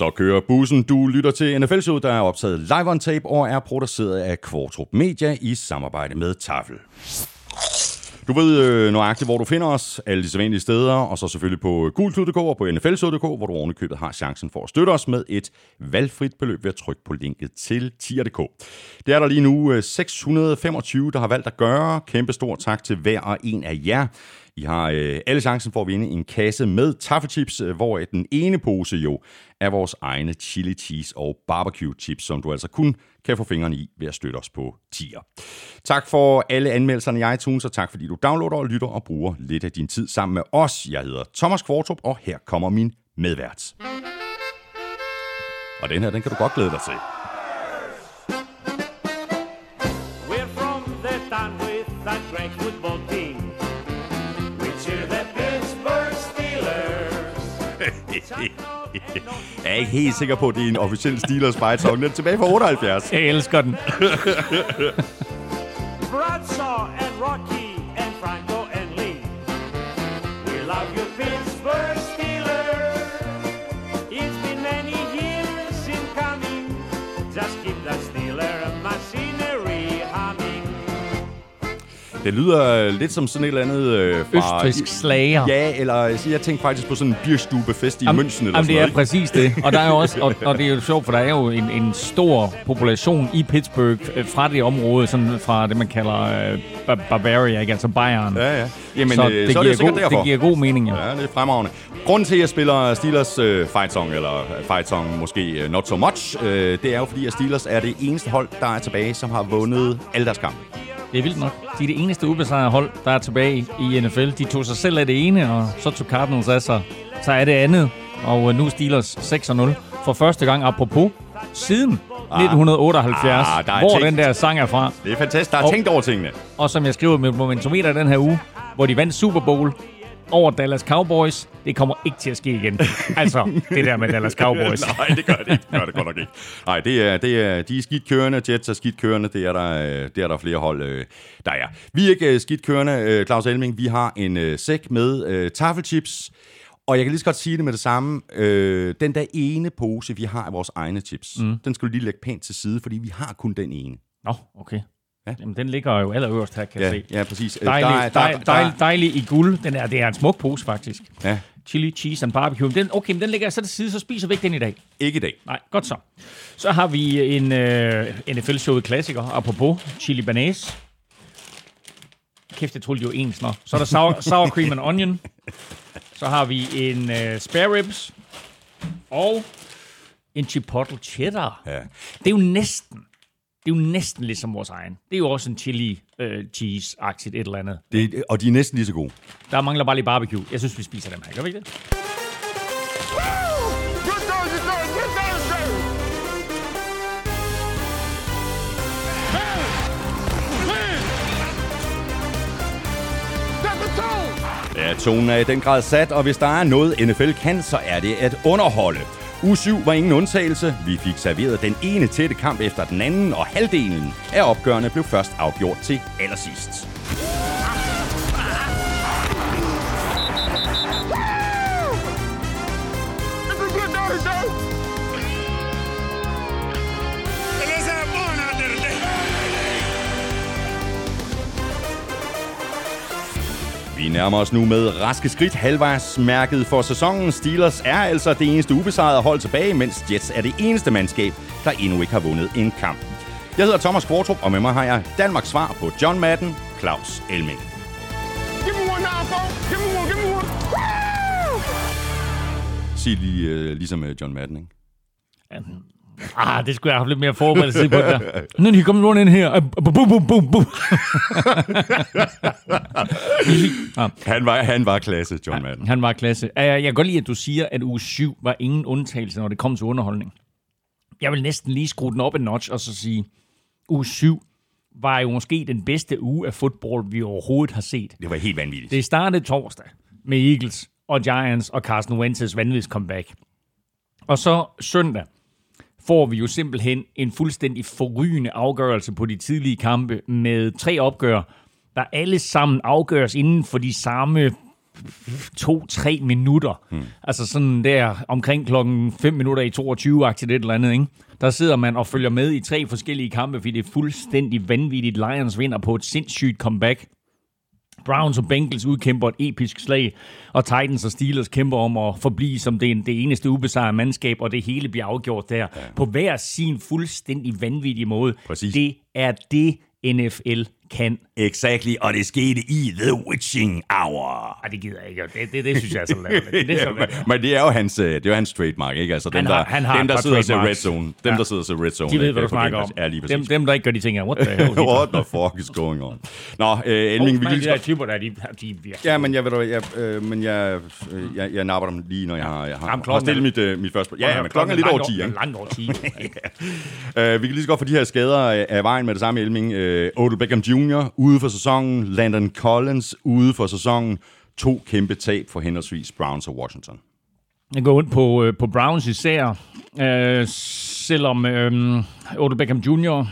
Så kører bussen. Du lytter til NFL-showet, der er optaget live on tape og er produceret af Kvartrup Media i samarbejde med Tafel. Du ved øh, nøjagtigt, hvor du finder os, alle de sædvanlige steder, og så selvfølgelig på gultud.dk og på nflsud.dk, hvor du ovenikøbet har chancen for at støtte os med et valgfrit beløb ved at trykke på linket til tier.dk. Det er der lige nu øh, 625, der har valgt at gøre. Kæmpe stor tak til hver og en af jer. I har øh, alle chancen for at vinde en kasse med taffelchips, øh, hvor den ene pose jo er vores egne chili cheese og barbecue chips, som du altså kun kan få fingrene i ved at støtte os på tier. Tak for alle anmeldelserne i iTunes, og tak fordi du downloader og lytter og bruger lidt af din tid sammen med os. Jeg hedder Thomas Kvartrup, og her kommer min medvært. Og den her, den kan du godt glæde dig til. We're from the town with that great football team. We cheer the Pittsburgh Steelers. Jeg er ikke helt sikker på, at det er en officiel Steelers fight song. Den er tilbage fra 78. Jeg elsker den. Bradshaw and Rocky Det lyder lidt som sådan et eller andet... Øh, fra, Østrisk slager. Ja, eller jeg tænkte faktisk på sådan en bierstubefest i Jamen- München eller Jamen, sådan det er noget. præcis det. Og, der er jo også, og, og det er jo sjovt, for der er jo en, en stor population i Pittsburgh øh, fra det område, sådan fra det, man kalder øh, Ba- Bavaria, ikke? altså Bayern. Ja, ja. Jamen, så øh, det, så er giver det god, derfor. det giver god mening, ja. Ja, det er fremragende. Grunden til, at jeg spiller Steelers øh, fight song, eller øh, fight song måske not so much, øh, det er jo fordi, at Steelers er det eneste hold, der er tilbage, som har vundet alle deres kampe. Det er vildt nok. De er det eneste ubesejrede hold, der er tilbage i NFL. De tog sig selv af det ene, og så tog Cardinals af sig. Så er det andet, og øh, nu er Steelers 6-0 for første gang, apropos, siden 1978, Ah, der er hvor tænkt. den der sang er fra. Det er fantastisk. Der er Og- tænkt over tingene. Og som jeg skriver med momentometer den her uge, hvor de vandt Super Bowl over Dallas Cowboys, det kommer ikke til at ske igen. altså, det der med Dallas Cowboys. Nej, det gør det ikke. Det gør det godt nok ikke. Nej, det er, det er, de er skidt kørende. Jets er skidt kørende. Det er der, øh, det er der flere hold, øh, der er. Vi er ikke øh, skidt kørende, Claus Elming. Vi har en sæk med øh, taffelchips. Og jeg kan lige så godt sige det med det samme. Øh, den der ene pose, vi har af vores egne chips, mm. den skal du lige lægge pænt til side, fordi vi har kun den ene. Nå, okay. Ja. Jamen, den ligger jo allerøverst her, kan jeg Ja, se. ja præcis. Øh, Dejlig, der er- der er- dejlig, dejlig, dejlig i guld. Den er, det er en smuk pose, faktisk. Ja, Chili, cheese and barbecue. Den, okay, men den ligger jeg så til side, så spiser vi ikke den i dag. ikke i dag. Nej, godt så. Så har vi en øh, NFL-showet klassiker, apropos chili banase. Kæft, jeg troede, det var ens nå. Så er der sour, sour cream and onion. Så har vi en øh, spare ribs. Og en chipotle cheddar. Ja. Det er jo næsten, det er jo næsten ligesom vores egen. Det er jo også en chili øh, cheese-aktigt et eller andet. Det, og de er næsten lige så gode. Der mangler bare lige barbecue. Jeg synes, vi spiser dem her. Gør vi ikke det? Ja, tonen er i den grad sat, og hvis der er noget NFL kan, så er det at underholde. U 7 var ingen undtagelse. Vi fik serveret den ene tætte kamp efter den anden, og halvdelen af opgørende blev først afgjort til allersidst. Vi nærmer os nu med raske skridt halvvejs mærket for sæsonen. Steelers er altså det eneste ubesejrede hold tilbage, mens Jets er det eneste mandskab, der endnu ikke har vundet en kamp. Jeg hedder Thomas Kvartrup, og med mig har jeg Danmarks svar på John Madden, Claus Elming. Give me one now, folks. Give me one, give me one. Sig lige øh, ligesom øh, John Madden, ikke? Ah, det skulle jeg have haft lidt mere forberedt på det der. Nu er kommet rundt ind her. Ah, Bum, bum, bum, bum, ah, Han var, han var klasse, John Madden. han var klasse. Ah, Jeg kan godt lide, at du siger, at uge 7 var ingen undtagelse, når det kom til underholdning. Jeg vil næsten lige skrue den op en notch og så sige, uge 7 var jo måske den bedste uge af fodbold, vi overhovedet har set. Det var helt vanvittigt. Det startede torsdag med Eagles og Giants og Carson Wentz's vanvittigt comeback. Og så søndag får vi jo simpelthen en fuldstændig forrygende afgørelse på de tidlige kampe med tre opgør, der alle sammen afgøres inden for de samme to-tre minutter. Hmm. Altså sådan der omkring klokken 5 minutter i 22-agtigt et eller andet, ikke? Der sidder man og følger med i tre forskellige kampe, fordi det er fuldstændig vanvittigt. Lions vinder på et sindssygt comeback. Browns og Bengals udkæmper et episk slag, og Titans og Steelers kæmper om at forblive som det, det eneste ubesejrede mandskab, og det hele bliver afgjort der ja. på hver sin fuldstændig vanvittige måde. Præcis. Det er det, NFL kan. Exactly, og det skete i The Witching Hour. Ej, det gider jeg ikke. Det, det, det synes jeg er så latterligt. Det er så men, det er jo hans, øh, det er jo hans trademark, ikke? Altså dem, Han har- der, han har dem, der sidder og ser Red. Zone. Dem, Ja. der sidder og ser Red Zone. De ved, øh, hvad du snakker om. Ja, lige dem, dem, der ikke gør, de tænker, what the hell? What the fuck is going on? Nå, øh, Elming, vi kan de lige så der typer der, de, de. Ja, men jeg, ved du, jeg, øh, men jeg, øh, jeg, jeg napper dem lige, når jeg har, jeg har, Jamen, har klokken stillet mit, øh, mit første... Ja, ja, men klokken er lidt over 10, ikke? Langt over 10. Uh, vi kan lige så godt få de her skader af- vejen med det samme, Elming. Odell Beckham Jr ude for sæsonen. Landon Collins ude for sæsonen. To kæmpe tab for henholdsvis Browns og Washington. Jeg går ondt på, øh, på Browns især, øh, selvom øh, Odell Beckham Jr.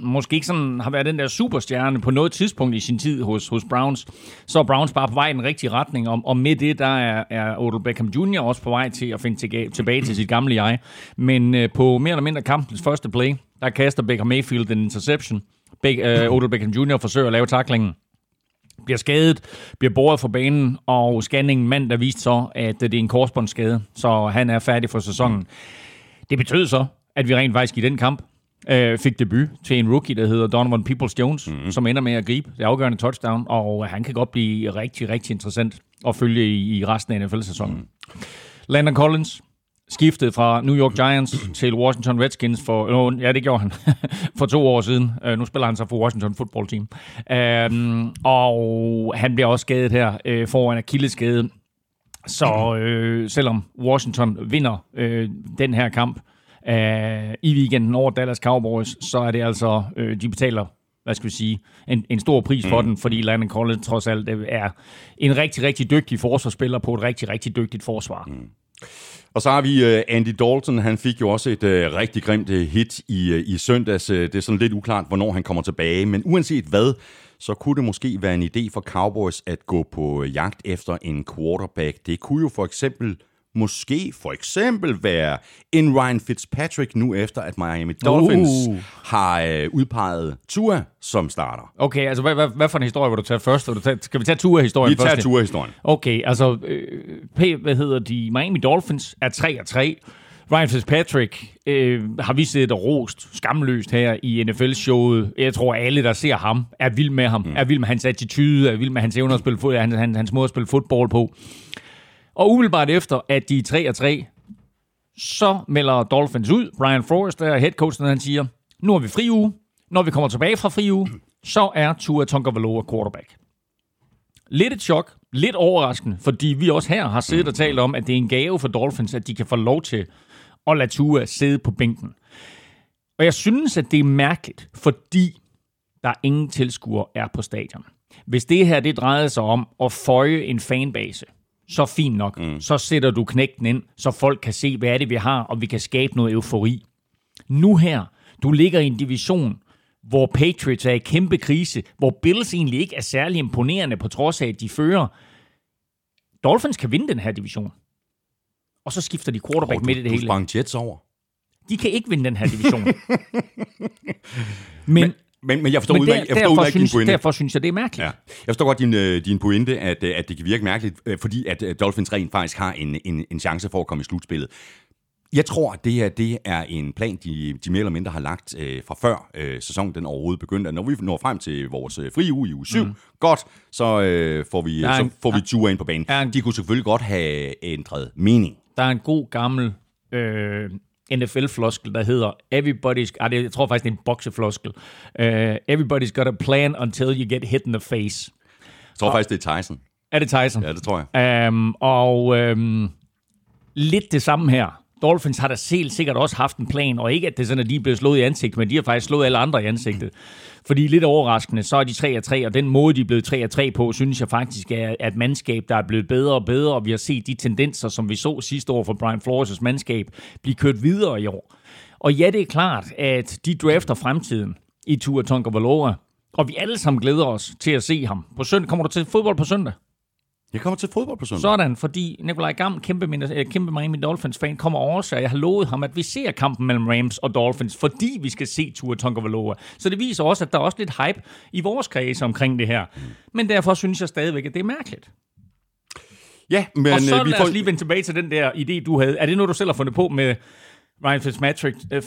måske ikke sådan har været den der superstjerne på noget tidspunkt i sin tid hos, hos Browns, så er Browns bare på vej i den rigtige retning, og, og med det, der er, er Odell Beckham Jr. også på vej til at finde tilbage, tilbage til sit gamle jeg. Men øh, på mere eller mindre kampens første play, der kaster Baker Mayfield en interception. Be- øh, Odell Beckham Jr. forsøger at lave taklingen bliver skadet, bliver båret fra banen, og scanningen mandag viste så, at det er en korsbåndsskade, så han er færdig for sæsonen. Det betød så, at vi rent faktisk i den kamp øh, fik debut til en rookie, der hedder Donovan Peoples-Jones, mm. som ender med at gribe det afgørende touchdown, og han kan godt blive rigtig, rigtig interessant at følge i, i resten af NFL-sæsonen. Mm. Landon Collins, skiftede fra New York Giants til Washington Redskins for, øh, ja, det gjorde han, for to år siden. Uh, nu spiller han så for Washington Football Team. Um, og han bliver også skadet her uh, foran Achilles-skade. Så øh, selvom Washington vinder øh, den her kamp øh, i weekenden over Dallas Cowboys, så er det altså, øh, de betaler hvad skal vi sige, en, en stor pris for mm. den, fordi Landon Collins trods alt øh, er en rigtig, rigtig dygtig forsvarsspiller på et rigtig, rigtig dygtigt forsvar. Mm. Og så har vi øh, Andy Dalton. Han fik jo også et øh, rigtig grimt øh, hit i, i søndags. Det er sådan lidt uklart, hvornår han kommer tilbage. Men uanset hvad, så kunne det måske være en idé for Cowboys at gå på jagt efter en quarterback. Det kunne jo for eksempel måske for eksempel være en Ryan Fitzpatrick nu efter, at Miami Dolphins Uh. har øh, udpeget Tua som starter. Okay, altså hvad, hvad, hvad for en historie vil du tage først? Vil du tage, skal vi tage Tua-historien Vi først? tager Tua-historien. Okay, altså, øh, P, hvad hedder de? Miami Dolphins er 3 3. Ryan Fitzpatrick øh, har vi set og rost skamløst her i NFL-showet. Jeg tror, alle, der ser ham, er vild med ham. Mm. Er vild med hans attitude, er vild med hans evner at spille fod, hans, hans, hans måde at spille fodbold på. Og umiddelbart efter, at de er 3 3, så melder Dolphins ud. Brian Flores, der er headcoachen, han siger, nu har vi fri uge. Når vi kommer tilbage fra fri uge, så er Tua Tagovailoa quarterback. Lidt et chok, lidt overraskende, fordi vi også her har siddet og talt om, at det er en gave for Dolphins, at de kan få lov til at lade Tua sidde på bænken. Og jeg synes, at det er mærkeligt, fordi der ingen tilskuere er på stadion. Hvis det her det drejede sig om at føje en fanbase, så fint nok. Mm. Så sætter du knægten ind, så folk kan se, hvad er det, vi har, og vi kan skabe noget eufori. Nu her, du ligger i en division, hvor Patriots er i kæmpe krise, hvor Bills egentlig ikke er særlig imponerende, på trods af, at de fører. Dolphins kan vinde den her division. Og så skifter de quarterback Og midt i det du hele. sprang Jets over. De kan ikke vinde den her division. Men, Men, men jeg forstår men udmærket, jeg forstår derfor, udmærket din synes, pointe. derfor synes jeg, det er mærkeligt. Ja. Jeg forstår godt din, øh, din pointe, at, øh, at det kan virke mærkeligt, øh, fordi at Dolphins rent faktisk har en, en, en chance for at komme i slutspillet. Jeg tror, at det her det er en plan, de, de mere eller mindre har lagt øh, fra før øh, sæsonen den overhovedet begyndte. Når vi når frem til vores øh, frie uge i uge 7, mm. godt, så, øh, får vi, Der er så en- får vi Tua ind på banen. en- De kunne selvfølgelig godt have ændret mening. Der er en god gammel øh, NFL-floskel, der hedder Everybody's... Ah, det, jeg tror faktisk, det er en boksefloskel. Uh, everybody's got a plan until you get hit in the face. Jeg tror faktisk, det er Tyson. Er det Tyson? Ja, det tror jeg. Um, og um, lidt det samme her. Dolphins har da selv sikkert også haft en plan, og ikke at det er sådan, at de er blevet slået i ansigtet, men de har faktisk slået alle andre i ansigtet. Fordi lidt overraskende, så er de 3-3, og den måde, de er blevet 3-3 på, synes jeg faktisk er at et mandskab, der er blevet bedre og bedre, og vi har set de tendenser, som vi så sidste år for Brian Flores' mandskab, blive kørt videre i år. Og ja, det er klart, at de drafter fremtiden i Tua Tonka Valora, og vi alle sammen glæder os til at se ham. På søndag, kommer du til fodbold på søndag? Jeg kommer til fodbold på søndag. Sådan, fordi Nikolaj Gam, kæmpe, Min- øh, kæmpe Miami Dolphins-fan, kommer over sig. Jeg har lovet ham, at vi ser kampen mellem Rams og Dolphins, fordi vi skal se Tua Tonga Så det viser også, at der er også lidt hype i vores kreds omkring det her. Men derfor synes jeg stadigvæk, at det er mærkeligt. Ja, men og så øh, vi lad får... os lige vende tilbage til den der idé, du havde. Er det noget, du selv har fundet på med Ryan Fitzmatrick? Uh,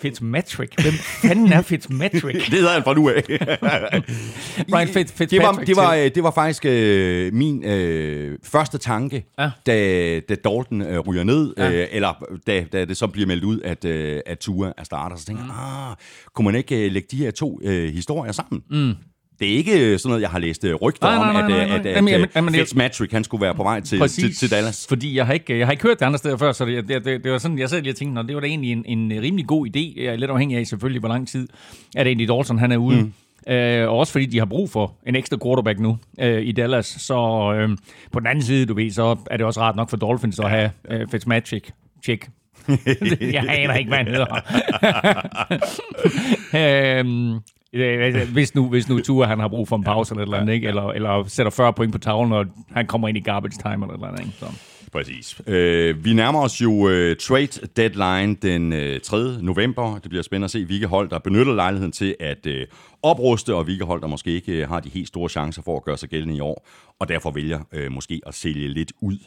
Fitzmatrick? Hvem fanden er Fitzmatrick? Det hedder han fra nu af. Ryan Fitz, det, var, Fitzpatrick det, var, øh, det var faktisk øh, min øh, første tanke, Ja. da, da Dalton øh, ryger ned, Ja. øh, eller da, da det så bliver meldt ud, at, øh, at Tua er starter, så tænkte jeg, ah, kunne man ikke øh, lægge de her to øh, historier sammen? Mm. Det er ikke sådan noget, jeg har læst øh, rygter Nej, nej, om, nej, at, nej, øh, at, at, Jamen, at jamen, jeg- Fitzmatrick, han skulle være på vej til, til, til Dallas. Fordi jeg har, ikke, jeg har ikke hørt det andre steder før, så det, det, det, det var sådan, jeg sad lige og tænkte, "Nå, det var da egentlig en, en rimelig god idé. Jeg er lidt afhængig af selvfølgelig, hvor lang tid at Andy Dalton han er ude. Mm. Øh, og også fordi de har brug for en ekstra quarterback nu øh, i Dallas. Så øh, på den anden side, du ved, så er det også rart nok for Dolphins at have øh, Fitzmagic. Check. jeg aner ikke, hvad han hedder. øhm, øh, hvis nu, hvis nu Tua han har brug for en pause eller et eller andet, ikke? Eller, eller sætter 40 point på tavlen, når han kommer ind i garbage time eller et eller andet. Ikke? Så. Præcis. Øh, vi nærmer os jo øh, trade deadline den øh, 3. november. Det bliver spændende at se, hvilke hold, der benytter lejligheden til at øh, opruste, og hvilke hold, der måske ikke øh, har de helt store chancer for at gøre sig gældende i år, og derfor vælger øh, måske at sælge lidt ud.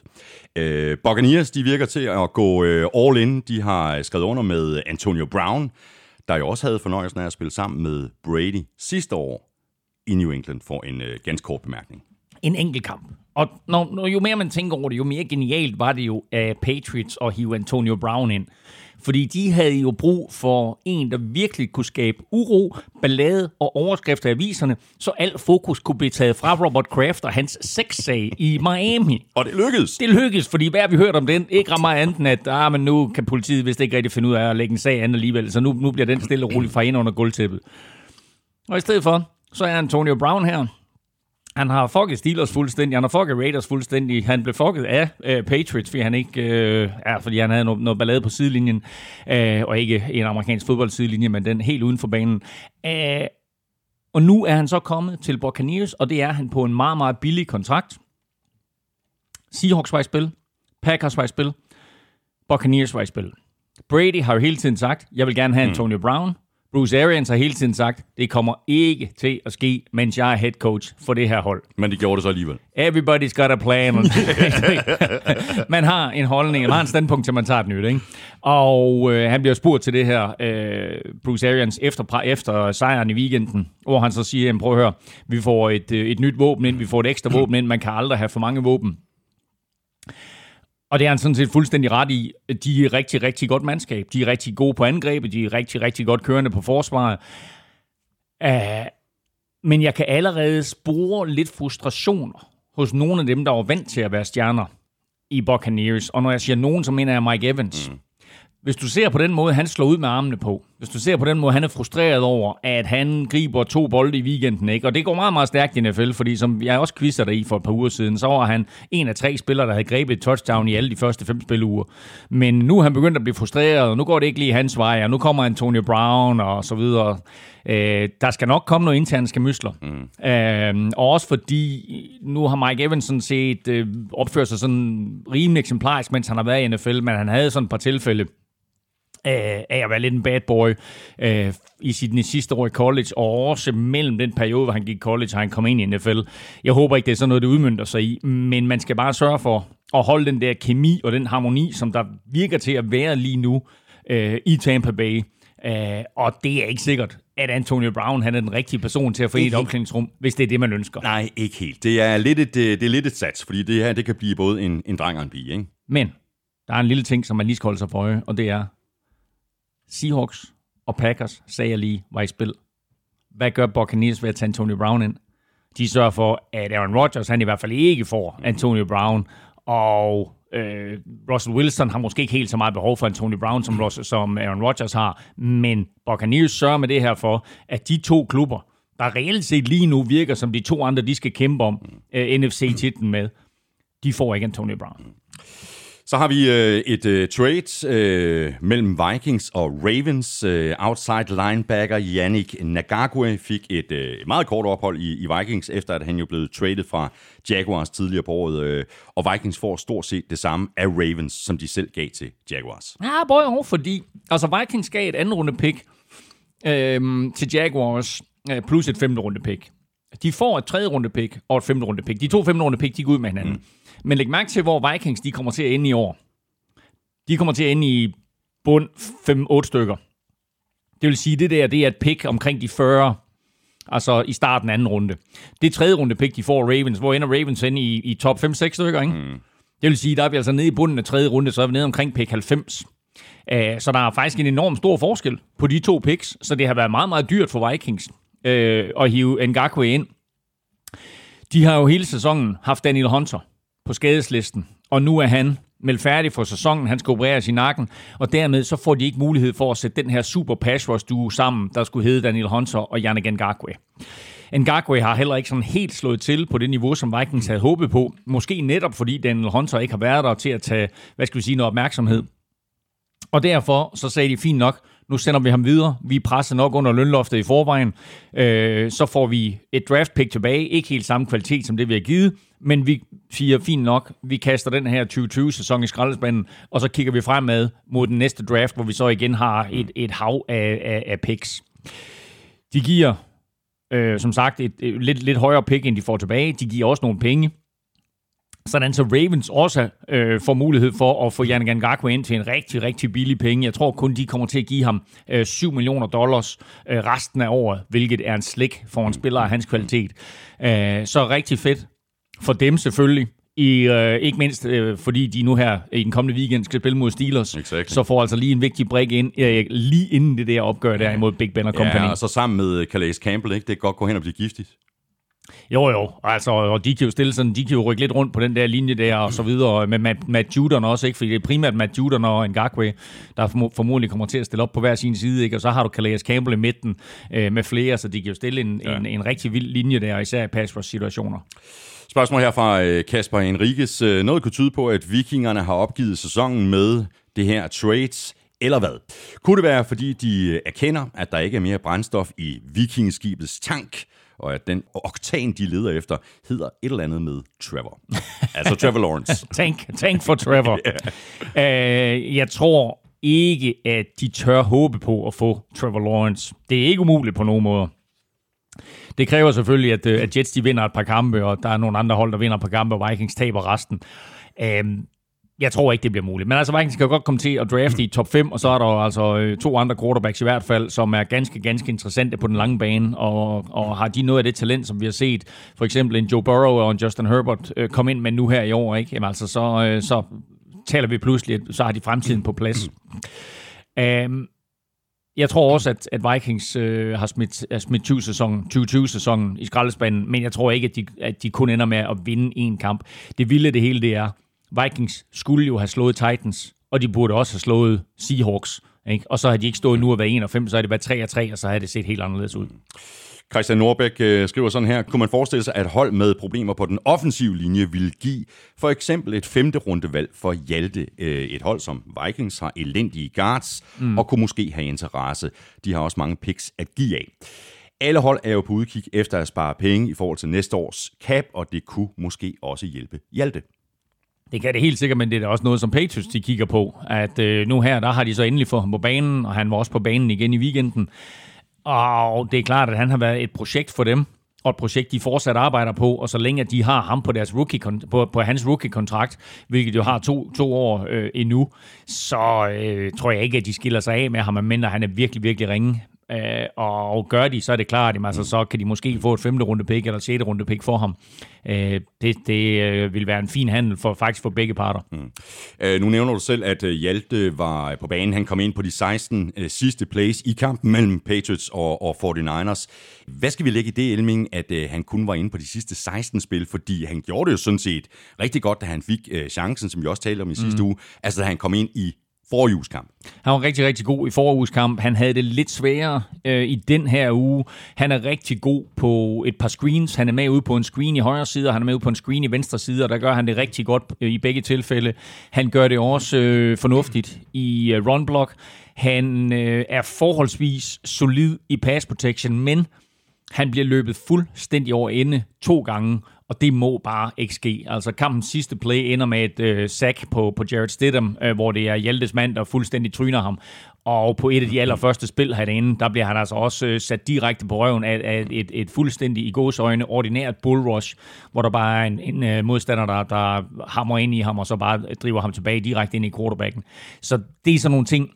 Øh, Buccaneers, de virker til at gå øh, all in. De har skrevet under med Antonio Brown, der jo også havde fornøjelsen af at spille sammen med Brady sidste år i New England, for en øh, ganske kort bemærkning. en enkelt kamp. Og når, når, jo mere man tænker over det, jo mere genialt var det jo af Patriots at hive Antonio Brown ind. Fordi de havde jo brug for en, der virkelig kunne skabe uro, ballade og overskrifter i aviserne, så alt fokus kunne blive taget fra Robert Kraft og hans sexsag i Miami. Og det lykkedes! Det lykkedes, fordi hvad har vi hørt om den? Ikke meget andet end, at ah, men nu kan politiet vist ikke rigtig finde ud af at lægge en sag an alligevel, så nu, nu bliver den stille og roligt fra ind under gulvtæppet. Og i stedet for, så er Antonio Brown her. Han har fucket Steelers fuldstændig, han har fucket Raiders fuldstændig. Han blev fucket af øh, Patriots, fordi han ikke, øh, ja, fordi han havde noget, noget ballade på sidelinjen, øh, og ikke en amerikansk fodboldsidelinje, men den helt uden for banen. Øh, og nu er han så kommet til Buccaneers, og det er han på en meget, meget billig kontrakt. Seahawks var i spil, Packers var i spil, Buccaneers var i spil. Brady har jo hele tiden sagt, jeg vil gerne have Antonio Brown. Bruce Arians har hele tiden sagt, det kommer ikke til at ske, mens jeg er head coach for det her hold. Men de gjorde det så alligevel. Everybody's got a plan. man har en holdning, man har en standpunkt til, man tager et nyt. Ikke? Og øh, han bliver spurgt til det her, øh, Bruce Arians, efter, efter sejren i weekenden, hvor han så siger, "Jamen, prøv at høre, vi får et, øh, et nyt våben ind, vi får et ekstra våben ind, man kan aldrig have for mange våben. Og det er han sådan set fuldstændig ret i. De er rigtig, rigtig godt mandskab. De er rigtig gode på angrebet. De er rigtig, rigtig godt kørende på forsvaret. Uh, men jeg kan allerede spore lidt frustrationer hos nogle af dem, der var vant til at være stjerner i Buccaneers. Og når jeg siger nogen, så mener jeg Mike Evans. Mm. Hvis du ser på den måde, han slår ud med armene på, hvis du ser på den måde, han er frustreret over, at han griber to bolde i weekenden, ikke? og det går meget, meget stærkt i NFL, fordi som jeg også quizzer dig i for et par uger siden, så var han en af tre spillere, der havde grebet et touchdown i alle de første fem spilleuger. Men nu er han begyndt at blive frustreret, og nu går det ikke lige hans vej, og nu kommer Antonio Brown og så videre. Øh, der skal nok komme nogle interne skamysler. Mm. Øh, og også fordi, nu har Mike Evans sådan set øh, opført sig sådan rimelig eksemplarisk, mens han har været i NFL, men han havde sådan et par tilfælde, øh, af at være lidt en bad boy øh, i sit sidste år i college, og også mellem den periode, hvor han gik i college, og han kom ind i NFL. Jeg håber ikke, det er sådan noget, det udmyndter sig i, men man skal bare sørge for at holde den der kemi og den harmoni, som der virker til at være lige nu øh, i Tampa Bay. Øh, og det er ikke sikkert, at Antonio Brown han er den rigtige person til at få i et omklædningsrum, hvis det er det, man ønsker. Nej, ikke helt. Det er lidt et, øh, det er lidt et sats, fordi det her det kan blive både en, en dreng og en pige. Ikke? Men der er en lille ting, som man lige skal holde sig for øje, og det er, Seahawks og Packers, sagde jeg lige, var i spil. Hvad gør Buccaneers ved at tage Antonio Brown ind? De sørger for, at Aaron Rodgers, han i hvert fald ikke får Antonio Brown, og øh, Russell Wilson har måske ikke helt så meget behov for Antonio Brown, som, Russell, som Aaron Rodgers har, men Buccaneers sørger med det her for, at de to klubber, der reelt set lige nu virker som de to andre, de skal kæmpe om øh, NFC-titlen med, de får ikke Antonio Brown. Så har vi øh, et øh, trade øh, mellem Vikings og Ravens. Øh, outside linebacker Yannick Nagagwe fik et øh, meget kort ophold i, i Vikings, efter at han jo blev traded fra Jaguars tidligere på året. Øh, og Vikings får stort set det samme af Ravens, som de selv gav til Jaguars. Ja, både og, fordi altså Vikings gav et anden runde pick øhm, til Jaguars, øh, plus et femte runde pick. De får et tredje runde pick og et femte runde pick. De to femte runde pick, de går ud med hinanden. Mm. Men læg mærke til, hvor Vikings de kommer til at ende i år. De kommer til at ende i bund 5-8 stykker. Det vil sige, det der det er et pick omkring de 40, altså i starten af anden runde. Det tredje runde pick, de får Ravens, hvor ender Ravens inde i, i top 5-6 stykker, ikke? Mm. Det vil sige, der er vi altså nede i bunden af tredje runde, så er vi nede omkring pick 90. Uh, så der er faktisk en enorm stor forskel på de to picks, så det har været meget, meget dyrt for Vikings uh, at hive Ngakwe ind. De har jo hele sæsonen haft Daniel Hunter på skadeslisten, og nu er han meldt færdig for sæsonen. Han skal opereres i nakken, og dermed så får de ikke mulighed for at sætte den her super pass rush duo sammen, der skulle hedde Daniel Hunter og Yannick Ngakwe. Ngakwe har heller ikke sådan helt slået til på det niveau, som Vikings havde håbet på. Måske netop fordi Daniel Hunter ikke har været der til at tage, hvad skal vi sige, noget opmærksomhed. Og derfor så sagde de fint nok, nu sender vi ham videre. Vi presser nok under lønloftet i forvejen. Øh, så får vi et draft pick tilbage. Ikke helt samme kvalitet som det, vi har givet. Men vi siger fint nok, vi kaster den her 2020-sæson i skraldespanden, og så kigger vi fremad mod den næste draft, hvor vi så igen har et, et hav af, af, af picks. De giver, øh, som sagt, et, et lidt, lidt højere pick, end de får tilbage. De giver også nogle penge. Sådan så Ravens også øh, får mulighed for at få Yannick Ngakwe ind til en rigtig, rigtig billig penge. Jeg tror kun, de kommer til at give ham øh, 7 millioner dollars øh, resten af året, hvilket er en slik for en spiller af hans kvalitet. Øh, så rigtig fedt for dem selvfølgelig. I, øh, ikke mindst øh, fordi de nu her i den kommende weekend skal spille mod Steelers, Exactly. så får altså lige en vigtig brik ind, øh, lige inden det der opgør der imod Big Ben og Company. Ja, og så sammen med Calais Campbell, ikke? det kan godt gå hen og blive giftigt. Jo, jo. Altså, og de kan jo stille sådan, de kan jo rykke lidt rundt på den der linje der, og så videre. Med Matt, Matt Judon også, ikke? Fordi det er primært Matt Judon og Ngakwe, der formo- formodentlig kommer til at stille op på hver sin side, ikke? Og så har du Calais Campbell i midten øh, med flere, så de kan jo stille en, ja. en, en rigtig vild linje der, især i pass situationer. Spørgsmål her fra øh, Kasper Henriques. Øh, Noget kunne tyde på, at vikingerne har opgivet sæsonen med det her trades, eller hvad? Kunne det være, fordi de øh, erkender, at der ikke er mere brændstof i vikingeskibets tank, og at den oktan, de leder efter, hedder et eller andet med Trevor. altså Trevor Lawrence. Tank, tank for Trevor. yeah. øh, jeg tror ikke, at de tør håbe på at få Trevor Lawrence. Det er ikke umuligt på nogen måde. Det kræver selvfølgelig, at, øh, at Jets de vinder et par kampe, og der er nogle andre hold, der vinder et par kampe, og Vikings taber resten. Øhm, jeg tror ikke, det bliver muligt. Men altså, Vikings kan jo godt komme til at drafte i top 5, og så er der jo altså øh, to andre quarterbacks i hvert fald, som er ganske, ganske interessante på den lange bane, og, og har de noget af det talent, som vi har set, for eksempel en Joe Burrow og en Justin Herbert øh, komme ind med nu her i år, ikke? Jamen altså, så, øh, så taler vi pludselig, at så har de fremtiden på plads. Um, jeg tror også, at, at Vikings øh, har smidt, har smidt 20-sæsonen, 2020-sæsonen i skraldespanden, men jeg tror ikke, at de, at de kun ender med at vinde en kamp. Det vilde det hele, det er, Vikings skulle jo have slået Titans, og de burde også have slået Seahawks. Ikke? Og så har de ikke stået nu at være 1 og 5, så har det været 3 og 3, og så har det set helt anderledes ud. Christian Norbæk øh, skriver sådan her, kunne man forestille sig, at hold med problemer på den offensive linje ville give for eksempel et femte rundevalg for Hjalte. Øh, et hold som Vikings har elendige guards mm. og kunne måske have interesse. De har også mange picks at give af. Alle hold er jo på udkig efter at spare penge i forhold til næste års cap, og det kunne måske også hjælpe Hjalte. Det kan det helt sikkert, men det er da også noget, som Patriots de kigger på. At øh, nu her, der har de så endelig fået ham på banen, og han var også på banen igen i weekenden. Og det er klart, at han har været et projekt for dem, og et projekt, de fortsat arbejder på, og så længe at de har ham på, deres rookie, på, på hans rookie-kontrakt, hvilket jo har to, to år øh, endnu, så øh, tror jeg ikke, at de skiller sig af med ham, medmindre han er virkelig, virkelig ringe. Øh, og gør de, så er det klart, at altså, så kan de måske få et femte runde pick eller et sjette runde pick for ham. Øh, det det øh, vil være en fin handel for faktisk for begge parter. Mm. Øh, nu nævner du selv, at øh, Hjalte var på banen. Han kom ind på de 16 øh, sidste plays i kampen mellem Patriots og, og 49ers. Hvad skal vi lægge i det, Elming, at øh, han kun var inde på de sidste 16 spil? Fordi han gjorde det jo sådan set rigtig godt, da han fik øh, chancen, som vi også talte om i sidste mm. uge. Altså, da han kom ind i forhjulskamp. Han var rigtig, rigtig god i forhjulskamp. Han havde det lidt sværere øh, i den her uge. Han er rigtig god på et par screens. Han er med ude på en screen i højre side, og han er med ude på en screen i venstre side, og der gør han det rigtig godt øh, i begge tilfælde. Han gør det også øh, fornuftigt i øh, run block. Han øh, er forholdsvis solid i pass protection, men han bliver løbet fuldstændig over ende to gange, og det må bare ikke ske. Altså kampens sidste play ender med et øh, sack på, på Jared Stidham, øh, hvor det er Hjaltes mand, der fuldstændig tryner ham. Og på et af de allerførste spil herinde, der bliver han altså også øh, sat direkte på røven af, af et, et fuldstændig i gåsøjne ordinært bullrush, hvor der bare er en, en øh, modstander, der, der hammer ind i ham, og så bare driver ham tilbage direkte ind i quarterbacken. Så det er sådan nogle ting,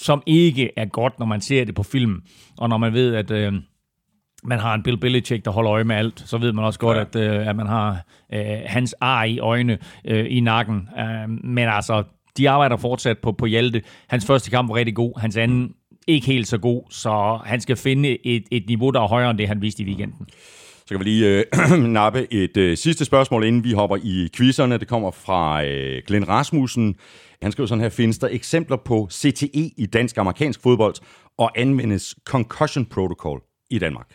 som ikke er godt, når man ser det på film, og når man ved, at... Øh, man har en Bill Belichick, der holder øje med alt, så ved man også godt, ja. at, øh, at man har øh, hans ar i øjne øh, i nakken. Øh, men altså, de arbejder fortsat på, på Hjalte. Hans første kamp var rigtig god, hans anden ikke helt så god, så han skal finde et, et niveau, der er højere end det, han viste i weekenden. Så kan vi lige øh, nappe et øh, sidste spørgsmål, inden vi hopper i quizzerne. Det kommer fra øh, Glenn Rasmussen. Han skriver sådan her, findes der eksempler på CTE i dansk-amerikansk fodbold, og anvendes concussion protocol i Danmark?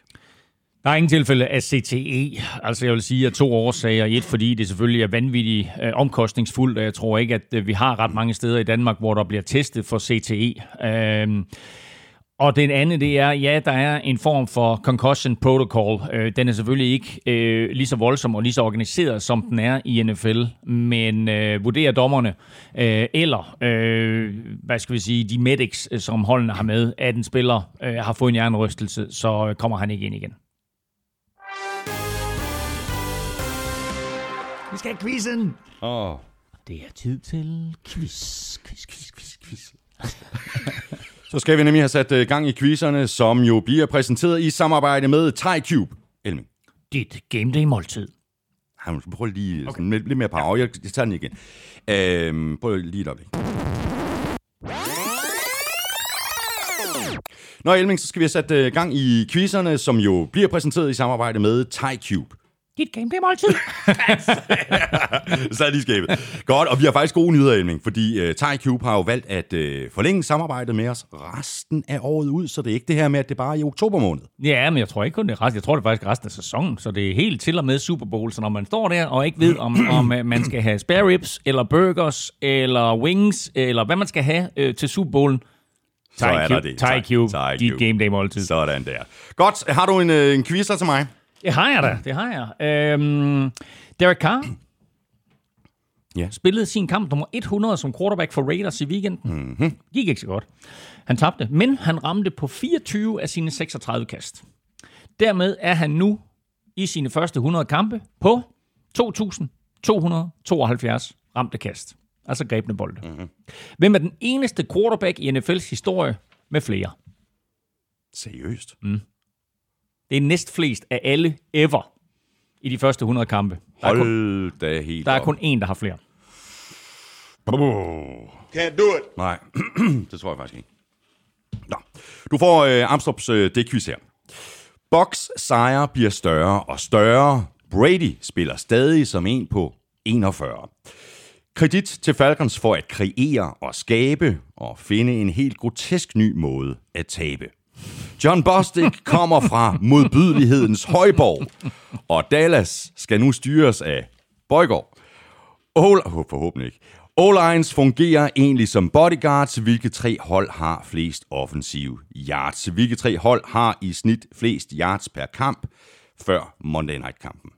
Der er ingen tilfælde af CTE. Altså jeg vil sige at to årsager. Et, fordi det selvfølgelig er vanvittigt øh, omkostningsfuldt, og jeg tror ikke, at øh, vi har ret mange steder i Danmark, hvor der bliver testet for CTE. Øhm, og den anden, det er, ja, der er en form for concussion protocol. Øh, den er selvfølgelig ikke øh, lige så voldsom og lige så organiseret, som den er i NFL, men øh, vurderer dommerne, øh, eller øh, hvad skal vi sige, de medics, øh, som holdene har med, at en spiller øh, har fået en hjernerystelse, så øh, kommer han ikke ind igen. Vi skal have quizzen. Åh, oh, Det er tid til quiz, quiz, quiz, quiz, quiz. Så skal vi nemlig have sat øh, gang i quizzerne, som jo bliver præsenteret i samarbejde med TriCube. Elming, Dit game day måltid. han prøv lige okay. sådan, lidt, lidt mere power. Jeg, jeg tager den igen. Øhm, prøv lige et øjeblik. Nå, Elming, så skal vi have sat øh, gang i quizzerne, som jo bliver præsenteret i samarbejde med TriCube. Dit game day måltid. så er de skabet. Godt, og vi har faktisk gode nyheder, Elming, fordi uh, TriCube har jo valgt at uh, forlænge samarbejdet med os resten af året ud, så det er ikke det her med, at det bare er i oktober måned. ja, men jeg tror ikke kun det er resten. Jeg tror det er faktisk resten af sæsonen, så det er helt til og med Super Bowl. Så når man står der og ikke ved, om, om øh, man skal have spare ribs, eller burgers, eller wings, eller hvad man skal have øh, til Super Bowlen, Så er der det. Thai Cube, Thai dit game day måltid. Sådan der. Godt, har du en, en quiz til mig? Det har jeg da, det har jeg. Øhm, Derek Carr Ja. spillede sin kamp nummer 100 som quarterback for Raiders i weekenden. Mm-hmm. Gik ikke så godt. Han tabte, men han ramte på 24 af sine 36 kast. Dermed er han nu i sine første 100 kampe på 2.272 ramte kast. Altså grebne bolde. Mm-hmm. Hvem er den eneste quarterback i NFL's historie med flere? Seriøst? Det er næst flest af alle ever i de første 100 kampe. Der er kun, Hold da helt der er op. kun én, der har flere. Can't do it. Nej, det tror jeg faktisk ikke. Nå. Du får øh, Amstrup's øh, det her. Box sejre bliver større og større. Brady spiller stadig som en på 41. Kredit til Falcons for at kreere og skabe og finde en helt grotesk ny måde at tabe. John Bostic kommer fra modbydelighedens højborg, og Dallas skal nu styres af Bøjgaard. Oh, forhåbentlig ikke. O-lines fungerer egentlig som bodyguards, hvilke tre hold har flest offensive yards. Hvilke tre hold har i snit flest yards per kamp før Monday Night-kampen.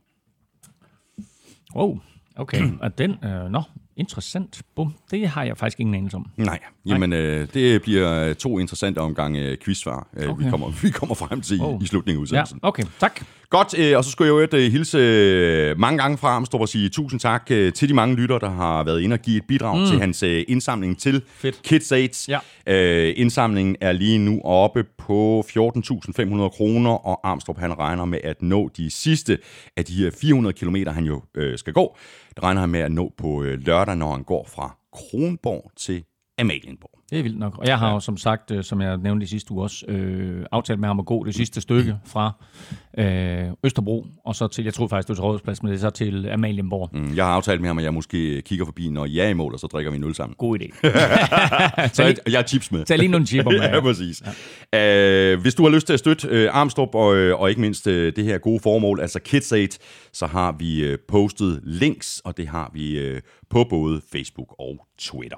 Oh, okay. Og den, øh, nå, interessant. Bum, det har jeg faktisk ingen anelse om. Nej, jamen øh, det bliver øh, to interessante omgange øh, quizsvar, øh, okay. vi, kommer, vi kommer frem til Oh. i, i slutningen af Ja, udsendelsen. okay, tak. Godt, øh, og så skulle jeg jo et, øh, hilse øh, mange gange fra Amstrup og sige tusind tak øh, til de mange lytter, der har været inde og give et bidrag mm. til hans øh, indsamling til Fedt. Kids AIDS. Ja. Øh, indsamlingen er lige nu oppe på 14.500 kroner, og Armstrong han regner med at nå de sidste af de her 400 km, han jo øh, skal gå. Det regner han med at nå på øh, lørdag, når han går fra Kronborg til Amalienborg. Det er vildt nok. Og jeg har jo som sagt, øh, som jeg nævnte i sidste uge også, øh, aftalt med ham at gå det sidste stykke fra øh, Østerbro, og så til, jeg tror faktisk, det var til Rådhusplads, men det er så til Amalienborg. Mm. Mm, Jeg har aftalt med ham, at jeg måske kigger forbi, når jeg er i mål, og så drikker vi en øl sammen. God idé. Så jeg, jeg har chips med. Tag lige nogle chipper med. ja, præcis. Ja. Uh, hvis du har lyst til at støtte uh, Armstrong og, øh, og ikke mindst uh, det her gode formål, altså KidsAid, så har vi uh, postet links, og det har vi uh, på både Facebook og Twitter.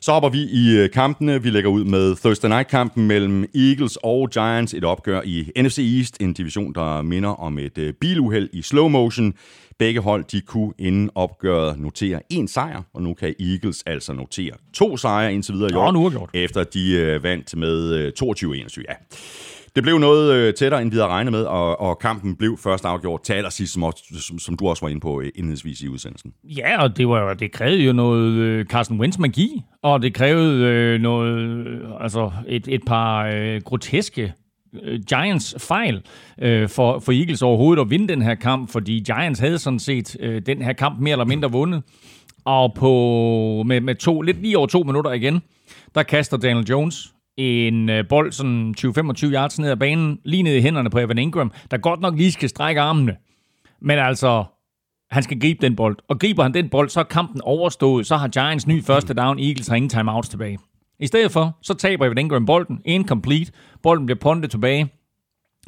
Så hopper vi i uh, kampene. Vi lægger ud med Thursday Night-kampen mellem Eagles og Giants. Et opgør i NFC East, en division, der minder om et uh, biluheld i slow motion. Begge hold de kunne inden opgøret notere en sejr, og nu kan Eagles altså notere to sejre indtil videre i år, en uafgjort. efter de øh, vandt med øh, 22-21. Ja. Det blev noget øh, tættere, end vi havde regnet med, og, og kampen blev først afgjort til allersidst, som, som, som du også var inde på øh, indledningsvis i udsendelsen. Ja, og det, var, det krævede jo noget øh, Carson Wentz magi, og det krævede øh, noget, øh, altså et, et par øh, groteske øh, Giants fejl øh, for, for Eagles overhovedet at vinde den her kamp, fordi Giants havde sådan set øh, den her kamp mere eller mindre vundet. Og på, med, med to, lidt lige over to minutter igen, der kaster Daniel Jones en øh, bold sådan 20-25 yards ned ad banen, lige ned i hænderne på Evan Ingram, der godt nok lige skal strække armene. Men altså, han skal gribe den bold. Og griber han den bold, så er kampen overstået. Så har Giants ny første down. Eagles har ingen timeouts tilbage. I stedet for, så taber Evan Ingram bolden. Incomplete. Bolden bliver puntet tilbage.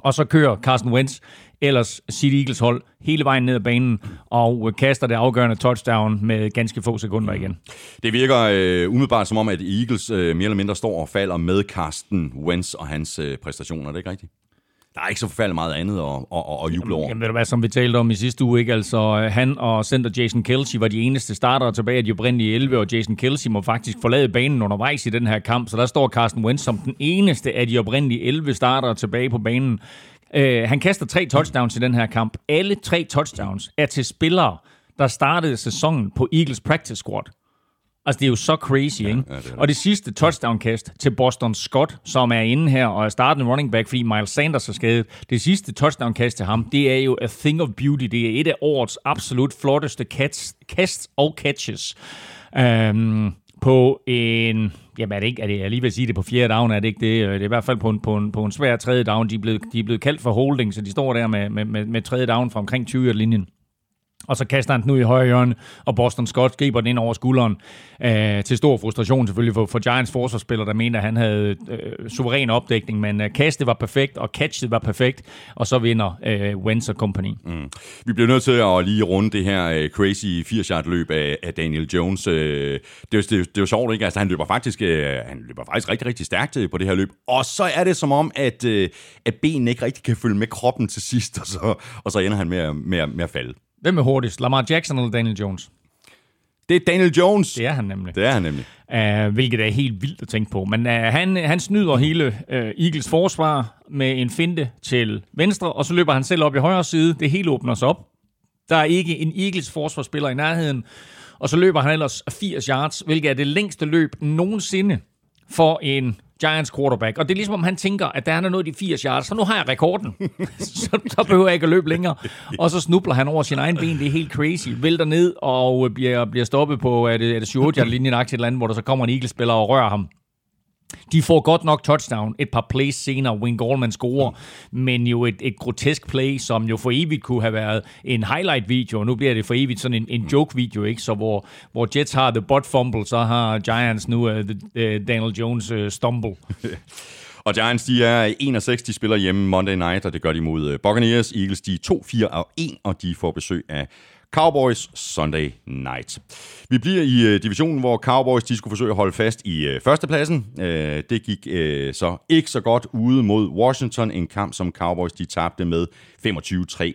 Og så kører Carson Wentz, ellers City Eagles hold, hele vejen ned ad banen, og kaster det afgørende touchdown med ganske få sekunder igen. Det virker øh, umiddelbart som om, at Eagles øh, mere eller mindre står og falder med Carsten Wentz og hans øh, præstationer. Er det ikke rigtigt? Der er ikke så forfærdeligt meget andet at, at, at, at juble over. Jamen ved du hvad, som vi talte om i sidste uge, ikke? Altså, øh, han og center Jason Kelsey var de eneste startere tilbage af de oprindelige 11, og Jason Kelsey må faktisk forlade banen undervejs i den her kamp, så der står Carsten Wentz som den eneste af de oprindelige 11 startere tilbage på banen. Uh, han kaster tre touchdowns i den her kamp. Alle tre touchdowns er til spillere, der startede sæsonen på Eagles practice squad. Altså, det er jo så crazy, ikke? ja, det det. Og det sidste touchdown-kast til Boston Scott, som er inde her og er startende running back, fordi Miles Sanders er skadet. Det sidste touchdown-kast til ham, det er jo a thing of beauty. Det er et af årets absolut flotteste kast, kast og catches. Um, på en... Jamen, er det ikke... Er det, jeg lige at sige det på fjerde down, er det ikke det? Det er i hvert fald på en, på en, på en svær tredje down. De er, blevet, de er blevet kaldt for holding, så de står der med, med, med, med tredje down fra omkring 20-linjen. Og så kaster han den ud i højre hjørne, og Boston Scott griber den ind over skulderen. Øh, til stor frustration selvfølgelig for, for Giants forsvarsspiller, der mente, at han havde øh, suveræn opdækning. Men øh, kastet var perfekt, og catchet var perfekt. Og så vinder øh, Wentz og company. Mm. Vi bliver nødt til at lige runde det her øh, crazy 80-yard løb af, af Daniel Jones. Øh, det, det, det er jo sjovt, ikke? Altså, han løber faktisk, øh, han løber faktisk rigtig, rigtig stærkt øh, på det her løb. Og så er det som om, at, øh, at benene ikke rigtig kan følge med kroppen til sidst, og så, og så ender han med, med, med at falde. Hvem er hurtigst? Lamar Jackson eller Daniel Jones? Det er Daniel Jones. Det er han nemlig. Det er han nemlig. Uh, hvilket er helt vildt at tænke på. Men uh, han, han snyder hele uh, Eagles forsvar med en finte til venstre, og så løber han selv op i højre side. Det hele åbner sig op. Der er ikke en Eagles forsvarsspiller i nærheden. Og så løber han ellers 80 yards, hvilket er det længste løb nogensinde for en Giants quarterback. Og det er ligesom, om han tænker, at der er noget de 80 yards, så nu har jeg rekorden. så, så behøver jeg ikke at løbe længere. Og så snubler han over sin egen ben. Det er helt crazy. Vælter ned og bliver, bliver stoppet på, er det, er det 7 yard linjen et eller andet, hvor der så kommer en Eagles-spiller og rører ham. De får godt nok touchdown et par plays senere. Wayne Gallman scorer, men jo et, et grotesk play, som jo for evigt kunne have været en highlight-video, og nu bliver det for evigt sådan en, en joke-video, ikke? Så hvor, hvor Jets har the butt fumble, så har Giants nu uh, the, uh, Daniel Jones uh, stumble. Og Giants, de er 1 og 6, de spiller hjemme Monday Night, og det gør de mod øh, Buccaneers. Eagles, de er 2, 4 og 1, og de får besøg af Cowboys Sunday Night. Vi bliver i øh, divisionen, hvor Cowboys de skulle forsøge at holde fast i øh, førstepladsen. Øh, det gik øh, så ikke så godt ude mod Washington, en kamp, som Cowboys de tabte med 25-3.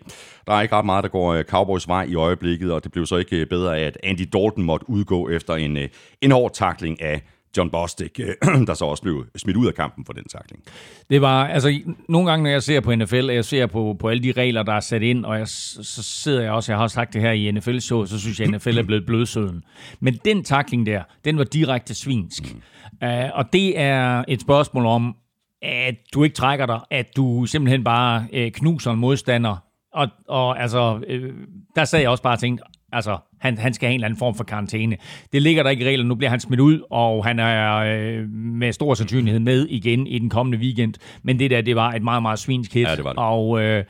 Der er ikke ret meget, der går øh, Cowboys vej i øjeblikket, og det blev så ikke øh, bedre af, at Andy Dalton måtte udgå efter en, øh, en hård takling af John Bostic, øh, der så også blev smidt ud af kampen for den takling. Det var, altså, nogle gange, når jeg ser på NFL, og jeg ser på, på alle de regler, der er sat ind, og jeg, så sidder jeg også, jeg har også sagt det her i NFL-show, så synes jeg, at NFL er blevet blødsøden. Men den takling der, den var direkte svinsk. Mm. Uh, og det er et spørgsmål om, at du ikke trækker dig, at du simpelthen bare uh, knuser en modstander. Og, og altså, uh, der sad jeg også bare og tænkte, Altså, han, han skal have en eller anden form for karantæne. Det ligger der ikke i reglerne. Nu bliver han smidt ud, og han er øh, med stor sandsynlighed med igen i den kommende weekend. Men det der, det var et meget, meget svinsk hit. Ja, det var det. Og øh,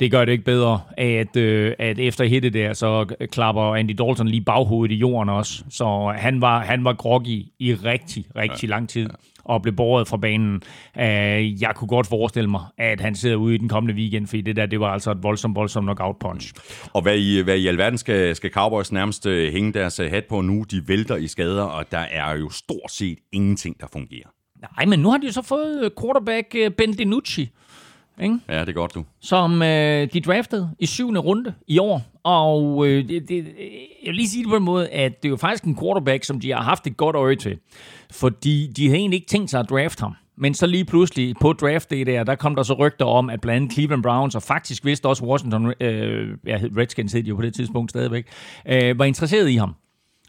det gør det ikke bedre, at, øh, at efter hittet der, så klapper Andy Dalton lige baghovedet i jorden også. Så han var, han var groggy i rigtig, rigtig ja, lang tid. Ja og blev båret fra banen. Uh, jeg kunne godt forestille mig, at han sidder ude i den kommende weekend, fordi det der, det var altså et voldsomt, voldsomt knockout punch. Og hvad i, hvad i alverden skal, skal Cowboys nærmest øh, hænge deres øh, hat på nu? De vælter i skader, og der er jo stort set ingenting, der fungerer. Nej, men nu har de jo så fået quarterback Ben DiNucci, ikke? Ja, det er godt, du. som øh, de draftede i syvende runde i år. Og øh, det, det, jeg vil lige sige det på en måde, at det er jo faktisk en quarterback, som de har haft et godt øje til. Fordi de havde egentlig ikke tænkt sig at drafte ham. Men så lige pludselig på draft day der, der kom der så rygter om, at blandt andet Cleveland Browns, og faktisk vist også Washington, øh, ja, Redskins hed de jo på det tidspunkt stadigvæk, øh, var interesseret i ham.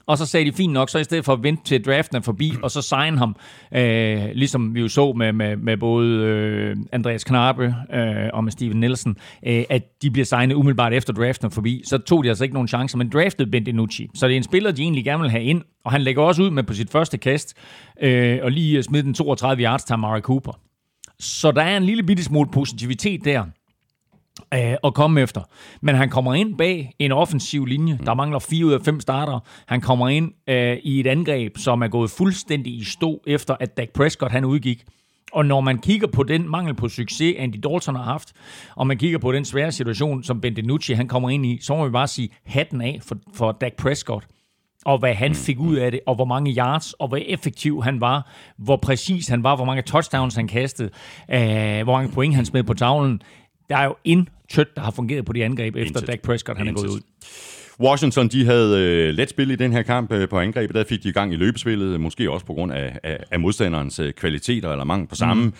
Og så sagde de, fint nok, så i stedet for at vente til draften er forbi, og så signe ham, øh, ligesom vi jo så med, med, med både øh, Andreas Knappe øh, og med Steven Nielsen, øh, at de bliver signet umiddelbart efter draften er forbi, så tog de altså ikke nogen chancer, men draftede Ben DiNucci. Så det er en spiller, de egentlig gerne vil have ind, og han lægger også ud med på sit første kast, øh, og lige smider den 32 yards til Amari Cooper. Så der er en lille bitte smule positivitet der øh, at komme efter. Men han kommer ind bag en offensiv linje. Der mangler fire ud af fem starter. Han kommer ind øh, i et angreb, som er gået fuldstændig i stå, efter at Dak Prescott han udgik. Og når man kigger på den mangel på succes, Andy Dalton har haft, og man kigger på den svære situation, som Ben DiNucci han kommer ind i, så må vi bare sige hatten af for, for Dak Prescott og hvad han fik ud af det, og hvor mange yards, og hvor effektiv han var, hvor præcis han var, hvor mange touchdowns han kastede, øh, hvor mange point han smed på tavlen. Der er jo intet, der har fungeret på de angreb, efter Intet. Dak Prescott han er gået ud. Washington, de havde øh, let spil i den her kamp øh, på angrebet. Der fik de i gang i løbespillet, måske også på grund af, af, af modstanderens øh, kvaliteter eller mangel på samme. Mm.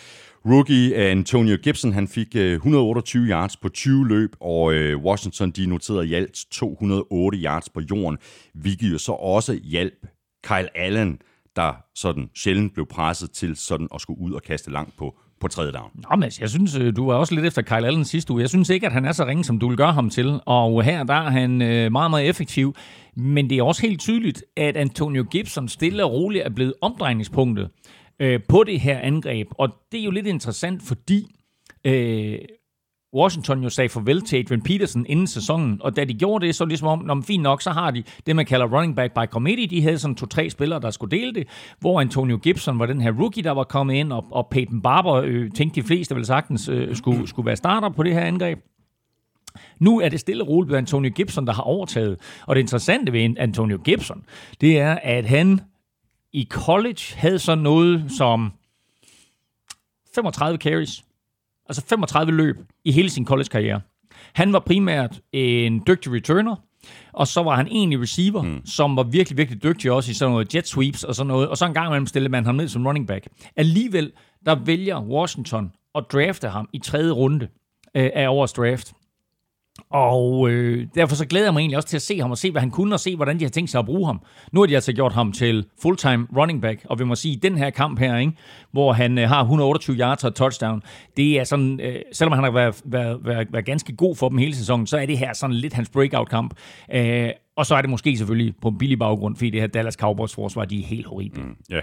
Rookie Antonio Gibson, han fik øh, 128 yards på 20 løb, og øh, Washington, de noterede i alt 208 yards på jorden, hvilket jo så også hjalp Kyle Allen, der sådan sjældent blev presset til sådan at skulle ud og kaste langt på, på tredje down. Nå, men jeg synes, øh, du var også lidt efter Kyle Allen sidste uge. Jeg synes ikke, at han er så ringe, som du vil gøre ham til. Og her der er han øh, meget, meget effektiv. Men det er også helt tydeligt, at Antonio Gibson stille og roligt er blevet omdrejningspunktet øh, på det her angreb. Og det er jo lidt interessant, fordi øh, Washington jo sagde farvel til Adrian Peterson inden sæsonen, og da de gjorde det, så ligesom om, når fint nok, så har de det, man kalder running back by committee. De havde sådan to-tre spillere, der skulle dele det, hvor Antonio Gibson var den her rookie, der var kommet ind, og, og Peyton Barber øh, tænkte de fleste vel sagtens øh, skulle, skulle være starter på det her angreb. Nu er det stille og roligt blevet Antonio Gibson, der har overtaget. Og det interessante ved Antonio Gibson, det er, at han i college havde sådan noget som 35 carries, altså 35 løb i hele sin college-karriere. Han var primært en dygtig returner, og så var han egentlig receiver, mm. som var virkelig, virkelig dygtig også i sådan noget jet sweeps og sådan noget, og så en gang imellem stillede man ham ned som running back. Alligevel, der vælger Washington at drafte ham i tredje runde øh, af årets draft. Og øh, derfor så glæder jeg mig egentlig også til at se ham og se, hvad han kunne, og se, hvordan de har tænkt sig at bruge ham. Nu har de altså gjort ham til fulltime running back, og vi må sige, den her kamp her, ikke, hvor han øh, har 128 yards og touchdown, det er sådan, øh, selvom han har været, været, været, været ganske god for dem hele sæsonen, så er det her sådan lidt hans breakout-kamp. Øh, og så er det måske selvfølgelig på en billig baggrund, fordi det her Dallas Cowboys forsvar, de er helt horrible. Mm. Ja.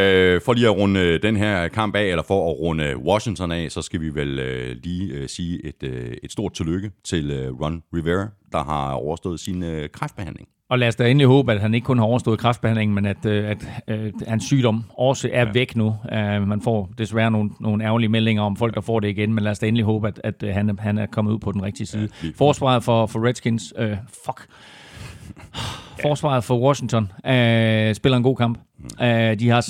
Øh, for lige at runde øh, den her kamp af, eller for at runde Washington af, så skal vi vel øh, lige øh, sige et, øh, et stort tillykke til øh, Ron Rivera, der har overstået sin øh, kræftbehandling. Og lad os da endelig håbe, at han ikke kun har overstået kræftbehandlingen, men at, øh, at øh, hans sygdom også er ja. væk nu. Uh, man får desværre nogle, nogle ærgerlige meldinger om folk, der får det igen, men lad os da endelig håbe, at, at øh, han, han er kommet ud på den rigtige side. Ja, Forsvaret for, for Redskins, øh, fuck. Forsvaret for Washington øh, spiller en god kamp. Øh, de har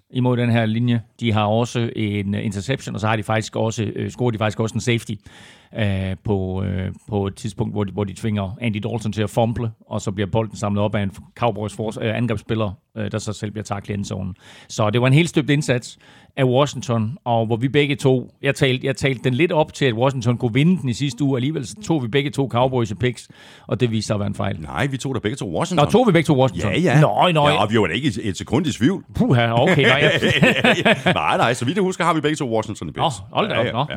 6-6 imod den her linje. De har også en øh, interception, og så har de faktisk også, øh, scorer de faktisk også en safety øh, på, øh, på et tidspunkt, hvor de, hvor de tvinger Andy Dalton til at fumble, og så bliver bolden samlet op af en Cowboys øh, angrebsspiller, øh, der så selv bliver taklet i endzonen. Så det var en helt støbt indsats af Washington, og hvor vi begge to, jeg talte, jeg talte den lidt op til, at Washington kunne vinde den i sidste uge, alligevel så tog vi begge to Cowboys i picks, og det viste sig at være en fejl. Nej, vi tog da begge to Washington. Nå, tog vi begge to Washington? Ja, ja. Nå, nå, ja, og vi var da ikke et, et sekund i tvivl. Puha, okay. Nej, nej, nej, så vidt jeg husker, har vi begge to Washington i picks. Nå, hold da op, nå.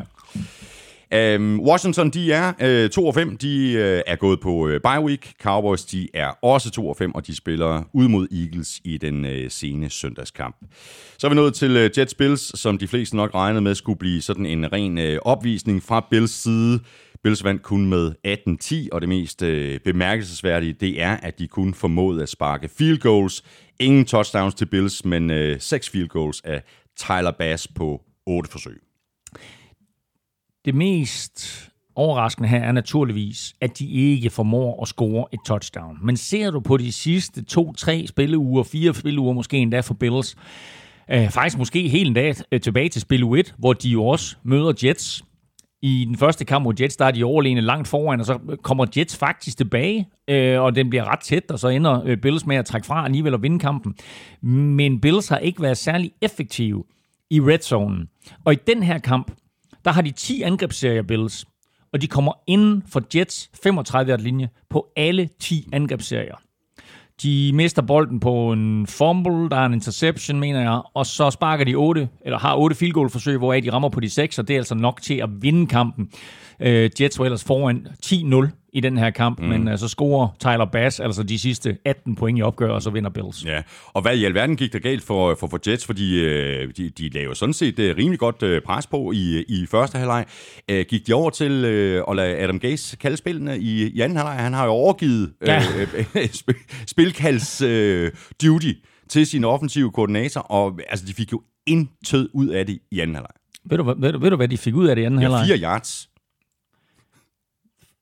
Um, Washington, de er øh, 2 og 5. De øh, er gået på øh, bye week. Cowboys, de er også 2 og 5, og de spiller ud mod Eagles i den øh, sene søndagskamp. Så er vi nået til øh, Jets Bills, som de fleste nok regnede med skulle blive sådan en ren øh, opvisning fra Bills side. Bills vandt kun med 18-10, og det mest øh, bemærkelsesværdige, det er, at de kun formåede at sparke field goals. Ingen touchdowns til Bills, men øh, seks field goals af Tyler Bass på otte forsøg. Det mest overraskende her er naturligvis, at de ikke formår at score et touchdown. Men ser du på de sidste to, tre spilleuger, fire spilleuger måske endda for Bills, øh, faktisk måske helt endda øh, tilbage til spil 1, hvor de jo også møder Jets. I den første kamp mod Jets, der er de overlegne langt foran, og så kommer Jets faktisk tilbage, øh, og den bliver ret tæt, og så ender øh, Bills med at trække fra alligevel og vinde kampen. Men Bills har ikke været særlig effektive i red zone. Og i den her kamp, der har de 10 angrebsserier Bills, og de kommer inden for Jets 35 linje på alle 10 angrebsserier. De mister bolden på en fumble, der er en interception, mener jeg, og så sparker de 8, eller har 8 field goal forsøg, hvoraf de rammer på de 6, og det er altså nok til at vinde kampen. Øh, Jets var ellers foran 10-0 i den her kamp, mm. men uh, så scorer Tyler Bass altså de sidste 18 point i opgør, og så vinder Bills. Ja, og hvad i alverden gik der galt for, for, for Jets, fordi øh, de, de lavede sådan set øh, rimelig godt øh, pres på i, i første halvleg. Øh, gik de over til øh, at lade Adam Gase kalde spillene i, i anden halvleg? Han har jo overgivet øh, Ja. øh, sp- spilkalds øh, duty til sin offensive koordinator, og altså, de fik jo intet ud af det i anden halvleg. Ved du, hvad- ved, du, ved du, hvad de fik ud af det i anden Ja, halvleg? fire yards.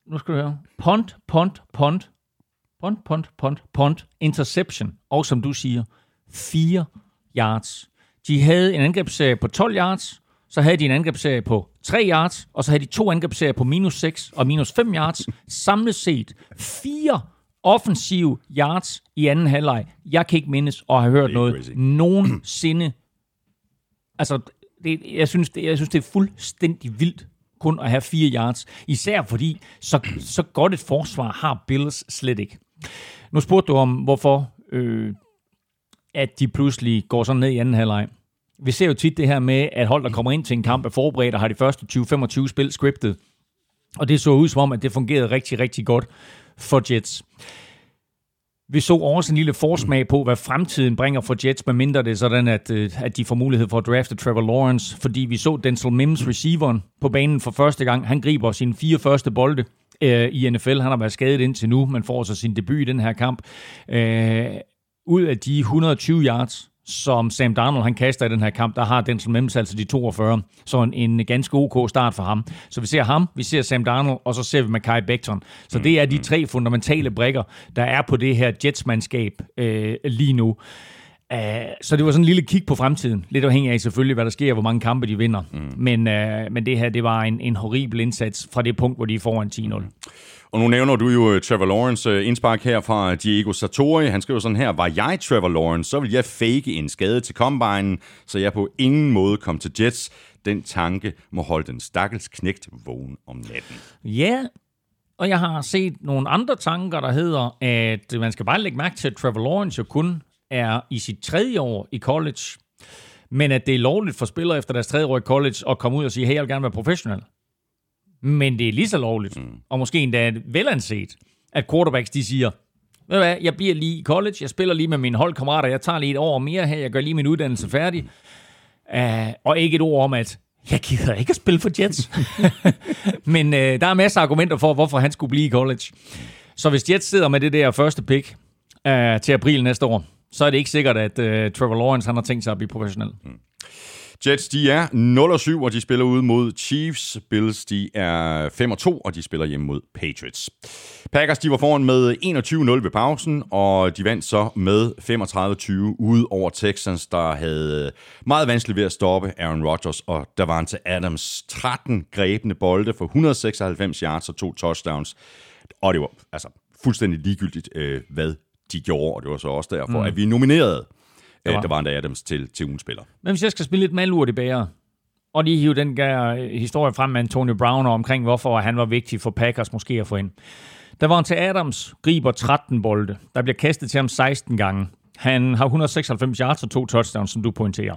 Nu skal du høre. Punt, punt, punt. Punt, punt, punt, punt. Interception. Og som du siger, 4 yards. De havde en angrebsserie på 12 yards, så havde de en angrebsserie på 3 yards, og så havde de to angrebsserier på minus 6 og minus 5 yards. Samlet set 4 offensive yards i anden halvleg. Jeg kan ikke mindes og have hørt noget crazy. nogensinde. Altså, det, jeg, synes, det, jeg synes, det er fuldstændig vildt kun at have fire yards. Især fordi, så, så godt et forsvar har Bills slet ikke. Nu spurgte du om, hvorfor øh, at de pludselig går sådan ned i anden halvleg. Vi ser jo tit det her med, at hold, der kommer ind til en kamp, er forberedt og har de første 20-25 spil scriptet. Og det så ud som om, at det fungerede rigtig, rigtig godt for Jets. Vi så også en lille forsmag på, hvad fremtiden bringer for Jets, medmindre det er sådan, at, øh, at de får mulighed for at drafte Trevor Lawrence, fordi vi så Denzel Mims, receiveren, på banen for første gang. Han griber sine fire første bolde øh, i NFL. Han har været skadet indtil nu, men får så sin debut i den her kamp. Øh, ud af de 120 yards, som Sam Darnold han kaster i den her kamp, der har Denzel Mims altså de 42. Så en, en ganske ok start for ham. Så vi ser ham, vi ser Sam Darnold, og så ser vi Mackay Becton. Så det er de tre fundamentale brikker, der er på det her Jets-mandskab øh, lige nu. Uh, så det var sådan en lille kig på fremtiden. Lidt afhængig af selvfølgelig, hvad der sker, hvor mange kampe de vinder. Mm. Men, uh, men det her, det var en, en horribel indsats fra det punkt, hvor de er foran 10-0. Og nu nævner du jo øh, Trevor Lawrence øh, indspark her fra Diego Sartori. Han skriver sådan her, var jeg Trevor Lawrence, så vil jeg fake en skade til combine, så jeg på ingen måde kom til Jets. Den tanke må holde den stakkels knægt vågen om natten. Ja, og jeg har set nogle andre tanker, der hedder, at man skal bare lægge mærke til, at Trevor Lawrence jo kun er i sit tredje år i college, men at det er lovligt for spillere efter deres tredje år i college at komme ud og sige, hey, jeg vil gerne være professionel. Men det er lige så lovligt, mm. og måske endda velanset, at quarterbacks de siger, ved du hvad, jeg bliver lige i college, jeg spiller lige med mine holdkammerater, jeg tager lige et år mere her, jeg gør lige min uddannelse færdig. Uh, og ikke et ord om, at jeg gider ikke at spille for Jets. Men uh, der er masser af argumenter for, hvorfor han skulle blive i college. Så hvis Jets sidder med det der første pick uh, til april næste år, så er det ikke sikkert, at uh, Trevor Lawrence han har tænkt sig at blive professionel. Jets, de er 0-7, og de spiller ude mod Chiefs. Bills, de er 5-2, og de spiller hjemme mod Patriots. Packers, de var foran med 21-0 ved pausen, og de vandt så med 35-20 ude over Texans, der havde meget vanskeligt ved at stoppe Aaron Rodgers og Davante Adams. 13 grebne bolde for 196 yards og to touchdowns. Og det var altså fuldstændig ligegyldigt, øh, hvad de gjorde, og det var så også derfor, mm. at vi nominerede øh, var. Davante Adams til, til ugens spiller. Men hvis jeg skal spille lidt malurt i bager, og lige hive den der øh, historie frem med Antonio Brown og omkring, hvorfor han var vigtig for Packers måske at få ind. Der var han til Adams, griber 13 bolde. Der bliver kastet til ham 16 gange. Han har 196 yards og to touchdowns, som du pointerer.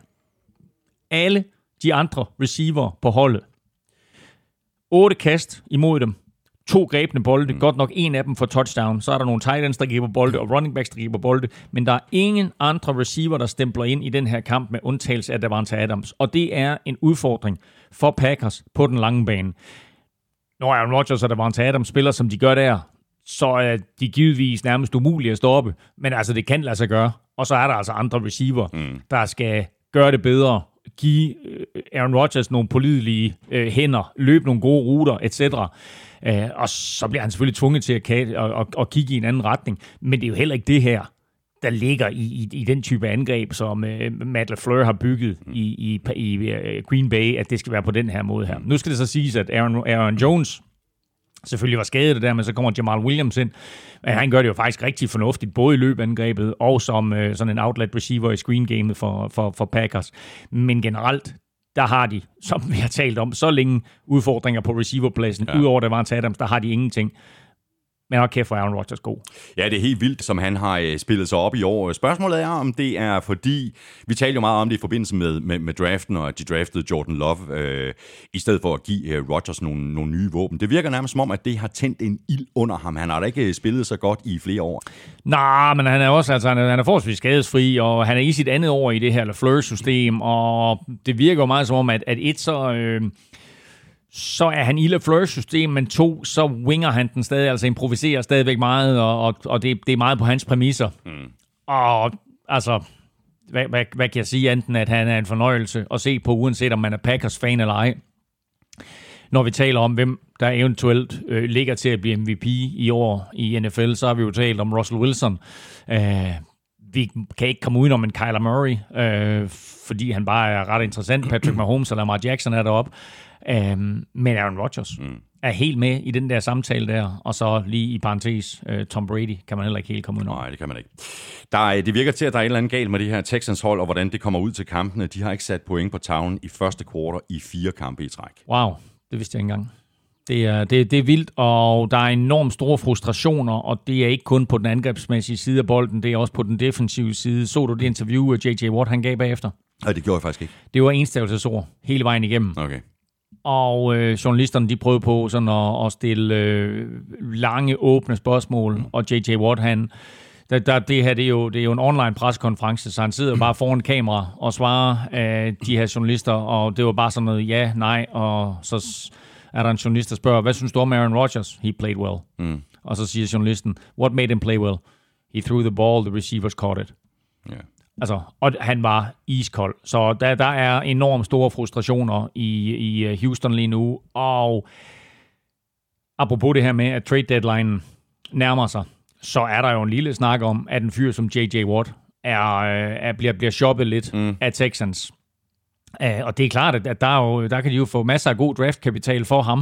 Alle de andre receiver på holdet Otte kast imod dem. To grebne bolde. Mm. Godt nok en af dem for touchdown. Så er der nogle tight ends, der griber bolde, og running backs, der griber bolde. Men der er ingen andre receiver, der stempler ind i den her kamp med undtagelse af Davante Adams. Og det er en udfordring for Packers på den lange bane. Når Aaron Rodgers og Davante Adams spiller, som de gør der, så er de givetvis nærmest umulige at stoppe. Men altså, det kan lade sig gøre. Og så er der altså andre receiver, mm. der skal gøre det bedre, give øh, Aaron Rodgers nogle pålidelige øh, hænder, løbe nogle gode ruter, etc. Øh, og så bliver han selvfølgelig tvunget til at, at, at, at kigge i en anden retning. Men det er jo heller ikke det her, der ligger i, i, i den type angreb, som uh, Matt LaFleur har bygget i, i, i uh, Green Bay, at det skal være på den her måde her. Nu skal det så siges, at Aaron, Aaron Jones selvfølgelig var skadet det der, men så kommer Jamal Williams ind. Han gør det jo faktisk rigtig fornuftigt, både i løbeangrebet og som uh, sådan en outlet receiver i screen game for, for, for Packers. Men generelt, der har de, som vi har talt om, så længe udfordringer på receiverpladsen. Ja. Udover det var Adams, der har de ingenting. Men okay for Aaron Rodgers god. Ja, det er helt vildt, som han har øh, spillet sig op i år. Spørgsmålet er, om det er fordi, vi talte jo meget om det i forbindelse med, med, med draften, og at de draftede Jordan Love, øh, i stedet for at give øh, Rodgers nogle, nogle nye våben. Det virker nærmest som om, at det har tændt en ild under ham. Han har da ikke spillet så godt i flere år. Nej, men han er også altså, han er, han er forholdsvis skadesfri, og han er i sit andet år i det her LaFleur-system, og det virker jo meget som om, at, at et så... Øh, så er han i LaFleurs system, men to, så winger han den stadig, altså improviserer stadigvæk meget, og, og, og det, det er meget på hans præmisser. Mm. Og altså, hvad, hvad, hvad kan jeg sige, enten at han er en fornøjelse at se på, uanset om man er Packers-fan eller ej. Når vi taler om, hvem der eventuelt øh, ligger til at blive MVP i år i NFL, så har vi jo talt om Russell Wilson. Øh, vi kan ikke komme udenom en Kyler Murray, øh, fordi han bare er ret interessant. Patrick Mahomes og Lamar Jackson er deroppe. Øhm, men Aaron Rodgers mm. er helt med i den der samtale der, og så lige i parentes, øh, Tom Brady kan man heller ikke helt komme ud Nej, det kan man ikke. Der er, det virker til, at der er et eller andet galt med det her Texans hold, og hvordan det kommer ud til kampene. De har ikke sat point på tavlen i første kvartal i fire kampe i træk. Wow, det vidste jeg ikke engang. Det er, det, det er vildt, og der er enormt store frustrationer, og det er ikke kun på den angrebsmæssige side af bolden, det er også på den defensive side. Så du det interview, J.J. Watt han gav bagefter? Nej, det gjorde jeg faktisk ikke. Det var enstavelsesord hele vejen igennem. Okay og øh, journalisterne de prøvede på sådan at, at stille øh, lange, åbne spørgsmål, mm. og J.J. Watt, han, der, der, det her det er, jo, det er jo en online preskonference, så han sidder bare foran kamera og svarer øh, de her journalister, og det var bare sådan noget ja, nej, og så er der en journalist, der spørger, hvad synes du om Aaron Rodgers? He played well. Mm. Og så siger journalisten, what made him play well? He threw the ball, the receivers caught it. Yeah. Altså, og han var iskold. Så der, der er enormt store frustrationer i, i øh, Houston lige nu. Og apropos det her med, at trade deadline nærmer sig, så er der jo en lille snak om, at en fyr som J.J. Watt er, øh, er, bliver, bliver shoppet lidt mm. af Texans. Uh, og det er klart, at der, er jo, der kan de jo få masser af god draftkapital for ham.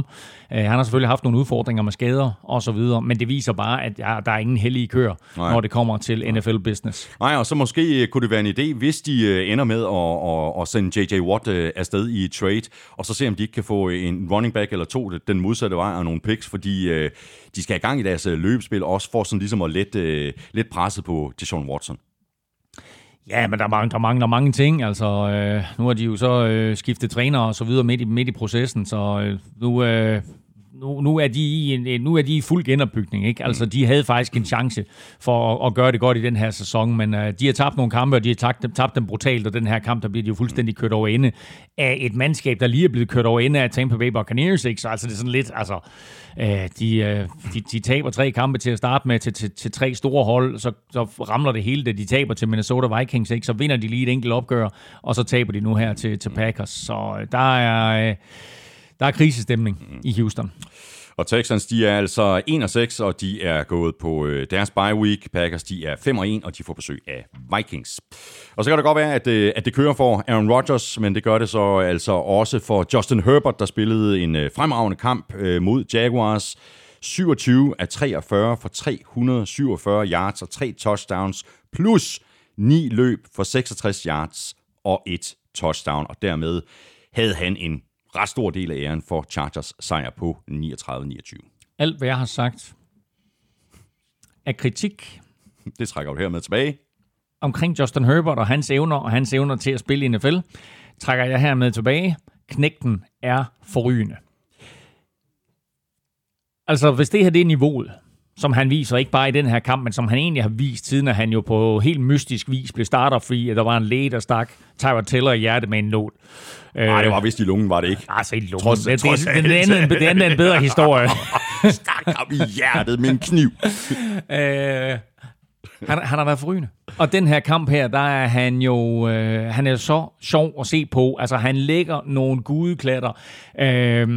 Uh, han har selvfølgelig haft nogle udfordringer med skader og så videre, men det viser bare, at ja, der er ingen heldige kør, Nej. når det kommer til NFL-business. Nej, og så måske kunne det være en idé, hvis de uh, ender med at, at, at sende J.J. Watt afsted i trade, og så se, om de ikke kan få en running back eller to den modsatte vej og nogle picks, fordi uh, de skal i gang i deres løbespil, også for sådan ligesom at lette, uh, let presset på Deshaun Watson. Ja, men der mangler, der mangler mange ting. Altså, øh, nu har de jo så øh, skiftet træner og så videre midt i, midt i processen, så øh, nu, øh, nu, nu, er de i en, nu er de i fuld genopbygning. Ikke? Altså, de havde faktisk en chance for at, at gøre det godt i den her sæson, men uh, de har tabt nogle kampe, og de har tabt, tabt dem brutalt, og den her kamp, der bliver de jo fuldstændig kørt over ende af et mandskab, der lige er blevet kørt over ende af Tampa Bay Buccaneers. Ikke? Så altså, det er sådan lidt, altså, uh, de, uh, de, de taber tre kampe til at starte med til, til, til tre store hold, så, så ramler det hele, da de taber til Minnesota Vikings, ikke? så vinder de lige et enkelt opgør, og så taber de nu her til, til Packers. Så uh, der er... Uh, der er krisestemning i Houston. Og Texans, de er altså 1 og 6, og de er gået på øh, deres bye week. Packers, de er 5 og 1, og de får besøg af Vikings. Og så kan det godt være, at, øh, at det kører for Aaron Rodgers, men det gør det så altså også for Justin Herbert, der spillede en øh, fremragende kamp øh, mod Jaguars. 27 af 43 for 347 yards og 3 touchdowns, plus 9 løb for 66 yards og et touchdown, og dermed havde han en ret stor del af æren for Chargers sejr på 39-29. Alt, hvad jeg har sagt, er kritik. Det trækker du hermed tilbage. Omkring Justin Herbert og hans evner, og hans evner til at spille i NFL, trækker jeg hermed tilbage. Knægten er forrygende. Altså, hvis det her det er niveauet, som han viser, ikke bare i den her kamp, men som han egentlig har vist, siden at han jo på helt mystisk vis blev starterfri, at der var en læge, der stak Tyra Taylor i hjertet med en nål. Nej, det var vist i lungen, var det ikke? Altså i lungen. Trods- det, trods det, det, det, andet, det andet er en bedre historie. Stak ham i hjertet med en kniv. Øh, han, han har været forrygende. Og den her kamp her, der er han jo øh, han er så sjov at se på. Altså, han lægger nogle gudeklatter øh,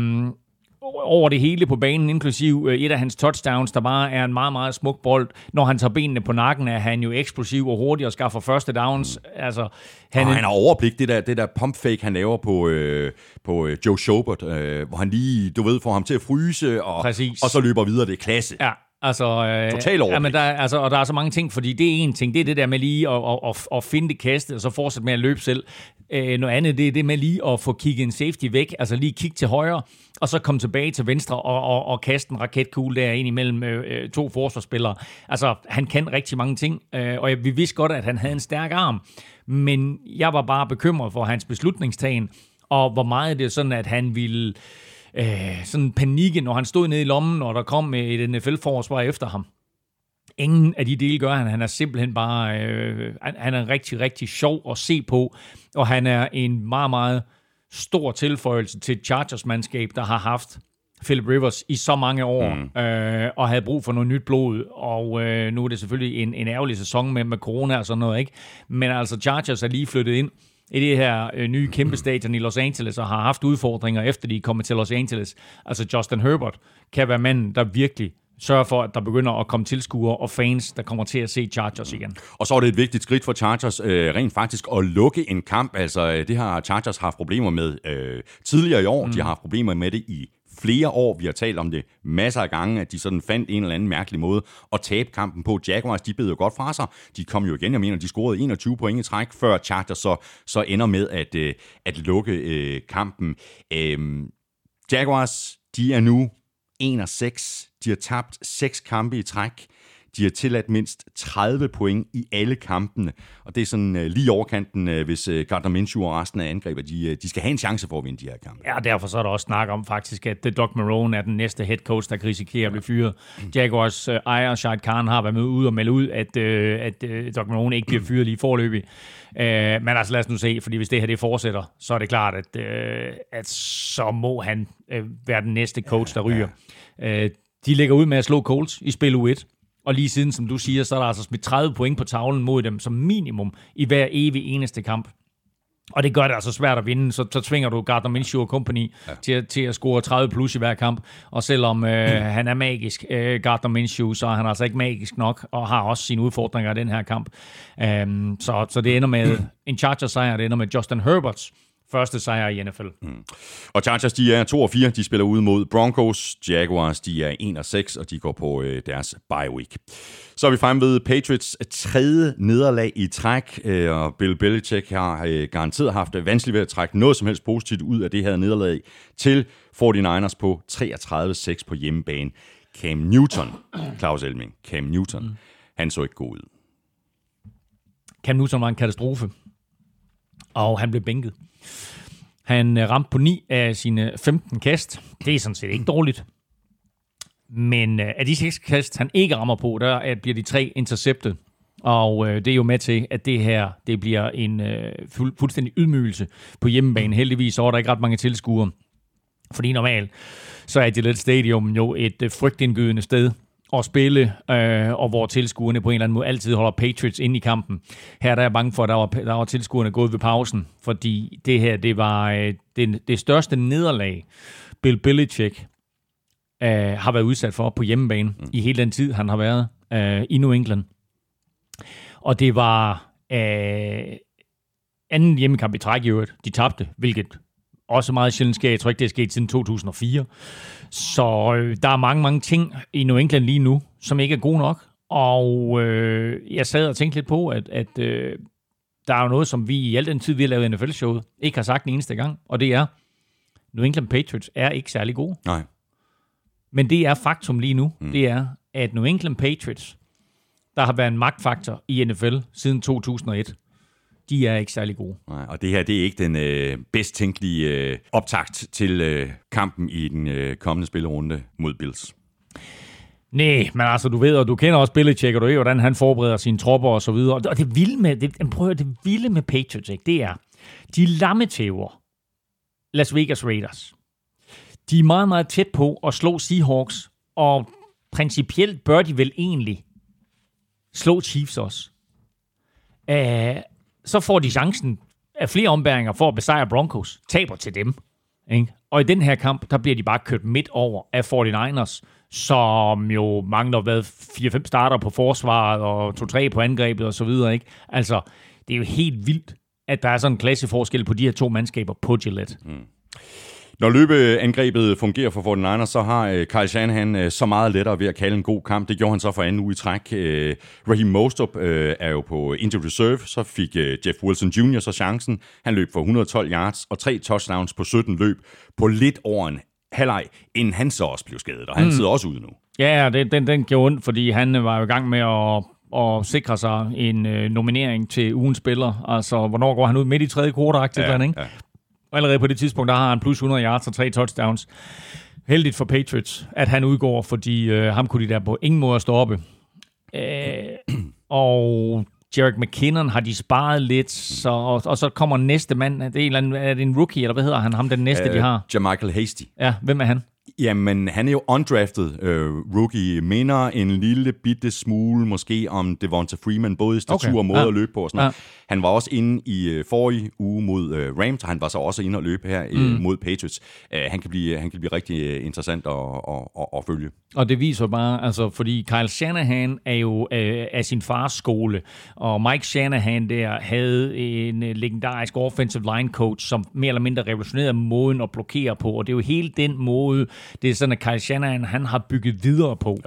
over det hele på banen, inklusiv øh, et af hans touchdowns, der bare er en meget, meget smuk bold. Når han tager benene på nakken, er han jo eksplosiv og hurtig og skaffer første downs. Altså, han, Og han har overblik, det der, det der pump fake, han laver på, øh, på øh, Joe Schobert, øh, hvor han lige, du ved, får ham til at fryse, og, Præcis. og så løber videre. Det er klasse. Ja, altså... Øh, Total overblik. ja, men der, er- altså, og der er så mange ting, fordi det er en ting, det er det der med lige at, at, at, at finde det kaste, og så fortsætte med at løbe selv. Øh, noget andet, det er det med lige at få kigget en safety væk, altså lige kigge til højre, og så komme tilbage til venstre og, og, og kaste en raketkugle der ind imellem øh, øh, to forsvarsspillere. Altså, han kan rigtig mange ting, øh, og vi vidste godt, at han havde en stærk arm, men jeg var bare bekymret for hans beslutningstagen, og hvor meget det er sådan, at han ville øh, sådan panikke, når han stod nede i lommen, og der kom et NFL-forsvar efter ham. Ingen af de dele gør han. Han er simpelthen bare... Øh, han- er rigtig, rigtig sjov at se på, og han er en meget, meget stor tilføjelse til Chargers-mandskab, der har haft Philip Rivers i så mange år, mm. øh, og havde brug for noget nyt blod, og øh, nu er det selvfølgelig en, en ærgerlig sæson med, med corona og sådan noget, ikke? Men altså, Chargers er lige flyttet ind i det her øh, nye kæmpe stadion i Los Angeles, og har haft udfordringer, efter de er kommet til Los Angeles. Altså, Justin Herbert kan være manden, der virkelig sørger for, at der begynder at komme tilskuere og fans, der kommer til at se Chargers igen. Og så er det et vigtigt skridt for Chargers øh, rent faktisk at lukke en kamp. Altså, øh, det har Chargers haft problemer med øh, tidligere i år. Mm. De har haft problemer med det i flere år. Vi har talt om det masser af gange, at de sådan fandt en eller anden mærkelig måde at tabe kampen på. Jaguars, de bed jo godt fra sig. De kom jo igen, jeg mener, de scorede 21 point i træk, før Chargers så, så ender med at, øh, at lukke øh, kampen. Øh, Jaguars, de er nu 1 og 6. De har tabt 6 kampe i træk. De har tilladt mindst 30 point i alle kampene. Og det er sådan uh, lige overkanten, uh, hvis uh, Gardner Minshew og resten af angreber, de, uh, de skal have en chance for at vinde de her kampe. Ja, derfor så er der også snak om faktisk, at uh, Doug Marone er den næste head coach, der kan risikere at blive fyret. Jaguars uh, ejer, Shad Khan, har været med ud og melde ud, at, uh, at uh, Doug Marone ikke bliver fyret lige forløbig. Uh, men altså lad os nu se, fordi hvis det her det fortsætter, så er det klart, at, uh, at så må han uh, være den næste coach, der ryger. Uh, de ligger ud med at slå Colts i spil U1. Og lige siden, som du siger, så er der altså smidt 30 point på tavlen mod dem som minimum i hver evig eneste kamp. Og det gør det altså svært at vinde, så, så tvinger du Gardner Minshew company ja. til, at- til at score 30 plus i hver kamp. Og selvom øh, han er magisk, øh, Gardner Minshew, så er han altså ikke magisk nok, og har også sine udfordringer i den her kamp. Um, så, så det ender med en Chargers-sejr, det ender med Justin Herberts første sejr i NFL. Mm. Og Chargers, de er 2 og 4. De spiller ude mod Broncos. Jaguars, de er 1 og 6, og de går på øh, deres bye week. Så er vi fremme ved Patriots tredje nederlag i træk, øh, og Bill Belichick har øh, garanteret haft vanskeligt ved at trække noget som helst positivt ud af det her nederlag til 49ers på 33-6 på hjemmebane. Cam Newton, Claus Elming, Cam Newton, mm. han så ikke god ud. Cam Newton var en katastrofe, og han blev bænket. Han øh, ramte på 9 af sine 15 kast. Det er sådan set ikke dårligt. Men øh, af de 6 kast, han ikke rammer på, der øh, bliver de tre interceptet. Og øh, det er jo med til, at det her det bliver en øh, fuld, fuldstændig ydmygelse på hjemmebane. Heldigvis så er der ikke ret mange tilskuere. Fordi normalt, så er Gillette Stadium jo et øh, frygtindgydende sted at spille, øh, og hvor tilskuerne på en eller anden måde altid holder Patriots inde i kampen. Her der er jeg bange for, at der var, der var tilskuerne gået ved pausen, fordi det her, det var øh, det, det største nederlag, Bill Belichick øh, har været udsat for på hjemmebane mm. i hele den tid, han har været øh, i New England. Og det var øh, anden hjemmekamp i træk i øvrigt. De tabte, hvilket også meget sjældent sker. Jeg tror ikke, det er sket siden 2004. Så øh, der er mange, mange ting i New England lige nu, som ikke er gode nok. Og øh, jeg sad og tænkte lidt på, at, at øh, der er jo noget, som vi i al den tid, vi har lavet NFL-showet, ikke har sagt den eneste gang. Og det er, New England Patriots er ikke særlig gode. Nej. Men det er faktum lige nu. Mm. Det er, at New England Patriots, der har været en magtfaktor i NFL siden 2001, de er ikke særlig gode. Nej, og det her, det er ikke den øh, bedst tænkelige øh, optakt til øh, kampen i den øh, kommende spillerunde mod Bills. Nej, men altså, du ved, og du kender også Belichick, og du ved, hvordan han forbereder sine tropper og så videre. Og det vilde med, det, prøv at høre, det vilde med Patriots, ikke, det er, de lammetæver Las Vegas Raiders. De er meget, meget tæt på at slå Seahawks, og principielt bør de vel egentlig slå Chiefs også. Uh, så får de chancen af flere ombæringer for at besejre Broncos. Taber til dem. Ikke? Og i den her kamp, der bliver de bare kørt midt over af 49ers, som jo mangler hvad, 4-5 starter på forsvaret og 2-3 på angrebet og så videre. Ikke? Altså, det er jo helt vildt, at der er sådan en klasseforskel på de her to mandskaber på Gillette. Mm. Når løbeangrebet fungerer for 49ers, så har øh, Kyle Shanahan øh, så meget lettere ved at kalde en god kamp. Det gjorde han så for anden uge i træk. Øh, Raheem Mostert er jo på injured reserve, så fik Jeff Wilson Jr. så chancen. Han løb for 112 yards og tre touchdowns på 17 løb på lidt over en halvleg, inden han så også blev skadet, og han mm. sidder også ude nu. Ja, det, den, den gjorde ondt, fordi han var jo i gang med at og sikre sig en øh, nominering til ugens spiller. Altså, hvornår går han ud? Midt i tredje kvartal, ja, ikke? Ja. Og allerede på det tidspunkt, der har han plus 100 yards og tre touchdowns. Heldigt for Patriots, at han udgår, fordi øh, ham kunne de der på ingen måde stoppe. Øh, og Jarek McKinnon har de sparet lidt, så, og, og så kommer næste mand, det er, en eller anden, er det en rookie, eller hvad hedder han, ham den næste, uh, de har? Jamichael Hasty. Ja, hvem er han? Jamen, han er jo undrafted øh, rookie. Minder en lille bitte smule måske om Devonta Freeman, både i statur okay. og måde ja. at løbe på. Og sådan ja. Han var også inde i øh, forrige uge mod øh, Rams, og han var så også inde og løbe her øh, mm. mod Patriots. Uh, han, kan blive, han kan blive rigtig øh, interessant at, at, at, at følge. Og det viser bare, altså, fordi Kyle Shanahan er jo øh, af sin fars skole, og Mike Shanahan der havde en øh, legendarisk offensive line coach, som mere eller mindre revolutionerede måden at blokere på, og det er jo hele den måde, det er sådan, at Kyle Shanahan, han har bygget videre på.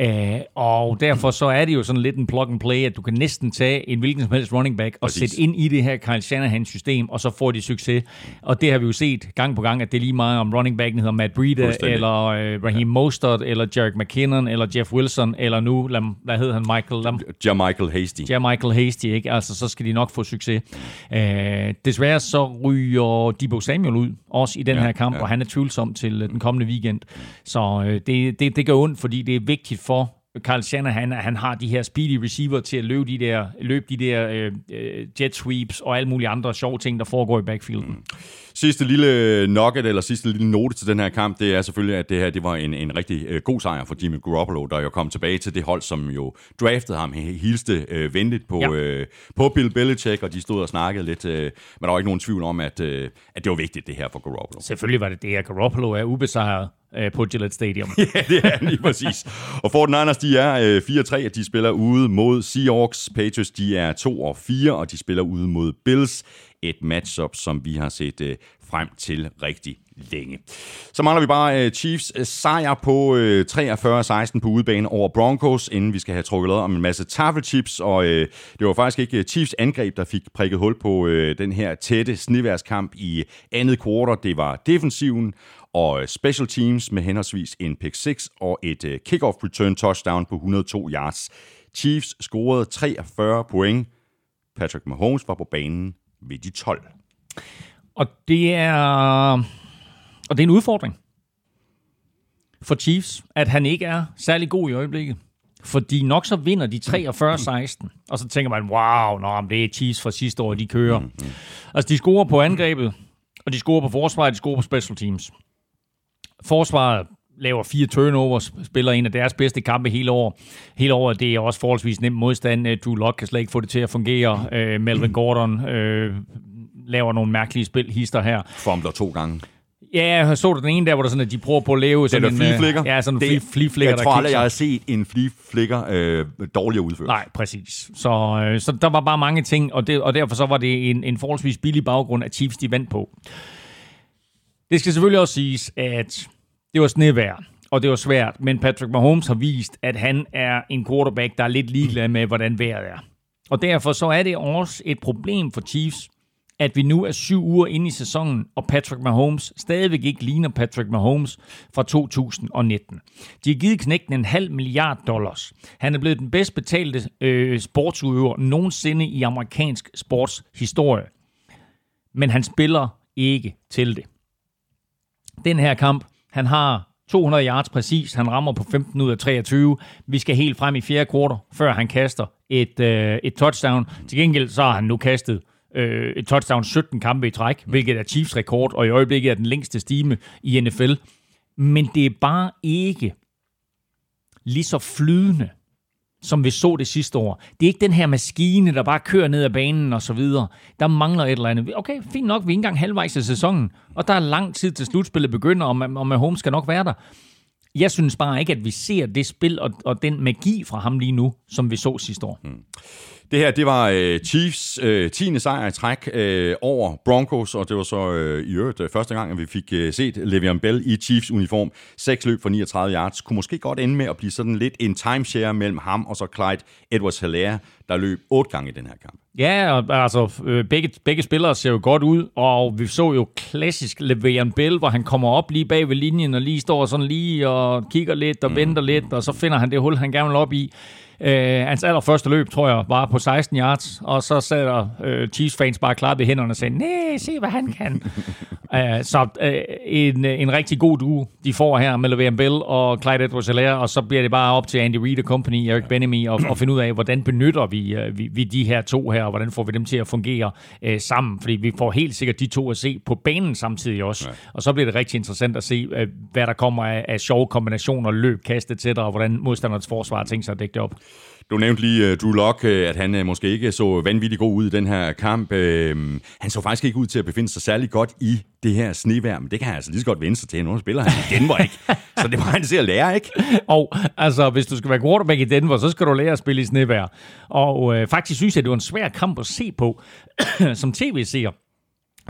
Øh, og derfor så er det jo sådan lidt en plug and play, at du kan næsten tage en hvilken som helst running back og Præcis. sætte ind i det her Kyle Shanahan-system, og så får de succes. Og det har vi jo set gang på gang, at det er lige meget om running backen hedder Matt Breida, eller øh, Raheem Mostert, eller Jarek McKinnon, eller Jeff Wilson, eller nu, lad, hvad hedder han, Michael? Lam, Michael Hasty. Michael Hasty, ikke? Altså, så skal de nok få succes. Øh, desværre så ryger Debo Samuel ud, også i den ja, her kamp, ja. og han er tvivlsom til den kommende weekend. Så øh, det, det, det gør ondt, fordi det er vigtigt for Carl Shanahan, han har de her speedy receiver til at løbe de der, løbe de der øh, øh, jet sweeps og alle mulige andre sjove ting, der foregår i backfielden. Mm. Sidste lille nugget, eller sidste lille note til den her kamp, det er selvfølgelig, at det her det var en, en rigtig øh, god sejr for Jimmy Garoppolo, der jo kom tilbage til det hold, som jo draftede ham, hilste øh, venligt på, ja. øh, på Bill Belichick, og de stod og snakkede lidt. Øh, men der var ikke nogen tvivl om, at, øh, at det var vigtigt, det her for Garoppolo. Selvfølgelig var det det, at Garoppolo er ubesejret øh, på Gillette Stadium. ja, det er lige præcis. Og 49ers, de er øh, 4-3, og de spiller ude mod Seahawks. Patriots, de er 2 og 4, og de spiller ude mod Bills. Et matchup, som vi har set øh, frem til rigtig længe. Så mangler vi bare øh, Chiefs uh, sejr på øh, 43-16 på udebane over Broncos, inden vi skal have trukket om en masse tafelchips, og øh, det var faktisk ikke øh, Chiefs angreb, der fik prikket hul på øh, den her tætte sniværskamp i andet kvartal. Det var defensiven, og øh, special teams med henholdsvis en pick 6 og et kickoff return touchdown på 102 yards. Chiefs scorede 43 point. Patrick Mahomes var på banen ved de 12. Og det er, og det er en udfordring for Chiefs, at han ikke er særlig god i øjeblikket. Fordi nok så vinder de 43-16, og så tænker man, wow, nå, det er Chiefs fra sidste år, de kører. Mm-hmm. Altså, de scorer på angrebet, og de scorer på forsvaret, de scorer på special teams. Forsvaret laver fire turnovers, spiller en af deres bedste kampe hele år. Hele året, det er også forholdsvis nem modstand. Drew Lock kan slet ikke få det til at fungere. Uh, Melvin Gordon uh, laver nogle mærkelige spil, hister her. Formler to gange. Ja, jeg så den ene der, hvor der sådan, at de prøver på at lave sådan en... fliflikker? Ja, sådan en fliflikker, Jeg tror aldrig, jeg har set en fliflikker øh, dårligere udført. Nej, præcis. Så, øh, så der var bare mange ting, og, det, og derfor så var det en, en forholdsvis billig baggrund, at Chiefs de vandt på. Det skal selvfølgelig også siges, at det var snevejr, og det var svært, men Patrick Mahomes har vist, at han er en quarterback, der er lidt ligeglad med, hvordan vejret er. Og derfor så er det også et problem for Chiefs, at vi nu er syv uger inde i sæsonen, og Patrick Mahomes stadigvæk ikke ligner Patrick Mahomes fra 2019. De har givet knægten en halv milliard dollars. Han er blevet den bedst betalte øh, sportsudøver nogensinde i amerikansk sportshistorie. Men han spiller ikke til det. Den her kamp, han har 200 yards præcis. Han rammer på 15 ud af 23. Vi skal helt frem i fjerde kvartal, før han kaster et, øh, et touchdown. Til gengæld så har han nu kastet øh, et touchdown 17 kampe i træk, hvilket er Chiefs rekord, og i øjeblikket er den længste stime i NFL. Men det er bare ikke lige så flydende, som vi så det sidste år. Det er ikke den her maskine, der bare kører ned ad banen og så videre. Der mangler et eller andet. Okay, fint nok, vi er ikke engang halvvejs i sæsonen, og der er lang tid til slutspillet begynder, og, og Mahomes skal nok være der. Jeg synes bare ikke, at vi ser det spil og, og den magi fra ham lige nu, som vi så sidste år. Mm. Det her, det var øh, Chiefs øh, 10. sejr i træk øh, over Broncos, og det var så øh, i øvrigt øh, første gang, at vi fik øh, set Le'Veon Bell i Chiefs uniform. Seks løb for 39 yards. Kunne måske godt ende med at blive sådan lidt en timeshare mellem ham og så Clyde edwards helaire der løb otte gange i den her kamp. Ja, og, altså øh, begge, begge spillere ser jo godt ud, og vi så jo klassisk Le'Veon Bell, hvor han kommer op lige bag ved linjen og lige står sådan lige og kigger lidt og mm. venter lidt, og så finder han det hul, han gerne vil op i. Øh, hans allerførste løb, tror jeg, var på 16 yards, og så sad der øh, Chiefs-fans bare klar ved hænderne og sagde, nej, se hvad han kan. uh, så uh, en, en rigtig god duo, de får her med Le'Veon Bell og Clyde edwards og så bliver det bare op til Andy Reid og company, Eric Benemy, at, at finde ud af, hvordan benytter vi, uh, vi, vi de her to her, og hvordan får vi dem til at fungere uh, sammen, fordi vi får helt sikkert de to at se på banen samtidig også. Ja. Og så bliver det rigtig interessant at se, uh, hvad der kommer af, af sjove kombinationer, løb, kaste, etc., og hvordan modstandernes forsvar tænkt sig at dække det op. Du nævnte lige uh, Drew Locke, øh, at han uh, måske ikke så vanvittigt god ud i den her kamp. Uh, han så faktisk ikke ud til at befinde sig særlig godt i det her snevær, men det kan han altså lige så godt vende sig til. Nu spiller han i Denver, ikke? Så det var han til at lære, ikke? Og altså, hvis du skal være quarterback i Denver, så skal du lære at spille i snevær. Og uh, faktisk synes jeg, det var en svær kamp at se på som tv-seer.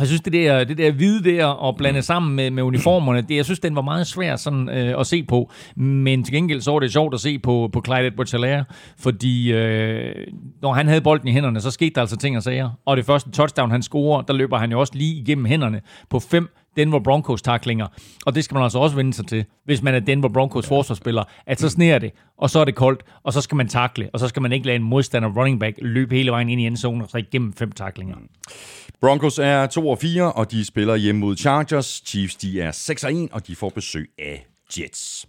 Jeg synes, det der, det der hvide der og blande sammen med, med uniformerne, det, jeg synes, den var meget svær sådan, øh, at se på. Men til gengæld så var det sjovt at se på, på Clyde edwards fordi øh, når han havde bolden i hænderne, så skete der altså ting og sager. Og det første touchdown, han scorer, der løber han jo også lige igennem hænderne på fem Denver Broncos taklinger. Og det skal man altså også vende sig til, hvis man er Denver Broncos forsvarsspiller, at så sneer det, og så er det koldt, og så skal man takle, og så skal man ikke lade en modstander running back løbe hele vejen ind i endzone og så igennem fem taklinger. Broncos er 2 og 4, og de spiller hjemme mod Chargers. Chiefs de er 6 og 1, og de får besøg af Jets.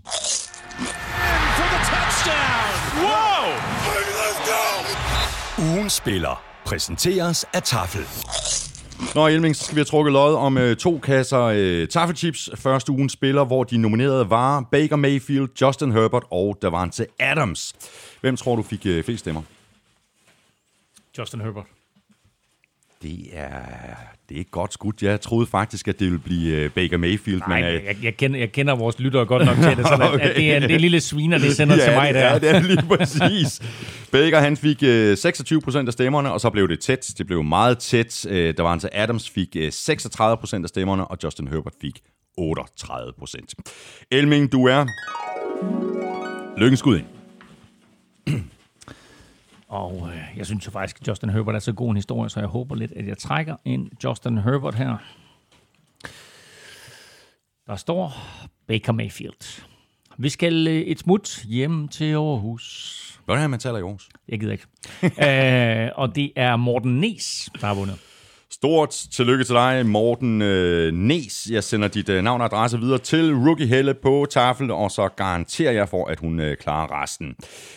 Ugen spiller præsenteres af Tafel. Nå, Elming, så skal vi have trukket lod om øh, to kasser øh, taffelchips. Første ugen spiller, hvor de nominerede var Baker Mayfield, Justin Herbert og Davante Adams. Hvem tror du fik øh, flest stemmer? Justin Herbert. Det er, det er godt skudt. Jeg troede faktisk, at det ville blive uh, Baker Mayfield. Nej, men, uh, jeg, jeg, kender, jeg kender vores lyttere godt nok til det, så okay. at det er det lille sviner, det sender ja, til mig der. Ja, det er lige præcis. Baker han fik uh, 26 procent af stemmerne, og så blev det tæt. Det blev meget tæt. Der var altså Adams fik uh, 36 procent af stemmerne, og Justin Herbert fik 38 procent. Elming, du er lykkens ind. Og øh, jeg synes jo faktisk, at Justin Herbert er så god en historie, så jeg håber lidt, at jeg trækker en Justin Herbert her. Der står Baker Mayfield. Vi skal øh, et smut hjem til Aarhus. Hvordan man taler i Aarhus? Jeg gider ikke. Æh, øh, og det er Morten Nes, der har vundet. Stort tillykke til dig, Morten øh, Nes. Jeg sender dit øh, navn og adresse videre til Rookie Helle på tafel, og så garanterer jeg for, at hun øh, klarer resten.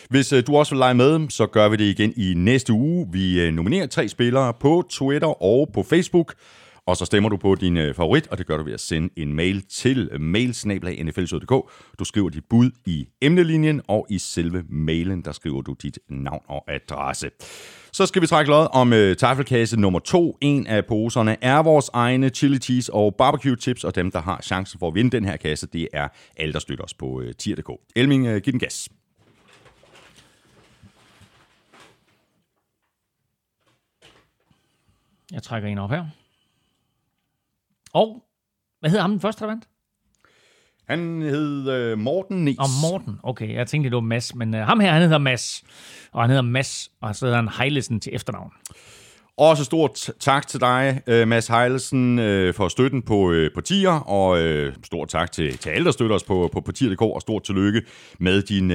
Hvis øh, du også vil lege med, så gør vi det igen i næste uge. Vi øh, nominerer tre spillere på Twitter og på Facebook. Og så stemmer du på din øh, favorit, og det gør du ved at sende en mail til mailsnablag.nfl.dk. Du skriver dit bud i emnelinjen, og i selve mailen, der skriver du dit navn og adresse. Så skal vi trække lod om øh, tafelkasse nummer to. En af poserne er vores egne chili cheese og barbecue chips, og dem, der har chancen for at vinde den her kasse, det er alle, der støtter os på øh, tier.dk. Elming, øh, giv den gas. Jeg trækker en op her. Og, hvad hedder ham den første, der vandt? Han hed øh, Morten Nes. Og Morten, okay. Jeg tænkte, det var Mads, men øh, ham her, han hedder Mads. Og han hedder Mads, og så hedder han Heilesen til efternavn. Også stort tak til dig, øh, Mads Heilesen, øh, for støtten på, øh, på Tier, og stort tak til, til alle, der støtter os på, på, på Tier.dk, og stort tillykke med din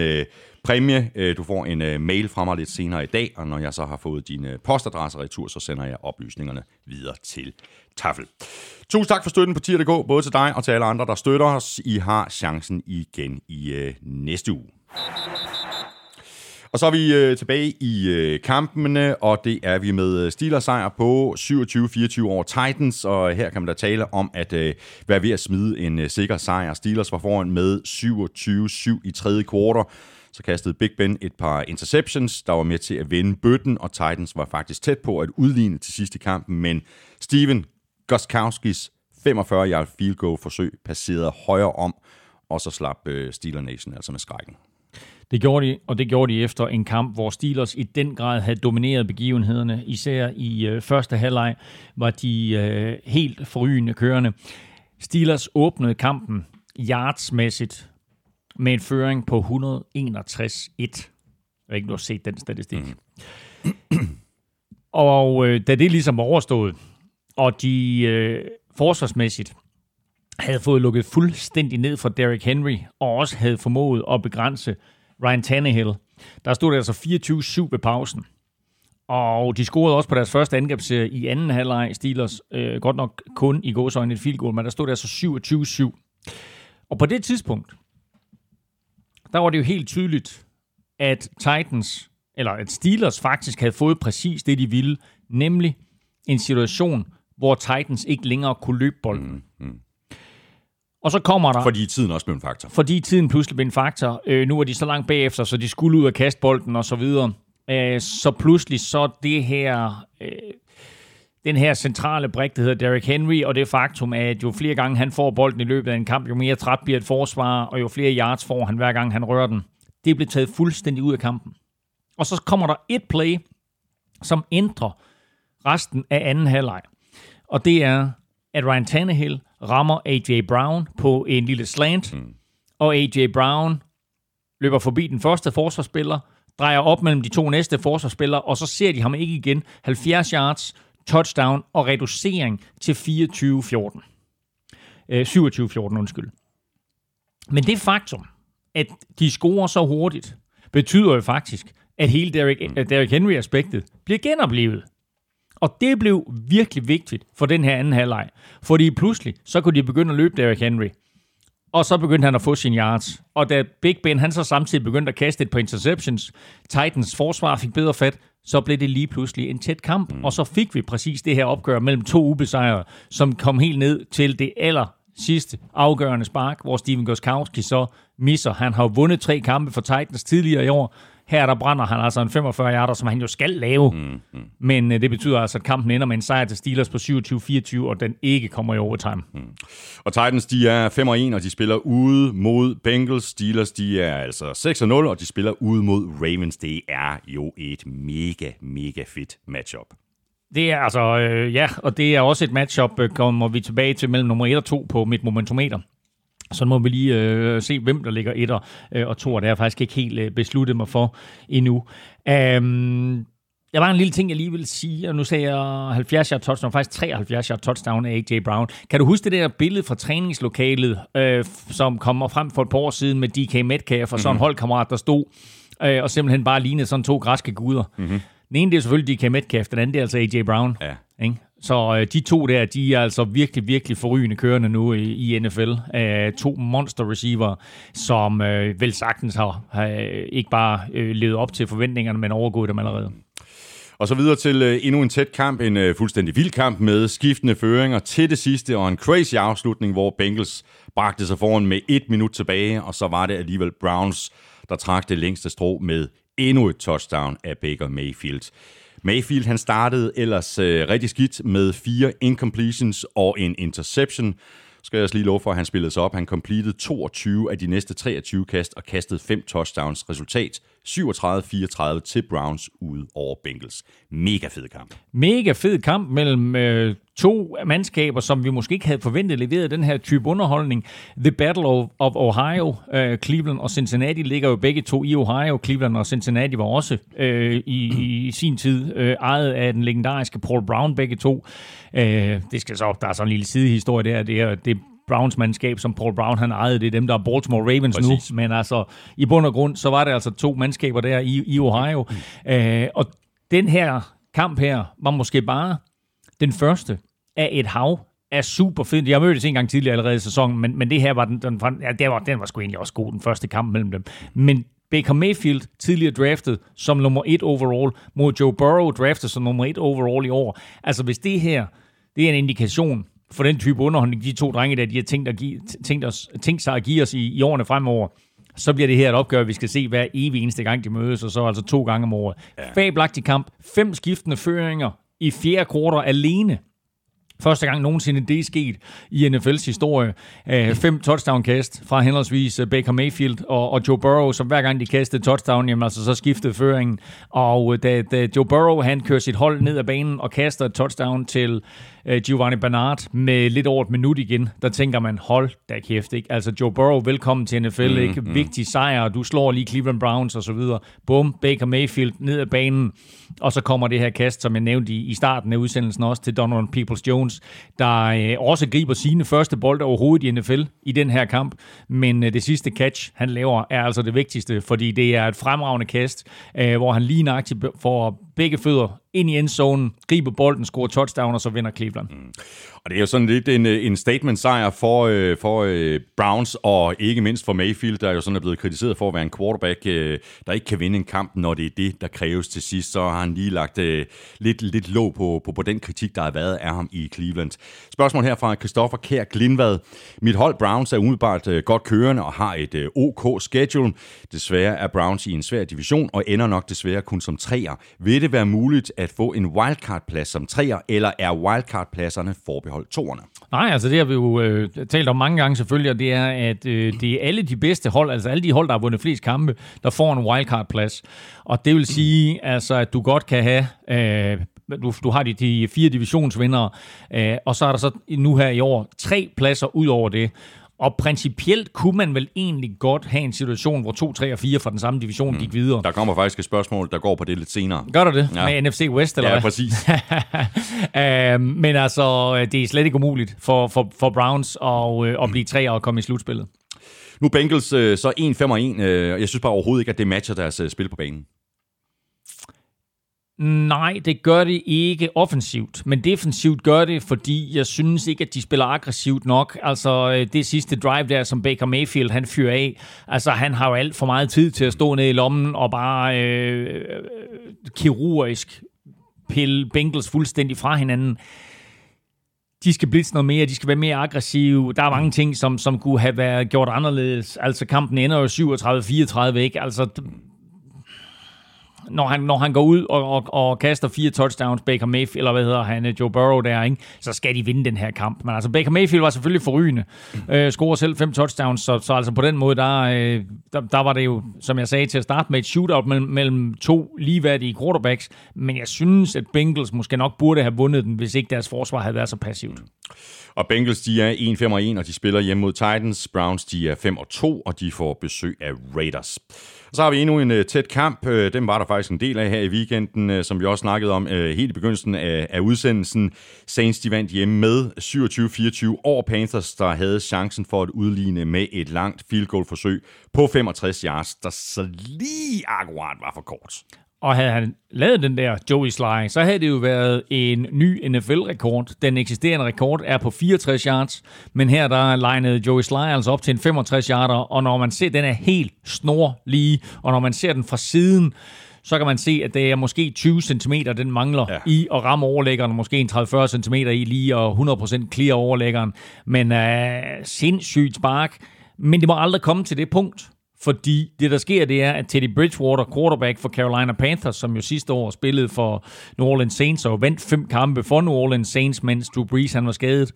præmie. Øh, du får en øh, mail fra mig lidt senere i dag, og når jeg så har fået din øh, postadresse retur, så sender jeg oplysningerne videre til Tafel. Tusind tak for støtten på Tier.dk, både til dig og til alle andre, der støtter os. I har chancen igen i øh, næste uge. Og så er vi øh, tilbage i øh, kampene, og det er vi med Steelers sejr på 27-24 over Titans, og her kan man da tale om at øh, være ved at smide en øh, sikker sejr. Steelers var foran med 27-7 i tredje kvartal. Så kastede Big Ben et par interceptions, der var med til at vinde bøtten, og Titans var faktisk tæt på at udligne til sidst i kampen, men Steven Goskowskis 45-yard field goal forsøg passerede højre om, og så slap øh, Steeler Nation altså med skrækken. Det gjorde de, og det gjorde de efter en kamp, hvor Steelers i den grad havde domineret begivenhederne. Især i øh, første halvleg var de øh, helt forrygende kørende. Steelers åbnede kampen yardsmæssigt med en føring på 161-1. Jeg ved ikke, har set den statistik. Mm. og øh, da det ligesom var overstået, og de øh, forsvarsmæssigt havde fået lukket fuldstændig ned for Derrick Henry, og også havde formået at begrænse Ryan Tannehill. Der stod det altså 24-7 ved pausen. Og de scorede også på deres første angrebsserie i anden halvleg. Steelers øh, godt nok kun i gåsøjne et field goal, men der stod det altså 27-7. Og på det tidspunkt, der var det jo helt tydeligt, at Titans, eller at Steelers faktisk havde fået præcis det, de ville, nemlig en situation, hvor Titans ikke længere kunne løbe bolden. Mm, mm. Og så kommer der... Fordi tiden også blev en faktor. fordi tiden pludselig blev en faktor. Øh, nu er de så langt bagefter, så de skulle ud og kaste bolden og så videre. Øh, så pludselig så det her... Øh, den her centrale brik, der hedder Derrick Henry, og det faktum, at jo flere gange han får bolden i løbet af en kamp, jo mere træt bliver et forsvar, og jo flere yards får han hver gang han rører den. Det blev taget fuldstændig ud af kampen. Og så kommer der et play, som ændrer resten af anden halvleg. Og det er, at Ryan Tannehill rammer A.J. Brown på en lille slant, mm. og A.J. Brown løber forbi den første forsvarsspiller, drejer op mellem de to næste forsvarsspillere, og så ser de ham ikke igen. 70 yards, touchdown og reducering til 24-14. Øh, 27-14, undskyld. Men det faktum, at de scorer så hurtigt, betyder jo faktisk, at hele Derrick. Derrick Henry-aspektet bliver genoplevet. Og det blev virkelig vigtigt for den her anden halvleg. Fordi pludselig, så kunne de begynde at løbe Derrick Henry. Og så begyndte han at få sine yards. Og da Big Ben han så samtidig begyndte at kaste et par interceptions, Titans forsvar fik bedre fat, så blev det lige pludselig en tæt kamp. Mm. Og så fik vi præcis det her opgør mellem to ubesejrede, som kom helt ned til det aller sidste afgørende spark, hvor Steven Goskowski så misser. Han har jo vundet tre kampe for Titans tidligere i år. Her der brænder han altså en 45 yarder, som han jo skal lave. Mm, mm. Men øh, det betyder altså, at kampen ender med en sejr til Steelers på 27-24, og den ikke kommer i overtime. Mm. Og Titans, de er 5 og 1, og de spiller ude mod Bengals. Steelers, de er altså 6 og 0, og de spiller ude mod Ravens. Det er jo et mega, mega fedt matchup. Det er altså, øh, ja, og det er også et matchup, øh, kommer vi tilbage til mellem nummer 1 og 2 på mit momentometer. Så må vi lige øh, se, hvem der ligger etter øh, og to, og det har jeg faktisk ikke helt øh, besluttet mig for endnu. Um, der var en lille ting, jeg lige vil sige, og nu sagde jeg 70 yard touchdown, faktisk 73 yard touchdown af A.J. Brown. Kan du huske det der billede fra træningslokalet, øh, som kommer frem for et par år siden med DK Metcalf og sådan en holdkammerat, der stod øh, og simpelthen bare lignede sådan to græske guder? Mm-hmm. Den ene det er selvfølgelig DK Metcalf, den anden det er altså A.J. Brown. Ja. Ikke? Så øh, de to der, de er altså virkelig, virkelig forrygende kørende nu i, i NFL. Øh, to monster receiver, som øh, vel sagtens har, har øh, ikke bare øh, levet op til forventningerne, men overgået dem allerede. Og så videre til øh, endnu en tæt kamp, en øh, fuldstændig vild kamp med skiftende føringer til det sidste, og en crazy afslutning, hvor Bengals bragte sig foran med et minut tilbage, og så var det alligevel Browns, der trak det længste strå med endnu et touchdown af Baker Mayfield. Mayfield han startede ellers øh, rigtig skidt med fire incompletions og en interception. Skal jeg også lige love for, at han spillede sig op. Han completed 22 af de næste 23 kast og kastede fem touchdowns. Resultat 37-34 til Browns ud over Bengals. Mega fed kamp. Mega fed kamp mellem øh, to mandskaber, som vi måske ikke havde forventet leveret den her type underholdning. The Battle of, of Ohio. Øh, Cleveland og Cincinnati ligger jo begge to i Ohio. Cleveland og Cincinnati var også øh, i, i sin tid øh, ejet af den legendariske Paul Brown, begge to. Øh, det skal så, der er sådan en lille sidehistorie der. Det er, det Browns mandskab, som Paul Brown han ejede, det er dem, der er Baltimore Ravens Præcis. nu. Men altså, i bund og grund, så var det altså to mandskaber der i, i Ohio. Øh, og den her kamp her var måske bare den første af et hav af super fedt. Jeg har mødt det en gang tidligere allerede i sæsonen, men, men det her var den, den, ja, det var, den var sgu egentlig også god, den første kamp mellem dem. Men Baker Mayfield, tidligere draftet som nummer et overall, mod Joe Burrow, draftet som nummer et overall i år. Altså hvis det her, det er en indikation for den type underholdning, de to drenge der, de har tænkt, at give, tænkt, os, tænkt sig at give os i, i årene fremover, så bliver det her et opgør, vi skal se hver evig eneste gang, de mødes, og så altså to gange om året. Ja. Fabelagtig kamp. Fem skiftende føringer i fjerde kvartal alene. Første gang nogensinde det er sket i NFL's historie. Øh, fem touchdown-kast fra henholdsvis øh, Baker Mayfield og, og Joe Burrow, som hver gang de kastede touchdown, jamen altså så skiftede føringen. Og øh, da, da Joe Burrow han kører sit hold ned ad banen og kaster et touchdown til Giovanni Bernard med lidt over et minut igen, der tænker man, hold da kæft, ikke? Altså Joe Burrow, velkommen til NFL, ikke? Vigtig sejr, du slår lige Cleveland Browns og så videre. Bum, Baker Mayfield ned ad banen, og så kommer det her kast, som jeg nævnte i, i starten af udsendelsen også, til Donovan Peoples-Jones, der øh, også griber sine første bolde overhovedet i NFL i den her kamp, men øh, det sidste catch, han laver, er altså det vigtigste, fordi det er et fremragende kast, øh, hvor han lige nøjagtigt får begge fødder ind i endzonen, griber bolden, scorer touchdown, og så vinder Cleveland. Mm. Og det er jo sådan lidt en, øh, en statement-sejr for, øh, for øh, Browns, og ikke mindst for Mayfield, der jo sådan er blevet kritiseret for at være en quarterback, øh, der ikke kan vinde en kamp, når det er det, der kræves til sidst. Så har han lige lagt øh, lidt, lidt låg på, på, på den kritik, der har været af ham i Cleveland. Spørgsmål her fra Christoffer Kær Glindvad. Mit hold Browns er umiddelbart øh, godt kørende og har et øh, OK schedule. Desværre er Browns i en svær division og ender nok desværre kun som treer. Vil det være muligt at få en wildcard-plads som treer, eller er wildcard-pladserne forbeholdt toerne? Nej, altså det har vi jo øh, talt om mange gange selvfølgelig, og det er, at øh, det er alle de bedste hold, altså alle de hold, der har vundet flest kampe, der får en wildcard-plads. Og det vil sige, altså, at du godt kan have... Øh, du, du har de, de fire divisionsvindere, øh, og så er der så nu her i år tre pladser ud over det. Og principielt kunne man vel egentlig godt have en situation, hvor 2, 3 og 4 fra den samme division gik videre. Der kommer faktisk et spørgsmål, der går på det lidt senere. Gør der det? Ja. Med NFC West, eller Ja, hvad? præcis. uh, men altså, det er slet ikke umuligt for, for, for Browns at, øh, at blive tre og komme i slutspillet. Nu Bengals øh, så 1-5 og 1. Øh, jeg synes bare overhovedet ikke, at det matcher deres øh, spil på banen. Nej, det gør det ikke offensivt, men defensivt gør det, fordi jeg synes ikke, at de spiller aggressivt nok. Altså øh, det sidste drive der, som Baker Mayfield han fyrer af, altså han har jo alt for meget tid til at stå ned i lommen og bare øh, kirurgisk pille Bengals fuldstændig fra hinanden. De skal blitse noget mere, de skal være mere aggressive. Der er mange ting, som, som kunne have været gjort anderledes. Altså kampen ender jo 37-34, ikke? Altså når han, når han går ud og, og, og kaster fire touchdowns, Baker Mayfield, eller hvad hedder han, Joe Burrow der, ikke? så skal de vinde den her kamp. Men altså, Baker Mayfield var selvfølgelig forrygende. Øh, scorer selv fem touchdowns, så, så altså på den måde, der, øh, der, der var det jo, som jeg sagde til at starte med, et shootout mellem, mellem to ligeværdige quarterbacks. Men jeg synes, at Bengals måske nok burde have vundet den, hvis ikke deres forsvar havde været så passivt. Og Bengals, de er 1-5 og 1, og de spiller hjemme mod Titans. Browns, de er 5 og 2, og de får besøg af Raiders. Og så har vi endnu en øh, tæt kamp. Øh, den var der faktisk en del af her i weekenden, øh, som vi også snakkede om øh, helt i begyndelsen af, af udsendelsen. Saints, de vandt hjemme med 27-24 over Panthers, der havde chancen for at udligne med et langt field goal forsøg på 65 yards, der så lige akkurat var for kort. Og havde han lavet den der Joey Sly, så havde det jo været en ny NFL-rekord. Den eksisterende rekord er på 64 yards, men her der legnede Joey Sly altså op til en 65 yarder, og når man ser, den er helt snor lige, og når man ser den fra siden, så kan man se, at det er måske 20 cm, den mangler ja. i at ramme overlæggeren, måske en 30-40 cm i lige og 100% clear overlæggeren. Men øh, sindssygt spark. Men det må aldrig komme til det punkt. Fordi det, der sker, det er, at Teddy Bridgewater, quarterback for Carolina Panthers, som jo sidste år spillede for New Orleans Saints og vandt fem kampe for New Orleans Saints, mens Drew Brees han var skadet.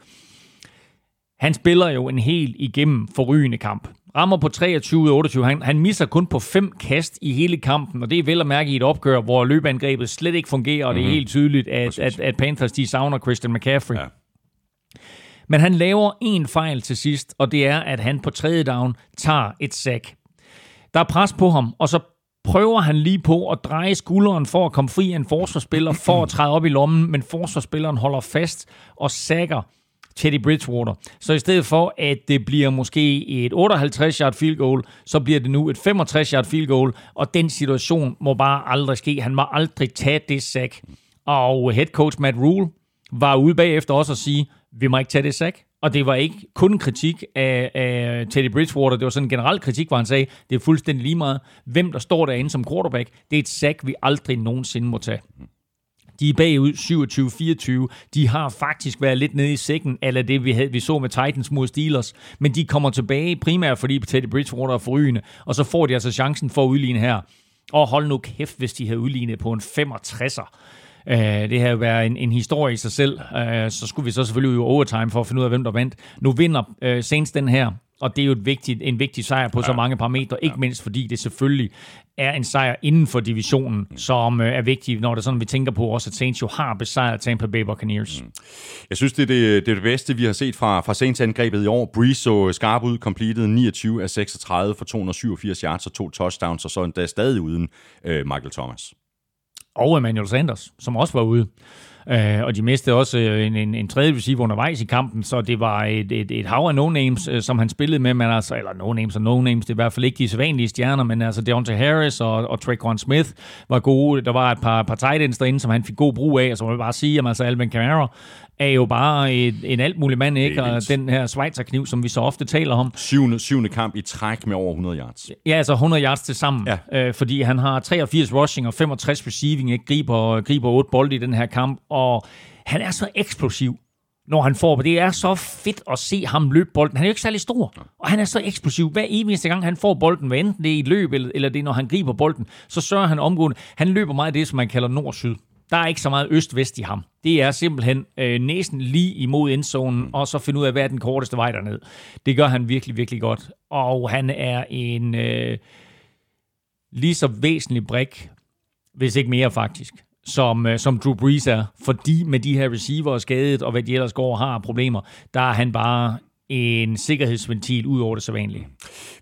Han spiller jo en helt igennem forrygende kamp. Rammer på 23 ud af 28. Han, han misser kun på fem kast i hele kampen, og det er vel at mærke i et opgør, hvor løbeangrebet slet ikke fungerer, og det er helt tydeligt, at, at, at Panthers de savner Christian McCaffrey. Ja. Men han laver en fejl til sidst, og det er, at han på tredje down tager et sack. Der er pres på ham, og så prøver han lige på at dreje skulderen for at komme fri af en forsvarsspiller, for at træde op i lommen, men forsvarsspilleren holder fast og sækker Teddy Bridgewater. Så i stedet for, at det bliver måske et 58-yard field goal, så bliver det nu et 65-yard field goal, og den situation må bare aldrig ske. Han må aldrig tage det sack. Og head coach Matt Rule var ude bagefter også at sige, vi må ikke tage det sack. Og det var ikke kun en kritik af, af Teddy Bridgewater, det var sådan en generel kritik, hvor han sagde, det er fuldstændig lige meget, hvem der står derinde som quarterback. Det er et sack, vi aldrig nogensinde må tage. De er bagud 27-24. De har faktisk været lidt nede i sækken, eller det vi, havde, vi så med Titans mod Steelers. Men de kommer tilbage primært, fordi Teddy Bridgewater er forrygende. Og så får de altså chancen for at udligne her. Og hold nu kæft, hvis de havde udlignet på en 65'er. Uh, det havde været en, en historie i sig selv. Uh, så skulle vi så selvfølgelig i overtime for at finde ud af, hvem der vandt. Nu vinder uh, Saints den her, og det er jo et vigtigt, en vigtig sejr på ja. så mange parametre, ikke mindst fordi det selvfølgelig er en sejr inden for divisionen, som øh, er vigtig, når det sådan, vi tænker på også, at Saints jo har besejret Tampa Bay Buccaneers. Mm. Jeg synes, det er det, det, er det bedste, vi har set fra, fra Saints-angrebet i år. Breeze så skarp ud, completed 29 af 36 for 287 yards og to touchdowns, og så endda stadig uden øh, Michael Thomas. Og Emmanuel Sanders, som også var ude. Uh, og de mistede også øh, en, en, en tredje receiver undervejs i kampen, så det var et, et, et hav af no-names, øh, som han spillede med, men altså, eller no-names og no-names, det er i hvert fald ikke de sædvanlige stjerner, men altså Deontay Harris og, og Traquan Smith var gode. Der var et par, par tight ends derinde, som han fik god brug af, og så må jeg bare sige, at altså Alvin Kamara er jo bare et, en alt mulig mand, ikke? Og den her Schweizer-kniv, som vi så ofte taler om. Syvende, syvende kamp i træk med over 100 yards. Ja, altså 100 yards til sammen, ja. øh, fordi han har 83 rushing og 65 receiving, ikke? Griber, griber 8 bolde i den her kamp, og han er så eksplosiv, når han får Det er så fedt at se ham løbe bolden. Han er jo ikke særlig stor, og han er så eksplosiv. Hver eneste gang, han får bolden, hvad enten det er i løb, eller, eller det er, når han griber bolden, så sørger han omgående. Han løber meget af det, som man kalder nord-syd. Der er ikke så meget øst-vest i ham. Det er simpelthen øh, næsten lige imod endzonen, og så finde ud af, hvad er den korteste vej derned. Det gør han virkelig, virkelig godt. Og han er en øh, lige så væsentlig brik, hvis ikke mere faktisk, som, øh, som Drew Brees er. Fordi med de her receiver skadet, og hvad de ellers går og har problemer, der er han bare en sikkerhedsventil ud over det sædvanlige.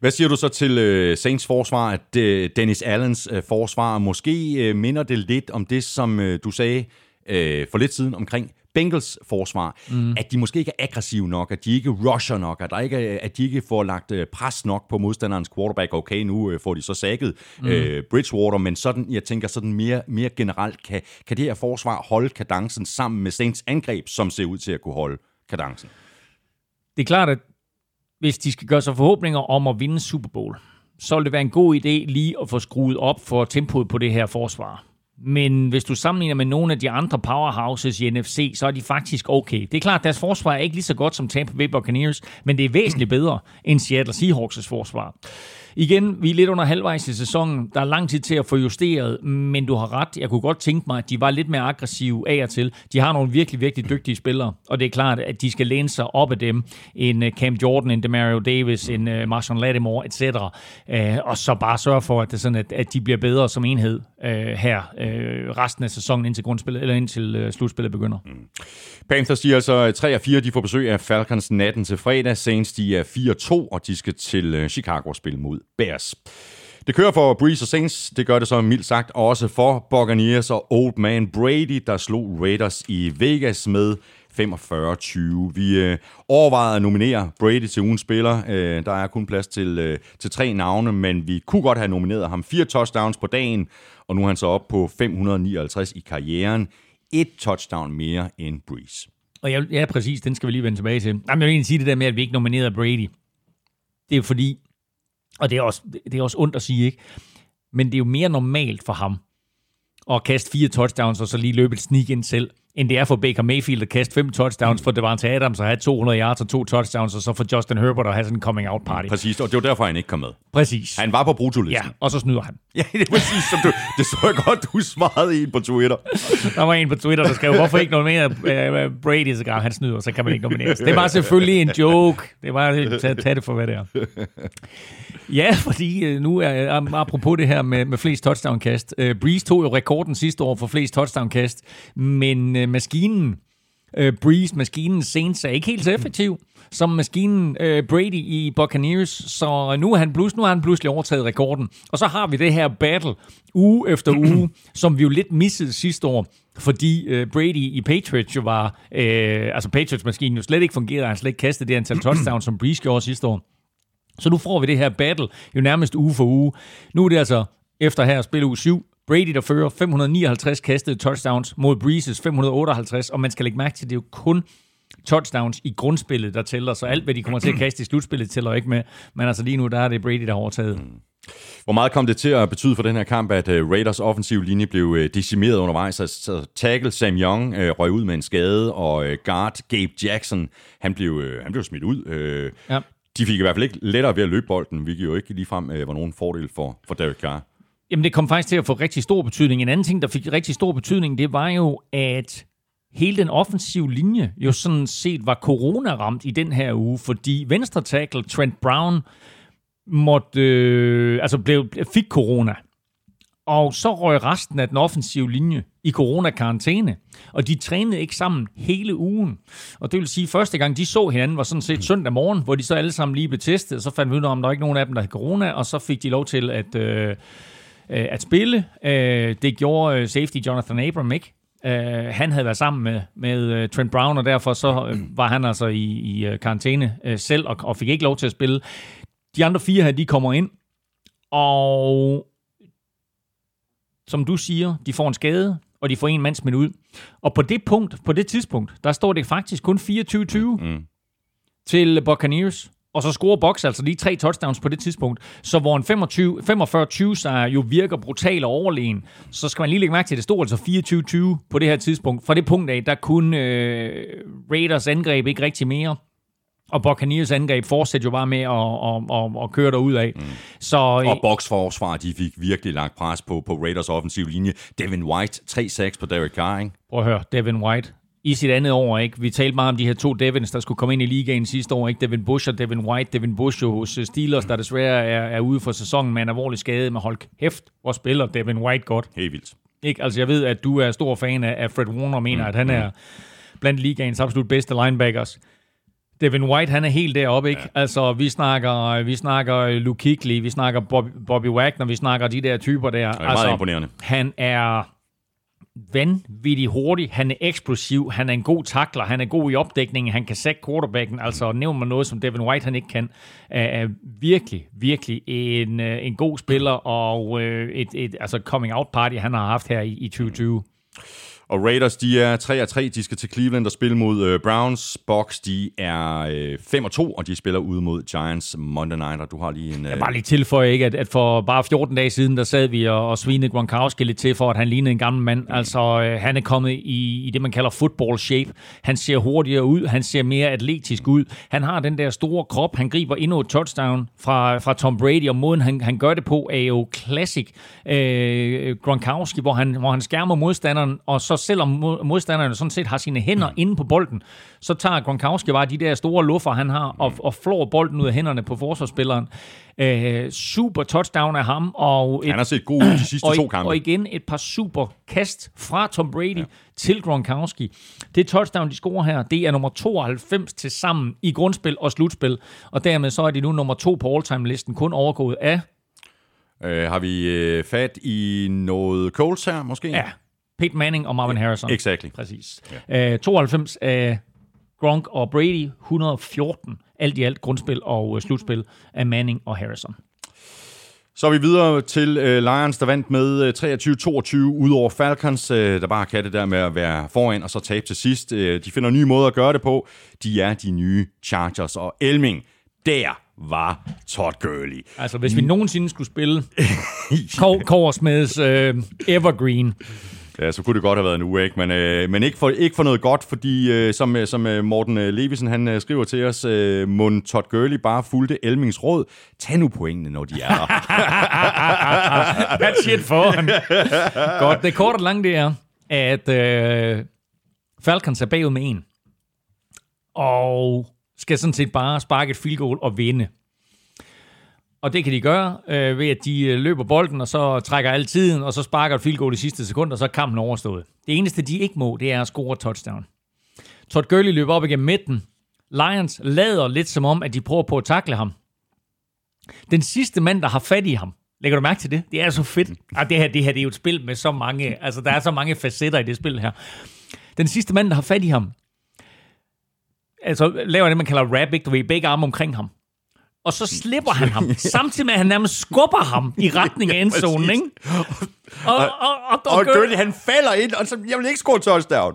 Hvad siger du så til øh, Saints forsvar, at øh, Dennis Allens øh, forsvar måske øh, minder det lidt om det, som øh, du sagde øh, for lidt siden omkring Bengals forsvar, mm. at de måske ikke er aggressive nok, at de ikke rusher nok, at, der ikke, er- at de ikke får lagt øh, pres nok på modstanderens quarterback. Okay, nu øh, får de så sækket mm. øh, Bridgewater, men sådan, jeg tænker sådan mere, mere generelt, kan, kan det her forsvar holde kadencen sammen med Saints angreb, som ser ud til at kunne holde kadencen? Det er klart, at hvis de skal gøre sig forhåbninger om at vinde Super Bowl, så vil det være en god idé lige at få skruet op for tempoet på det her forsvar. Men hvis du sammenligner med nogle af de andre powerhouses i NFC, så er de faktisk okay. Det er klart, at deres forsvar er ikke lige så godt som Tampa Bay Buccaneers, men det er væsentligt bedre end Seattle Seahawks' forsvar. Igen, vi er lidt under halvvejs i sæsonen. Der er lang tid til at få justeret, men du har ret. Jeg kunne godt tænke mig, at de var lidt mere aggressive af og til. De har nogle virkelig, virkelig dygtige spillere, og det er klart, at de skal læne sig op af dem. En øh, Cam Jordan, en Demario Davis, en øh, Marshawn Lattimore, etc. Øh, og så bare sørge for, at, det er sådan, at, at de bliver bedre som enhed her resten af sæsonen indtil, grundspillet, eller indtil slutspillet begynder. Mm. Panthers de er altså 3 og 4, de får besøg af Falcons natten til fredag. Saints de er 4-2, og de skal til Chicago spille mod Bears. Det kører for Breeze og Saints, det gør det så mildt sagt også for Buccaneers og Old Man Brady, der slog Raiders i Vegas med 45-20. Vi øh, overvejede at nominere Brady til ugens spiller. Øh, der er kun plads til, øh, til tre navne, men vi kunne godt have nomineret ham. Fire touchdowns på dagen, og nu er han så op på 559 i karrieren. Et touchdown mere end Breeze. Og jeg, ja, præcis, den skal vi lige vende tilbage til. Jamen, jeg vil egentlig sige det der med, at vi ikke nominerede Brady. Det er fordi, og det er, også, det er også ondt at sige, ikke? Men det er jo mere normalt for ham at kaste fire touchdowns, og så lige løbe et sneak ind selv, end det er for Baker Mayfield at kaste fem touchdowns, for Devante Adams at have 200 yards og to touchdowns, og så for Justin Herbert at have sådan en coming out party. Præcis, og det var derfor, han ikke kom med. Præcis. Han var på Ja, brutolisten. og så snyder han. Ja, det er præcis, som du, det så jeg godt, du svarede en på Twitter. Der var en på Twitter, der skrev, hvorfor ikke nominere uh, Brady, så gang han snyder, så kan man ikke nomineres. Det var selvfølgelig en joke. Det var at tage det for, hvad det er. Ja, fordi øh, nu er apropos det her med, med flest touchdown-kast. Uh, Breeze tog jo rekorden sidste år for flest touchdown-kast, men uh, maskinen, uh, Breeze, maskinen Saints, er ikke helt så effektiv som maskinen uh, Brady i Buccaneers, så nu er, han plus, nu har han pludselig overtaget rekorden. Og så har vi det her battle uge efter uge, som vi jo lidt missede sidste år, fordi uh, Brady i Patriots jo var, uh, altså Patriots-maskinen jo slet ikke fungerede, han slet ikke kastede det antal touchdowns, som Breeze gjorde sidste år. Så nu får vi det her battle jo nærmest uge for uge. Nu er det altså efter her spil uge 7. Brady, der fører 559 kastede touchdowns mod Breezes 558, og man skal lægge mærke til, at det er jo kun touchdowns i grundspillet, der tæller, så alt, hvad de kommer til at kaste i slutspillet, tæller ikke med. Men altså lige nu, der er det Brady, der har overtaget. Hvor meget kom det til at betyde for den her kamp, at uh, Raiders offensiv linje blev uh, decimeret undervejs? Så, så tackle Sam Young uh, røg ud med en skade, og guard Gabe Jackson, han blev, han blev smidt ud. Ja. De fik i hvert fald ikke lettere ved at løbe bolden, hvilket jo ikke ligefrem var nogen fordel for, for Derek Carr. Jamen, det kom faktisk til at få rigtig stor betydning. En anden ting, der fik rigtig stor betydning, det var jo, at hele den offensive linje jo sådan set var corona-ramt i den her uge, fordi venstre tackle Trent Brown måtte, øh, altså blev, fik corona. Og så røg resten af den offensive linje i corona-karantæne. Og de trænede ikke sammen hele ugen. Og det vil sige, at første gang de så hinanden var sådan set søndag morgen, hvor de så alle sammen lige blev testet. Og så fandt vi ud af, om der var ikke nogen af dem, der havde corona. Og så fik de lov til at, øh, øh, at spille. Øh, det gjorde øh, safety Jonathan Abram ikke. Øh, han havde været sammen med, med øh, Trent Brown, og derfor så øh, var han altså i, i øh, karantæne øh, selv, og, og fik ikke lov til at spille. De andre fire her, de kommer ind, og som du siger, de får en skade, og de får en mand smidt ud. Og på det punkt, på det tidspunkt, der står det faktisk kun 24-20 mm. til Buccaneers. Og så scorer Box altså lige tre touchdowns på det tidspunkt. Så hvor en 25 45-20 sejr jo virker brutal og overlegen, så skal man lige lægge mærke til, at det stod altså 24-20 på det her tidspunkt. Fra det punkt af, der kunne øh, Raiders angreb ikke rigtig mere. Og Buccaneers angreb fortsætter jo bare med at, at, at, at køre derud af. Mm. Så, Og Box forsvar, de fik virkelig lagt pres på, på Raiders offensiv linje. Devin White, 3 sacks på Derek Carr, ikke? Prøv at høre, Devin White i sit andet år, ikke? Vi talte meget om de her to Devins, der skulle komme ind i ligaen sidste år, ikke? Devin Bush og Devin White. Devin Bush jo hos øh, Steelers, der desværre er, er ude for sæsonen med en alvorlig skade, men hold kæft, hvor spiller Devin White godt. Helt vildt. Ikke? Altså, jeg ved, at du er stor fan af, Fred Warner, og mener, mm, at han er blandt ligaens absolut bedste linebackers. Devin White, han er helt deroppe, ikke? Ja. Altså, vi snakker, vi snakker Luke Kuechly, vi snakker Bobby, Bobby Wagner, vi snakker de der typer der. er meget altså, imponerende. Han er vanvittigt hurtig, han er eksplosiv, han er en god takler, han er god i opdækningen, han kan sække quarterbacken, altså nævn mig noget, som Devin White han ikke kan, er, virkelig, virkelig en, øh, en god spiller, og øh, et, et altså coming out party, han har haft her i, i 2020. Og Raiders, de er 3 og 3. De skal til Cleveland og spille mod øh, Browns. Bucks, de er øh, 5 og 2, og de spiller ude mod Giants Monday Night, og du har lige en... Øh, Jeg bare lige tilføje, ikke, at, at for bare 14 dage siden, der sad vi og, og svinede Gronkowski lidt til, for at han lignede en gammel mand. Altså, øh, han er kommet i, i det, man kalder football shape. Han ser hurtigere ud, han ser mere atletisk ud. Han har den der store krop, han griber endnu et touchdown fra, fra Tom Brady, og måden han, han gør det på er jo classic øh, Gronkowski, hvor han, hvor han skærmer modstanderen, og så selvom mod- modstanderen sådan set har sine hænder inde på bolden, så tager Gronkowski bare de der store luffer, han har, og, og flår bolden ud af hænderne på forsvarsspilleren. Øh, super touchdown af ham, og et, Han har set god ud de sidste og, to kampe. og igen et par super kast fra Tom Brady ja. til Gronkowski. Det touchdown, de scorer her, det er nummer 92 til sammen i grundspil og slutspil, og dermed så er de nu nummer to på all-time-listen, kun overgået af Øh, har vi øh, fat i noget Colts her, måske? ja, Peyton Manning og Marvin Harrison. Exactly. Præcis. Ja. Øh, 92 af Gronk og Brady, 114 alt i alt grundspil og øh, slutspil af Manning og Harrison. Så er vi videre til øh, Lions, der vandt med øh, 23-22 ud over Falcons, øh, der bare kan det der med at være foran og så tabe til sidst. Øh, de finder nye måder at gøre det på. De er de nye Chargers og Elming. Der var Todd Gurley. Altså, hvis vi nogensinde skulle spille Koversmeds øh, Evergreen, Ja, så kunne det godt have været en uge, ikke? Men, øh, men ikke, for, ikke for noget godt, fordi øh, som, øh, som øh, Morten øh, Levisen han øh, skriver til os, øh, Mund Todd Gurley bare fulgte Elmings råd. Tag nu pointene, når de er der. That shit for ham. Godt, det korte og lange det er, at øh, Falcons er bagud med en. Og skal sådan set bare sparke et field goal og vinde. Og det kan de gøre øh, ved, at de øh, løber bolden, og så trækker alle tiden, og så sparker et field goal i sidste sekund, og så er kampen overstået. Det eneste, de ikke må, det er at score touchdown. Todd Gurley løber op igennem midten. Lions lader lidt som om, at de prøver på at takle ham. Den sidste mand, der har fat i ham, lægger du mærke til det? Det er så fedt. Ah, det, her, det her det er jo et spil med så mange, altså der er så mange facetter i det spil her. Den sidste mand, der har fat i ham, altså laver det, man kalder rap, ikke? Du ved, begge arme omkring ham. Og så slipper han ham, samtidig med, at han nærmest skubber ham i retning af endzonen, ikke? Og, og, og, og, og Gurley, han falder ind, og så, jeg vil ikke score touchdown.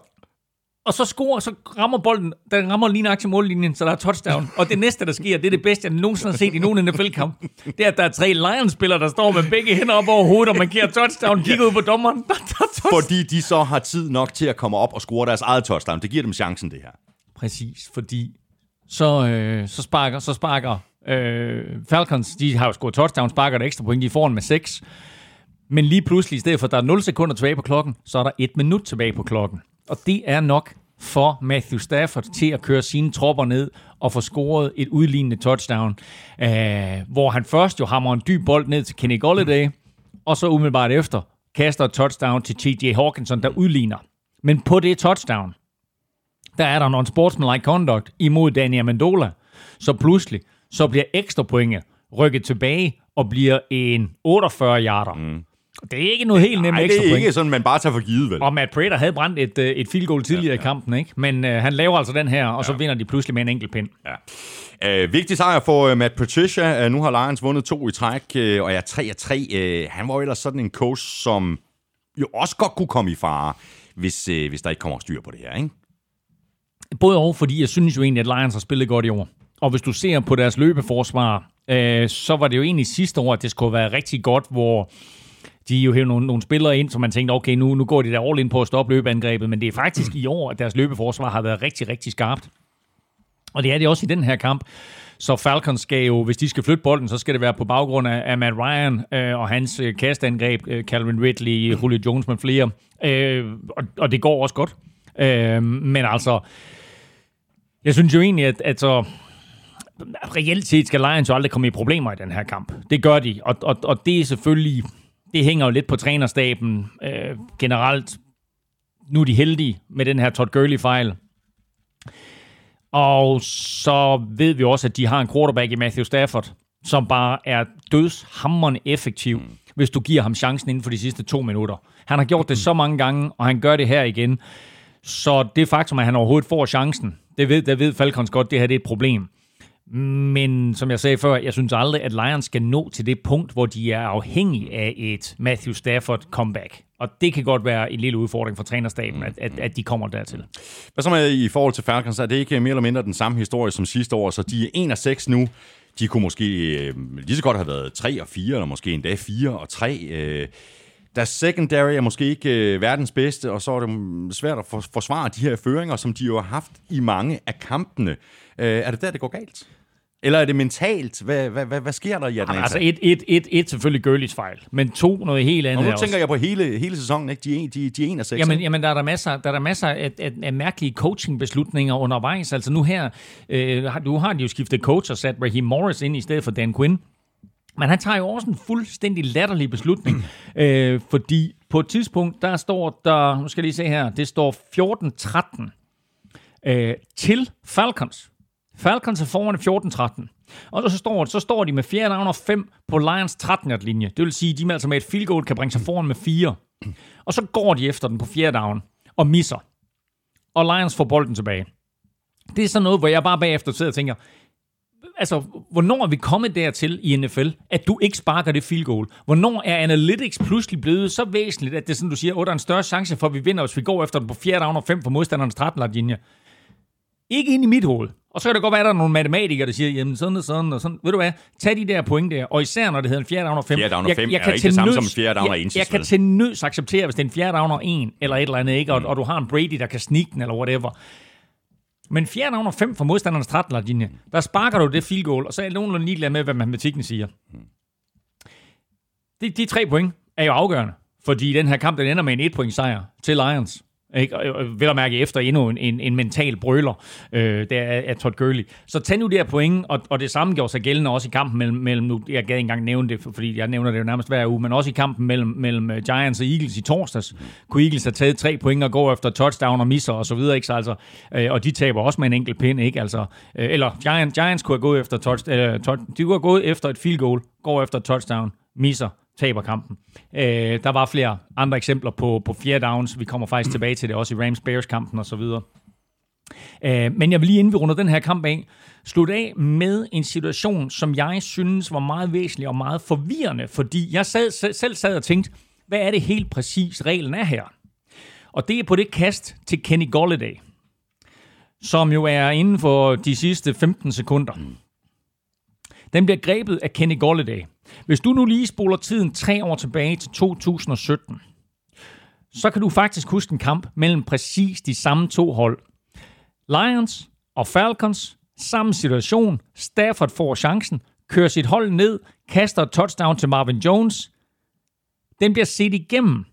og så scorer, så rammer bolden, den rammer lige nøjagtigt mållinjen, så der er touchdown. Og det næste, der sker, det er det bedste, jeg nogensinde har set i nogen NFL-kamp. Det er, at der er tre Lions-spillere, der står med begge hænder op over hovedet og markerer touchdown, kigger ud på dommeren. Der, der er touchdown. Fordi de så har tid nok til at komme op og score deres eget touchdown. Det giver dem chancen, det her. Præcis, fordi så, øh, så sparker, så sparker øh, Falcons, de har jo scoret touchdown, sparker et ekstra point, de får en med 6. Men lige pludselig, i stedet for at der er 0 sekunder tilbage på klokken, så er der et minut tilbage på klokken. Og det er nok for Matthew Stafford til at køre sine tropper ned og få scoret et udlignende touchdown, øh, hvor han først jo hammer en dyb bold ned til Kenny Golladay, og så umiddelbart efter kaster et touchdown til T.J. Hawkinson, der udligner. Men på det touchdown, der er der en sportsmanlike conduct imod Daniel Mendola. Så pludselig, så bliver ekstra pointet rykket tilbage og bliver en 48 yarder. Mm. Det er ikke noget helt nemt ekstra det er ikke sådan, man bare tager for givet, vel? Og Matt Prater havde brændt et, øh, et field goal tidligere ja, ja. i kampen, ikke? men øh, han laver altså den her, og så vinder de pludselig med en enkelt pind. Ja. Uh, vigtig sejr for uh, Matt Patricia. Uh, nu har Lions vundet to i træk, uh, og er 3 af 3. Uh, han var jo ellers sådan en coach, som jo også godt kunne komme i fare, hvis, uh, hvis der ikke kommer styr på det her, ikke? Både og, fordi jeg synes jo egentlig, at Lions har spillet godt i år. Og hvis du ser på deres løbeforsvar, øh, så var det jo egentlig sidste år, at det skulle være rigtig godt, hvor de jo hævde nogle, nogle spillere ind, så man tænkte, okay, nu, nu går de der all in på at stoppe løbeangrebet, men det er faktisk i år, at deres løbeforsvar har været rigtig, rigtig skarpt. Og det er det også i den her kamp. Så Falcons skal jo, hvis de skal flytte bolden, så skal det være på baggrund af, af Matt Ryan øh, og hans øh, kastangreb, øh, Calvin Ridley, Julio Jones med flere. Øh, og, og det går også godt. Øh, men altså, jeg synes jo egentlig, at, at så, reelt set skal Lions jo aldrig komme i problemer i den her kamp. Det gør de, og, og, og det er selvfølgelig, det hænger jo lidt på trænerstaben øh, generelt. Nu er de heldige med den her Todd Gurley-fejl. Og så ved vi også, at de har en quarterback i Matthew Stafford, som bare er dødshammerende effektiv, hvis du giver ham chancen inden for de sidste to minutter. Han har gjort det så mange gange, og han gør det her igen. Så det faktum, at han overhovedet får chancen, det ved, det ved Falcons godt, det her det er et problem. Men som jeg sagde før, jeg synes aldrig, at Lions skal nå til det punkt, hvor de er afhængige af et Matthew Stafford comeback. Og det kan godt være en lille udfordring for trænerstaben, at, at, at de kommer dertil. Hvad så med i forhold til Falcons? Er det ikke mere eller mindre den samme historie som sidste år? Så de er 1 af 6 nu. De kunne måske øh, lige så godt have været 3 og 4, eller måske endda 4 og 3. Øh, deres secondary er måske ikke øh, verdens bedste, og så er det svært at for, forsvare de her føringer, som de jo har haft i mange af kampene. Øh, er det der, det går galt? Eller er det mentalt? Hvad, hvad, hvad, hvad sker der i Atlanta? Altså et, et, et, et selvfølgelig Gurleys fejl, men to noget helt andet og nu er tænker også. jeg på hele, hele sæsonen, ikke? De en- de, de er 1 af 6. Jamen, jamen der er der masser, der er der masser af, af, af mærkelige coachingbeslutninger undervejs. Altså nu her, øh, har- nu har de jo skiftet coach og sat Raheem Morris ind i stedet for Dan Quinn. Men han tager jo også en fuldstændig latterlig beslutning, øh, fordi på et tidspunkt, der står der, nu skal jeg lige se her, det står 14-13 øh, til Falcons. Falcons er foran 14-13. Og så står, så står de med 4 down og 5 på Lions 13 linje. Det vil sige, at de med, altså med et field goal kan bringe sig foran med 4. Og så går de efter den på 4 down og misser. Og Lions får bolden tilbage. Det er sådan noget, hvor jeg bare bagefter sidder og tænker, altså, hvornår er vi kommet dertil i NFL, at du ikke sparker det field goal? Hvornår er analytics pludselig blevet så væsentligt, at det er sådan, du siger, at der er en større chance for, at vi vinder, hvis vi går efter den på 4 down og 5 for modstanderens 13 linje? Ikke ind i mit hoved. Og så kan det godt være, at der er nogle matematikere, der siger, jamen sådan og sådan og sådan. Ved du hvad, tag de der point der, og især når det hedder en fjerde down og fem. Fjerde down og fem er kan ikke det samme nøds- som en fjerde down og jeg, inches, jeg kan til nøds acceptere, hvis det er en fjerde down og en, eller et eller andet, ikke? Og, Mm. og du har en Brady, der kan sneak den, eller whatever. Men fjerde down og fem for modstanderens 13 linje, der sparker du det field goal, og så er jeg nogenlunde ligeglad med, hvad matematikken siger. De, de tre point er jo afgørende, fordi den her kamp, den ender med en et point sejr til Lions. Ikke? Og, vel at mærke efter endnu en, en, en mental brøler, øh, der er, af Todd Gurley. Så tag nu det her point, og, og det samme gjorde sig gældende også i kampen mellem, mellem nu, jeg gad ikke engang nævne det, fordi jeg nævner det jo nærmest hver uge, men også i kampen mellem, mellem øh, Giants og Eagles i torsdags, kunne Eagles have taget tre point og gå efter touchdown og misser og så videre, ikke? Så altså, øh, og de taber også med en enkelt pind, ikke? Altså, øh, eller Giants, Giants kunne have gået efter touch, øh, touch, de kunne have gået efter et field goal, går efter touchdown, misser, taber kampen. Øh, der var flere andre eksempler på, på fjerde downs. Vi kommer faktisk tilbage til det også i Rams-Bears-kampen osv. Øh, men jeg vil lige inden vi runder den her kamp af, slutte af med en situation, som jeg synes var meget væsentlig og meget forvirrende, fordi jeg sad, selv- selv sad og tænkte, hvad er det helt præcis reglen er her? Og det er på det kast til Kenny Golladay, som jo er inden for de sidste 15 sekunder. Den bliver grebet af Kenny Golladay. Hvis du nu lige spoler tiden tre år tilbage til 2017, så kan du faktisk huske en kamp mellem præcis de samme to hold. Lions og Falcons, samme situation. Stafford får chancen, kører sit hold ned, kaster et touchdown til Marvin Jones. Den bliver set igennem,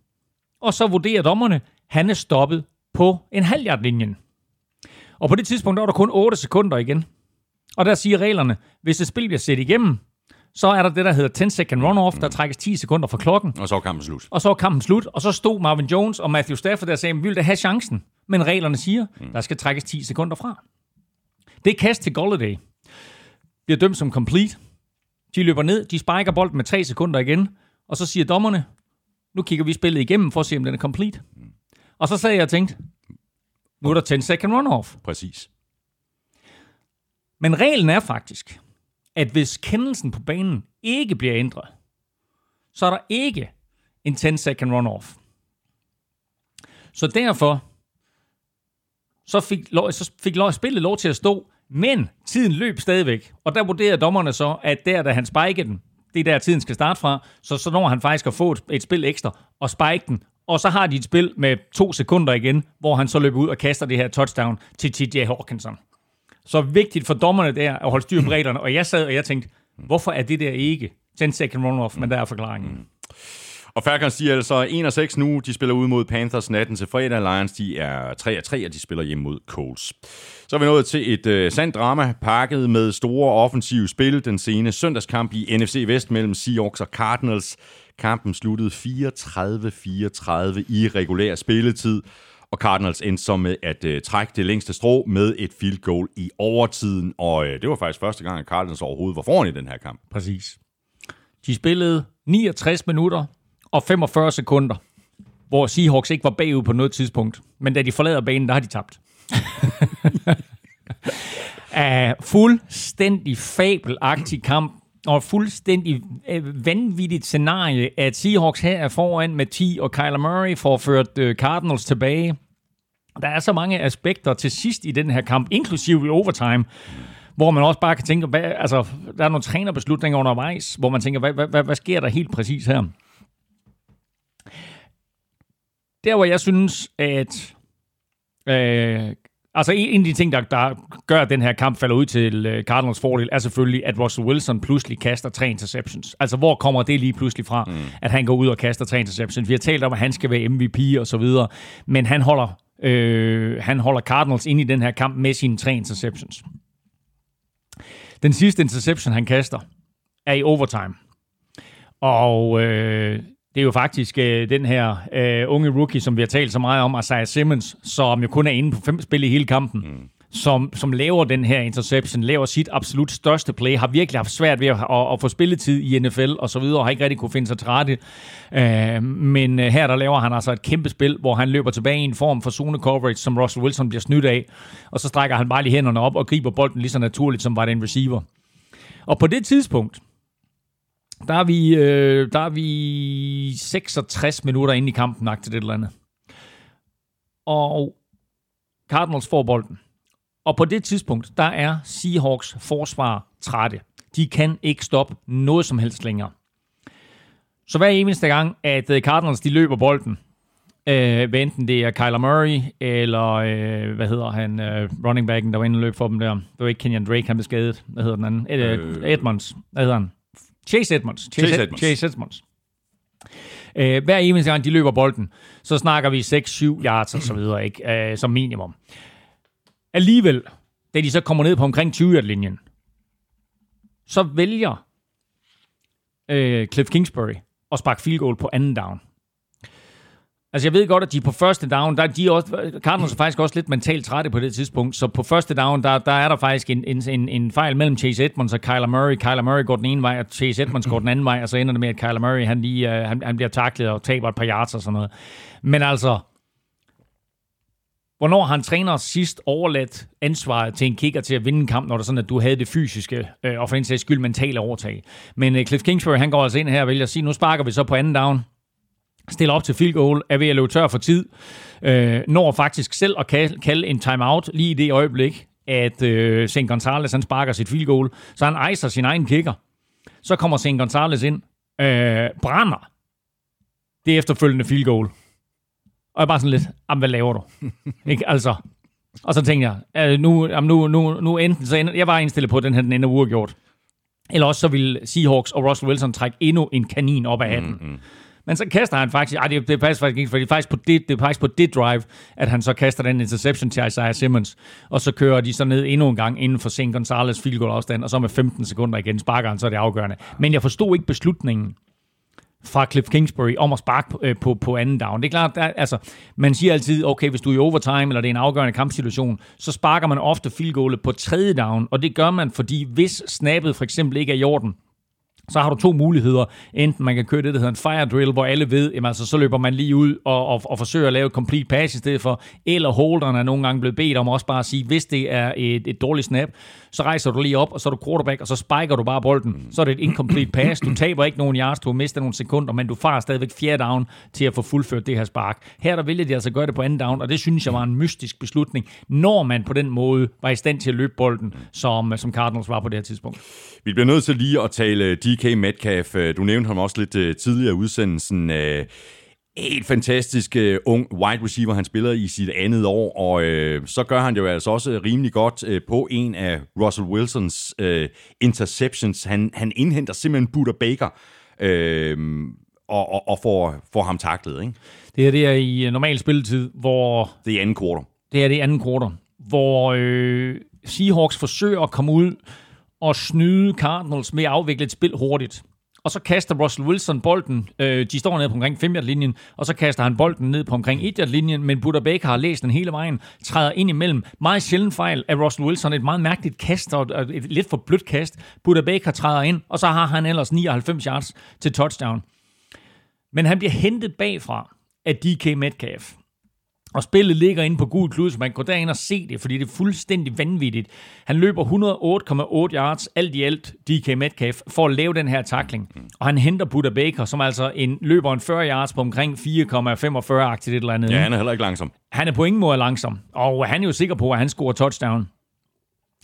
og så vurderer dommerne, han er stoppet på en halvjardlinjen. Og på det tidspunkt der var der kun 8 sekunder igen. Og der siger reglerne, hvis et spil bliver set igennem, så er der det, der hedder 10 second run-off, der trækkes 10 sekunder fra klokken, Og så er kampen slut. og så var kampen slut, og så stod Marvin Jones og Matthew Stafford der og sagde, vi vil da have chancen. Men reglerne siger, der skal trækkes 10 sekunder fra. Det kast til Golladay bliver dømt som complete. De løber ned, de spiker bolden med 3 sekunder igen, og så siger dommerne, nu kigger vi spillet igennem for at se, om den er complete. Og så sagde jeg og tænkte, nu er der 10 second run-off. Præcis. Men reglen er faktisk, at hvis kendelsen på banen ikke bliver ændret, så er der ikke en 10 second run-off. Så derfor så fik, lov, så fik lov, spillet lov til at stå, men tiden løb stadigvæk. Og der vurderer dommerne så, at der, da han spikede den, det er der, tiden skal starte fra, så, så når han faktisk at få et, et spil ekstra og spike den, og så har de et spil med to sekunder igen, hvor han så løber ud og kaster det her touchdown til TJ Hawkinson. Så vigtigt for dommerne der at holde styr på reglerne. Og jeg sad og jeg tænkte, hvorfor er det der ikke 10 second runoff, Men der er forklaringen. Mm. Og Falcons, de er altså 1 og 6 nu. De spiller ud mod Panthers natten til fredag. Lions, de er 3 og 3, og de spiller hjem mod Colts. Så er vi nået til et øh, sandt drama, pakket med store offensive spil. Den sene søndagskamp i NFC Vest mellem Seahawks og Cardinals. Kampen sluttede 34-34 i regulær spilletid. Og Cardinals endte så med at øh, trække det længste strå med et field goal i overtiden. Og øh, det var faktisk første gang, at Cardinals overhovedet var foran i den her kamp. Præcis. De spillede 69 minutter og 45 sekunder, hvor Seahawks ikke var bagud på noget tidspunkt. Men da de forlader banen, der har de tabt. uh, fuldstændig fabelagtig kamp, og fuldstændig uh, vanvittigt scenarie, at Seahawks her er foran med 10, og Kyler Murray får ført uh, Cardinals tilbage. Der er så mange aspekter til sidst i den her kamp, inklusive i overtime, hvor man også bare kan tænke, hvad, altså, der er nogle trænerbeslutninger undervejs, hvor man tænker, hvad, hvad, hvad, hvad sker der helt præcis her? Der, hvor jeg synes, at øh, altså en af de ting, der, der gør, at den her kamp falder ud til øh, Cardinals fordel, er selvfølgelig, at Russell Wilson pludselig kaster tre interceptions. Altså, hvor kommer det lige pludselig fra, mm. at han går ud og kaster tre interceptions? Vi har talt om, at han skal være MVP og så videre, men han holder, øh, han holder Cardinals ind i den her kamp med sine tre interceptions. Den sidste interception, han kaster, er i overtime. Og øh, det er jo faktisk øh, den her øh, unge rookie, som vi har talt så meget om, Isaiah Simmons, som jo kun er inde på fem spil i hele kampen, mm som, som laver den her interception, laver sit absolut største play, har virkelig haft svært ved at, at, at få spilletid i NFL og så videre, og har ikke rigtig kunne finde sig til. Øhm, øh, men her der laver han altså et kæmpe spil, hvor han løber tilbage i en form for zone coverage, som Russell Wilson bliver snydt af, og så strækker han bare lige hænderne op og griber bolden lige så naturligt, som var det en receiver. Og på det tidspunkt, der er vi, øh, der er vi 66 minutter inde i kampen, til det eller andet. Og Cardinals får bolden. Og på det tidspunkt, der er Seahawks forsvar trætte. De kan ikke stoppe noget som helst længere. Så hver eneste gang, at øh, Cardinals de løber bolden, øh, hvad enten det er Kyler Murray, eller øh, hvad hedder han, øh, running backen, der var inde og løb for dem der. Det var ikke Kenyan Drake, han blev skadet. Hvad hedder den anden? Ed, øh, Edmonds. Hvad hedder han? Chase Edmonds. Chase, Chase. Edmonds. Chase Edmonds. Øh, hver eneste gang, de løber bolden, så snakker vi 6-7 yards og så videre, ikke? Øh, som minimum. Alligevel, da de så kommer ned på omkring 20-yard-linjen, så vælger øh, Cliff Kingsbury at sparke field goal på anden down. Altså, jeg ved godt, at de på første down, der er de også, Cardinals er faktisk også lidt mentalt trætte på det tidspunkt, så på første down, der, der er der faktisk en, en, en, en fejl mellem Chase Edmonds og Kyler Murray. Kyler Murray går den ene vej, og Chase Edmonds går den anden vej, og så ender det med, at Kyler Murray, han, lige, øh, han, han bliver taklet og taber et par yards og sådan noget. Men altså, hvornår har en træner sidst overladt ansvaret til en kicker til at vinde en kamp, når det sådan, at du havde det fysiske, øh, og for en sags skyld mentale overtag. Men øh, Cliff Kingsbury, han går altså ind her og vælger at sige, nu sparker vi så på anden down, stiller op til field goal, er ved at løbe tør for tid, øh, når faktisk selv at kalde, kalde en timeout lige i det øjeblik, at øh, St. Gonzalez han sparker sit field goal, så han ejser sin egen kicker. Så kommer St. Gonzalez ind, øh, brænder det efterfølgende field goal. Og jeg er bare sådan lidt, jamen, hvad laver du? ikke, altså. Og så tænkte jeg, øh, nu, jamen, nu, nu, nu enten, så ender, jeg var indstillet på, at den her den ender uafgjort. Eller også så vil Seahawks og Russell Wilson trække endnu en kanin op af hatten. Mm, mm. Men så kaster han faktisk, ej, det, det passer faktisk ikke, for det er faktisk, på det, det er faktisk på det drive, at han så kaster den interception til Isaiah Simmons, og så kører de så ned endnu en gang inden for St. Gonzalez field goal afstand, og så med 15 sekunder igen sparker han, så er det afgørende. Men jeg forstod ikke beslutningen fra Cliff Kingsbury om at sparke på, øh, på, på anden down. Det er klart, der, altså, man siger altid, okay, hvis du er i overtime, eller det er en afgørende kampsituation, så sparker man ofte field goalet på tredje down, og det gør man, fordi hvis snappet for eksempel ikke er i orden, så har du to muligheder. Enten man kan køre det, der hedder en fire drill, hvor alle ved, jamen altså, så løber man lige ud og, og, og forsøger at lave et complete pass i stedet for, eller holderen er nogle gange blevet bedt om også bare at sige, hvis det er et, et dårligt snap, så rejser du lige op, og så er du quarterback, og så spiker du bare bolden. Så er det et incomplete pass. Du taber ikke nogen yards, du har mistet nogle sekunder, men du får stadigvæk fjerde down til at få fuldført det her spark. Her der vælger de altså gøre det på anden down, og det synes jeg var en mystisk beslutning, når man på den måde var i stand til at løbe bolden, som, som Cardinals var på det her tidspunkt. Vi bliver nødt til lige at tale DK Metcalf. Øh, Du nævnte ham også lidt øh, tidligere i udsendelsen. Øh, Helt fantastisk uh, ung wide receiver, han spiller i sit andet år, og uh, så gør han det jo altså også rimelig godt uh, på en af Russell Wilsons uh, interceptions. Han, han indhenter simpelthen Buda Baker uh, og, og, og får, får ham taklet. Ikke? Det her det er i normal spilletid, hvor Det er anden kvartal. det er det anden kvartal, hvor øh, Seahawks forsøger at komme ud og snyde Cardinals med at afvikle et spil hurtigt. Og så kaster Russell Wilson bolden, øh, de står nede på omkring 5 linjen og så kaster han bolden ned på omkring 1 linjen men Buda Baker har læst den hele vejen, træder ind imellem. Meget sjældent fejl af Russell Wilson, et meget mærkeligt kast, og et lidt for blødt kast. Buda Baker træder ind, og så har han ellers 99 yards til touchdown. Men han bliver hentet bagfra af DK Metcalf. Og spillet ligger inde på gul klud, så man kan gå derind og se det, fordi det er fuldstændig vanvittigt. Han løber 108,8 yards alt i alt, DK Metcalf, for at lave den her takling. Og han henter Buda Baker, som altså en, løber en 40 yards på omkring 4,45-agtigt et eller andet. Ja, han er heller ikke langsom. Han er på ingen måde langsom, og han er jo sikker på, at han scorer touchdown.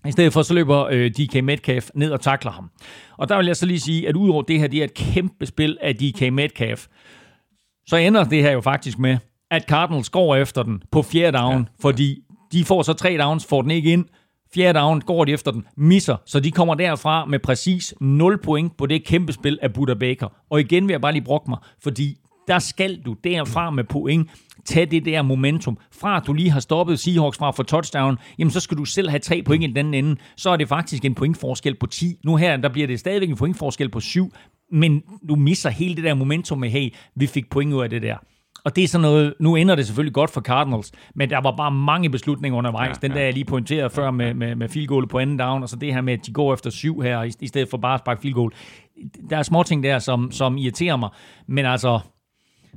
I stedet for så løber øh, DK Metcalf ned og takler ham. Og der vil jeg så lige sige, at udover det her, det er et kæmpe spil af DK Metcalf, så ender det her jo faktisk med, at Cardinals går efter den på fjerde down, ja, fordi de får så tre downs, får den ikke ind. Fjerde down går de efter den, misser, så de kommer derfra med præcis 0 point på det kæmpe spil af Buda Baker. Og igen vil jeg bare lige brokke mig, fordi der skal du derfra med point tage det der momentum. Fra at du lige har stoppet Seahawks fra for touchdown, jamen så skal du selv have tre point i den anden ende. Så er det faktisk en pointforskel på 10. Nu her, der bliver det stadigvæk en pointforskel på 7, men du misser hele det der momentum med, hey, vi fik point ud af det der. Og det er sådan noget, nu ender det selvfølgelig godt for Cardinals, men der var bare mange beslutninger undervejs. Ja, den der, jeg lige pointerede før med, med, med field goal på anden down, og så det her med, at de går efter syv her, i, i stedet for bare at sparke field goal. Der er små ting der, som, som irriterer mig, men altså,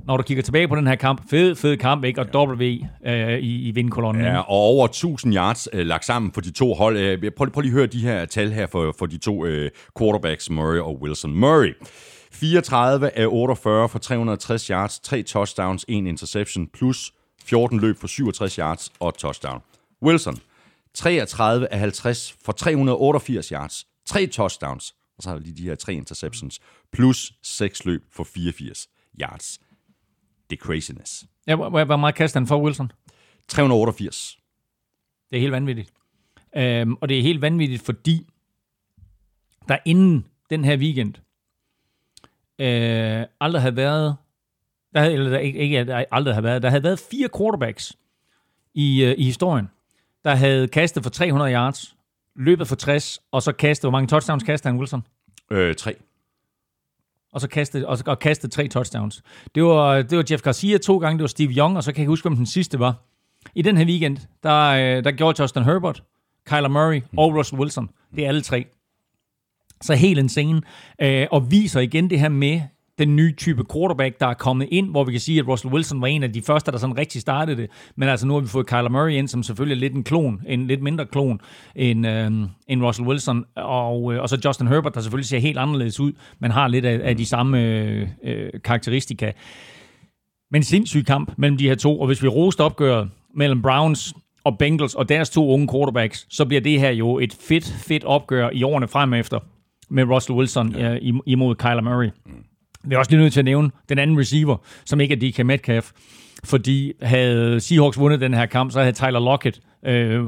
når du kigger tilbage på den her kamp, fed, fed kamp, ikke? Og W øh, i, i vindkolonnen. Ja, og over 1000 yards øh, lagt sammen for de to hold. Øh, prøv, prøv lige at høre de her tal her for, for de to øh, quarterbacks, Murray og Wilson. Murray, 34 af 48 for 360 yards, 3 touchdowns, 1 interception, plus 14 løb for 67 yards og touchdown. Wilson, 33 af 50 for 388 yards, tre touchdowns, og så har vi lige de her tre interceptions, plus seks løb for 84 yards. Det er craziness. Ja, hvor meget kaster han for Wilson? 388. Det er helt vanvittigt. Øhm, og det er helt vanvittigt, fordi der inden den her weekend øh, aldrig havde været, der havde, eller der, ikke, ikke der aldrig havde været, der havde været fire quarterbacks i, øh, i historien, der havde kastet for 300 yards, løbet for 60, og så kastet, hvor mange touchdowns kastede han Wilson? Øh, tre. og så kastede, og, og kastede tre touchdowns. Det var, det var Jeff Garcia to gange, det var Steve Young, og så kan jeg ikke huske, hvem den sidste var. I den her weekend, der, øh, der gjorde Justin Herbert, Kyler Murray og Russell Wilson. Det er alle tre. Så helt insane. Øh, og viser igen det her med den nye type quarterback, der er kommet ind, hvor vi kan sige, at Russell Wilson var en af de første, der sådan rigtig startede det. Men altså nu har vi fået Kyler Murray ind, som selvfølgelig er lidt en klon, en lidt mindre klon end, øh, end Russell Wilson. Og, øh, og så Justin Herbert, der selvfølgelig ser helt anderledes ud, men har lidt af, af de samme øh, øh, karakteristika. Men sindssyg kamp mellem de her to, og hvis vi rost opgøret mellem Browns og Bengals og deres to unge quarterbacks, så bliver det her jo et fedt, fedt opgør i årene frem efter med Russell Wilson ja. imod Kyler Murray. Vi er også lige nødt til at nævne den anden receiver, som ikke er DK Metcalf, fordi havde Seahawks vundet den her kamp, så havde Tyler Lockett øh,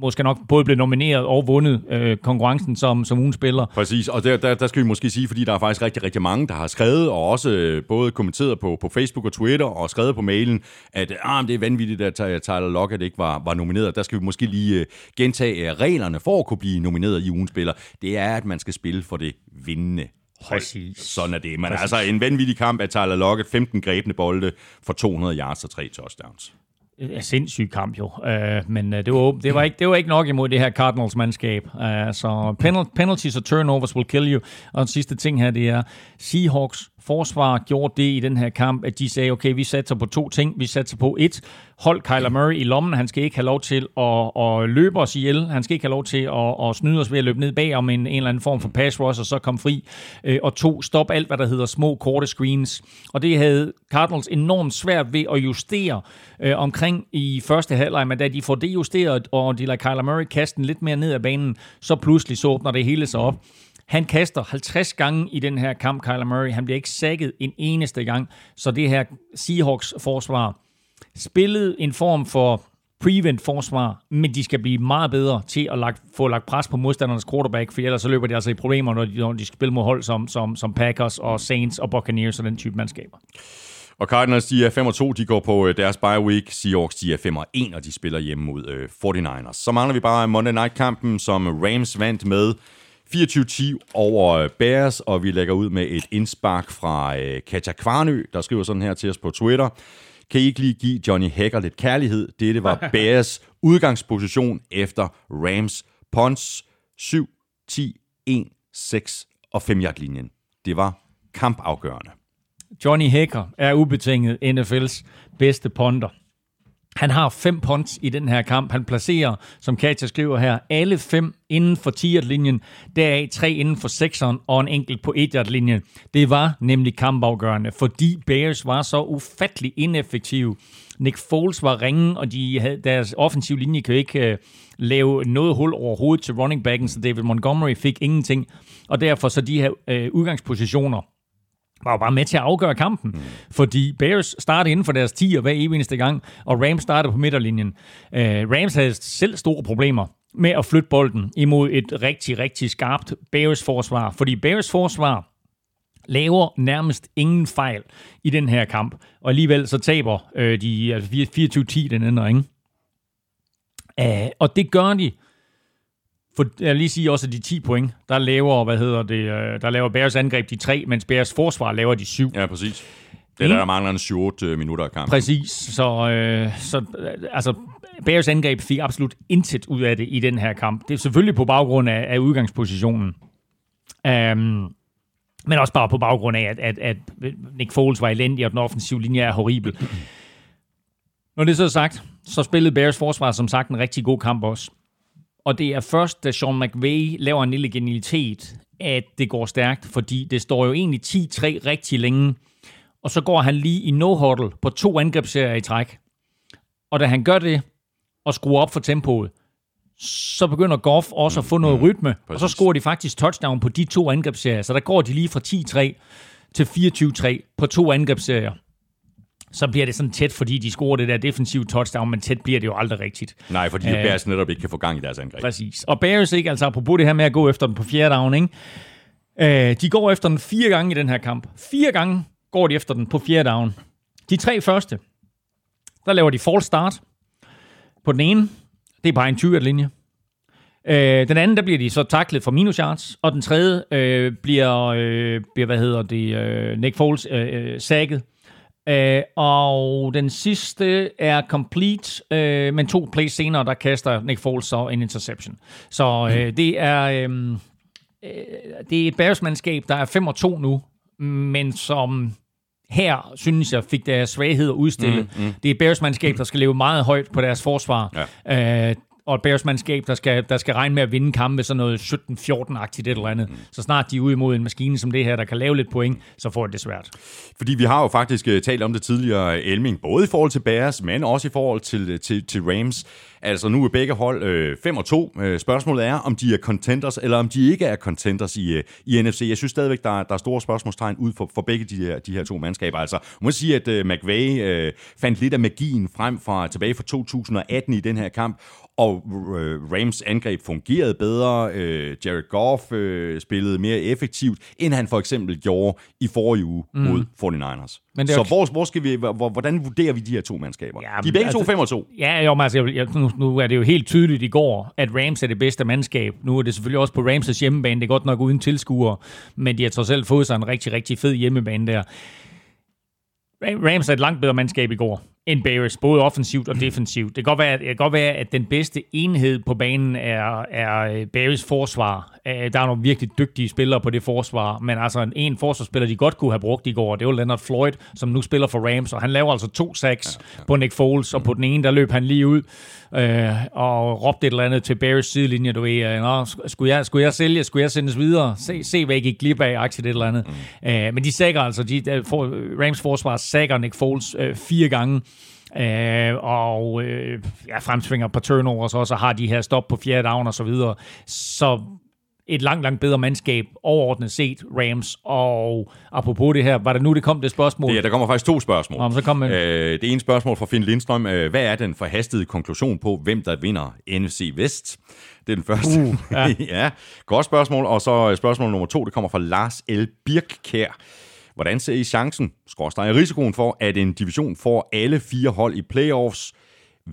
måske nok både blevet nomineret og vundet øh, konkurrencen som, som ugen spiller. Præcis, og der, der, der skal vi måske sige, fordi der er faktisk rigtig, rigtig mange, der har skrevet, og også øh, både kommenteret på, på Facebook og Twitter, og skrevet på mailen, at ah, det er vanvittigt, at Ty- Tyler Lockett ikke var, var nomineret. Der skal vi måske lige øh, gentage reglerne for at kunne blive nomineret i ugens spiller. Det er, at man skal spille for det vindende hold. Præcis. Sådan er det. Men Præcis. altså en vanvittig kamp af Tyler Lockett, 15 grebne bolde for 200 yards og 3 touchdowns. Ja, sindssyg kamp jo, uh, men uh, det, var, det, var ikke, det var ikke nok imod det her Cardinals-mandskab. Uh, så penalt, penalties og turnovers will kill you. Og den sidste ting her, det er, Seahawks forsvar gjorde det i den her kamp, at de sagde, okay, vi satser på to ting. Vi satser på et, hold Kyler Murray i lommen. Han skal ikke have lov til at, at løbe os ihjel. Han skal ikke have lov til at, at snyde os ved at løbe ned bag om en, en eller anden form for pass rush, og så komme fri. Øh, og to, stop alt, hvad der hedder små, korte screens. Og det havde Cardinals enormt svært ved at justere øh, omkring i første halvleg, men da de får det justeret, og de lader Kyler Murray kaste den lidt mere ned ad banen, så pludselig så åbner det hele sig op. Han kaster 50 gange i den her kamp, Kyler Murray. Han bliver ikke sækket en eneste gang. Så det her Seahawks forsvar spillede en form for prevent forsvar, men de skal blive meget bedre til at lagt, få lagt pres på modstandernes quarterback, for ellers så løber de altså i problemer, når de, når de skal spille mod hold som, som, som Packers og Saints og Buccaneers og den type mandskaber. Og Cardinals, de er 5 og 2, de går på øh, deres bye week. Seahawks, de er 5 og 1, og de spiller hjemme mod øh, 49ers. Så mangler vi bare Monday Night-kampen, som Rams vandt med 24-10 over øh, Bears, og vi lægger ud med et indspark fra øh, Katja Kvarnø, der skriver sådan her til os på Twitter. Kan I ikke lige give Johnny Hacker lidt kærlighed? Dette var Bears udgangsposition efter Rams punts 7, 10, 1, 6 og 5 yard linjen. Det var kampafgørende. Johnny Hacker er ubetinget NFL's bedste punter. Han har fem punts i den her kamp. Han placerer, som Katja skriver her, alle fem inden for 10-linjen, deraf tre inden for 6'eren og en enkelt på 1-linjen. Det var nemlig kampafgørende, fordi Bears var så ufattelig ineffektive. Nick Foles var ringen, og de havde, deres offensiv linje kan ikke uh, lave noget hul overhovedet til running backen, så David Montgomery fik ingenting. Og derfor så de her uh, udgangspositioner, var jo bare med til at afgøre kampen. Mm. Fordi Bears startede inden for deres 10 hver evig eneste gang, og Rams startede på midterlinjen. Uh, Rams havde selv store problemer med at flytte bolden imod et rigtig, rigtig skarpt Bears forsvar. Fordi Bears forsvar laver nærmest ingen fejl i den her kamp. Og alligevel så taber øh, de altså 24-10 den ender, ikke? Uh, og det gør de, for jeg vil lige sige også, at de 10 point, der laver, hvad hedder det, øh, der laver Bears angreb de 3, mens Bears forsvar laver de 7. Ja, præcis. Det er der, der mangler en 7-8 minutter af kampen. Præcis, så, øh, så øh, altså, Bears angreb fik absolut intet ud af det i den her kamp. Det er selvfølgelig på baggrund af, af udgangspositionen. Um, men også bare på baggrund af, at, at, at Nick Foles var elendig, og den offensive linje er horribel. Når det så er sagt, så spillede Bears forsvar som sagt en rigtig god kamp også. Og det er først, da Sean McVay laver en lille genialitet, at det går stærkt, fordi det står jo egentlig 10-3 rigtig længe, og så går han lige i no-huddle på to angrebsserier i træk. Og da han gør det, og skruer op for tempoet, så begynder Goff også at få noget rytme, og så scorer de faktisk touchdown på de to angrebsserier. Så der går de lige fra 10-3 til 24-3 på to angrebsserier. Så bliver det sådan tæt, fordi de scorer det der defensive touchdown, men tæt bliver det jo aldrig rigtigt. Nej, fordi Øh. øh, Bears netop ikke kan få gang i deres angreb. Præcis. Og Bears ikke, altså apropos det her med at gå efter den på fjerde down, ikke? Øh, de går efter den fire gange i den her kamp. Fire gange går de efter den på fjerde down. De tre første, der laver de false start. På den ene, det er bare en 20 linje. Øh, den anden, der bliver de så taklet for minus yards, og den tredje øh, bliver, øh, bliver, hvad hedder det, øh, Nick Foles øh, øh, sækket. Øh, og den sidste er complete, øh, men to plays senere, der kaster Nick Foles så en interception. Så øh, det er øh, øh, det er et Bears-mandskab, der er 5 og 2 nu, men som her, synes jeg, fik deres svagheder udstillet. Mm, mm. Det er et Bears-mandskab, der skal leve meget højt på deres forsvar. Ja. Øh, og et Bears-mandskab, der skal, der skal regne med at vinde kampe sådan noget 17-14-agtigt et eller andet. Mm. Så snart de er ude imod en maskine som det her, der kan lave lidt point, så får de det svært. Fordi vi har jo faktisk øh, talt om det tidligere, Elming, både i forhold til Bears, men også i forhold til, øh, til, til Rams. Altså nu er begge hold øh, 5 og 2. Øh, spørgsmålet er, om de er contenders, eller om de ikke er contenders i, øh, i NFC. Jeg synes stadigvæk, der er, der er store spørgsmålsmålstegn ud for, for begge de her, de her to mandskaber. Altså, man må sige, at øh, McVay øh, fandt lidt af magien frem fra tilbage fra 2018 i den her kamp, og øh, Rams angreb fungerede bedre. Øh, Jared Goff øh, spillede mere effektivt, end han for eksempel gjorde i forrige uge mm. mod 49ers. Men det er Så jo- hvor, hvor skal vi, hvor, hvordan vurderer vi de her to mandskaber? Ja, de er begge altså- to 5 og 2. Ja, jo, men altså, jeg, jeg, nu, nu er det jo helt tydeligt i går, at Rams er det bedste mandskab. Nu er det selvfølgelig også på Rams' hjemmebane. Det er godt nok uden tilskuere, men de har trods alt fået sig en rigtig, rigtig fed hjemmebane der. Ra- Rams er et langt bedre mandskab i går end Bears, både offensivt og defensivt. Det kan godt være, at, det kan godt være, at den bedste enhed på banen er, er øh, Bears forsvar. Øh, Der er nogle virkelig dygtige spillere på det forsvar, men altså en, en forsvarsspiller, de godt kunne have brugt i går, det var Leonard Floyd, som nu spiller for Rams, og han laver altså to sacks ja, ja. på Nick Foles, og på den ene, der løb han lige ud øh, og råbte et eller andet til Bears sidelinje, du ved, øh, Nå, skulle, jeg, skulle jeg sælge, skulle jeg sendes videre, se, se hvad jeg gik glip af, aktiet et eller andet. Mm. Øh, men de sækker altså, de, der, for, Rams forsvar sækker Nick Foles øh, fire gange, Øh, og øh, ja, fremsvinger på turnovers også, og har de her stop på fjerde down og så videre. Så et langt, langt bedre mandskab overordnet set, Rams. Og apropos det her, var det nu, det kom det spørgsmål? Ja, der kommer faktisk to spørgsmål. Nå, men så kom med- øh, det ene spørgsmål fra Finn Lindstrøm. Øh, hvad er den forhastede konklusion på, hvem der vinder NFC Vest? Det er den første. Uh, ja. ja, godt spørgsmål. Og så øh, spørgsmål nummer to, det kommer fra Lars L. Birkkær. Hvordan ser I chancen, skorstræk risikoen for, at en division får alle fire hold i playoffs?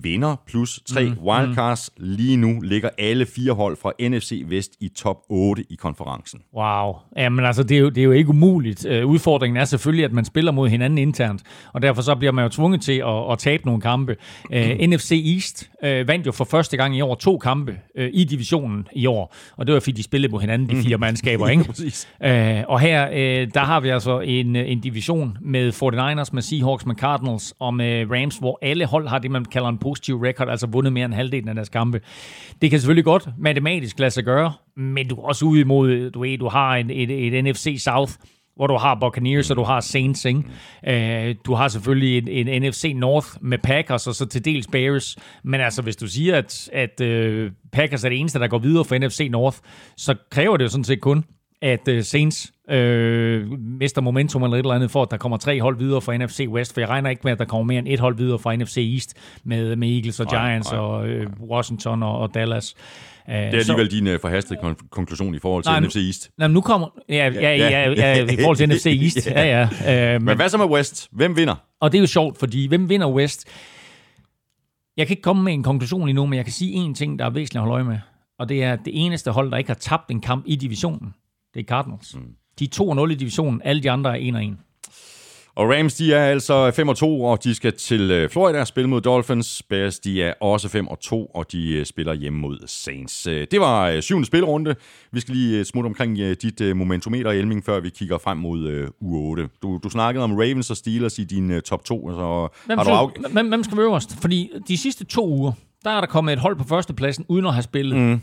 Vinder plus tre mm, wildcards. Lige nu ligger alle fire hold fra NFC Vest i top 8 i konferencen. Wow. Jamen altså, det er jo, det er jo ikke umuligt. Uh, udfordringen er selvfølgelig, at man spiller mod hinanden internt, og derfor så bliver man jo tvunget til at, at tabe nogle kampe. Uh, NFC East uh, vandt jo for første gang i år to kampe uh, i divisionen i år, og det var fordi, de spillede mod hinanden, de fire mandskaber, ikke? Præcis. Uh, og her, uh, der har vi altså en, en division med 49ers, med Seahawks, med Cardinals og med Rams, hvor alle hold har det, man kalder en positiv record, altså vundet mere end halvdelen af deres kampe. Det kan selvfølgelig godt matematisk lade sig gøre, men du er også ude imod, du ved, du har en, et, et NFC South, hvor du har Buccaneers, og du har Saints, ikke? Uh, du har selvfølgelig en, en NFC North med Packers, og så til dels Bears. Men altså, hvis du siger, at, at uh, Packers er det eneste, der går videre for NFC North, så kræver det jo sådan set kun, at uh, Saints øh, mister momentum eller et eller andet, for at der kommer tre hold videre fra NFC West, for jeg regner ikke med, at der kommer mere end et hold videre fra NFC East, med, med Eagles og Nej, Giants nej. og øh, Washington og, og Dallas. Uh, Det er alligevel din uh, forhastede kon- konklusion i forhold til Nej, NFC East. Men nu kommer... Ja, ja, ja, ja, ja i forhold til NFC East. Ja, ja. Øh, Men men, hvad så med West? Hvem vinder? og det er jo sjovt, fordi hvem vinder West? Jeg kan ikke komme med en konklusion endnu, men jeg kan sige en ting, der er væsentligt at holde øje med. Og det er, at det eneste hold, der ikke har tabt en kamp i divisionen, det er Cardinals. Mm. De er 2-0 i divisionen, alle de andre er 1-1. Og Rams, de er altså 5 og 2, og de skal til øh, Florida og spille mod Dolphins. Bears, de er også 5 og 2, og de øh, spiller hjemme mod Saints. Øh, Det var syvende spilrunde. Vi skal lige smutte omkring dit momentometer, Elming, før vi kigger frem mod u 8. Du, du snakkede om Ravens og Steelers i din top 2, så Hvem, har du af... hvem, hvem skal være øverst? Fordi de sidste to uger, der er der kommet et hold på førstepladsen, uden at have spillet. Mm.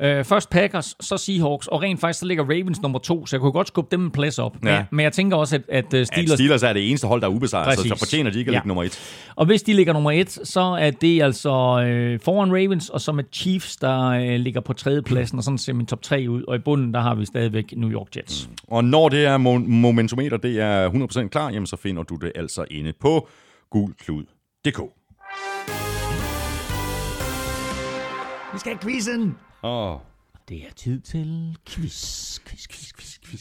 Øh, først Packers, så Seahawks, og rent faktisk så ligger Ravens nummer to, så jeg kunne godt skubbe dem en plads op. Ja. Men, men jeg tænker også, at, at uh, At Steelers... Steelers er det eneste hold, der er ubesejret, så, så fortjener de ikke at Ja. ligge nummer et. Og hvis de ligger nummer et, så er det altså øh, foran Ravens, og så med Chiefs, der øh, ligger på tredjepladsen, og sådan ser min top 3 ud. Og i bunden, der har vi stadigvæk New York Jets. Mm. Og når det er mo- momentometer, det er 100% klar, jamen så finder du det altså inde på gulklud.dk. Vi skal have quizzen! Åh, Det er tid til quiz, quiz, quiz, quiz, quiz.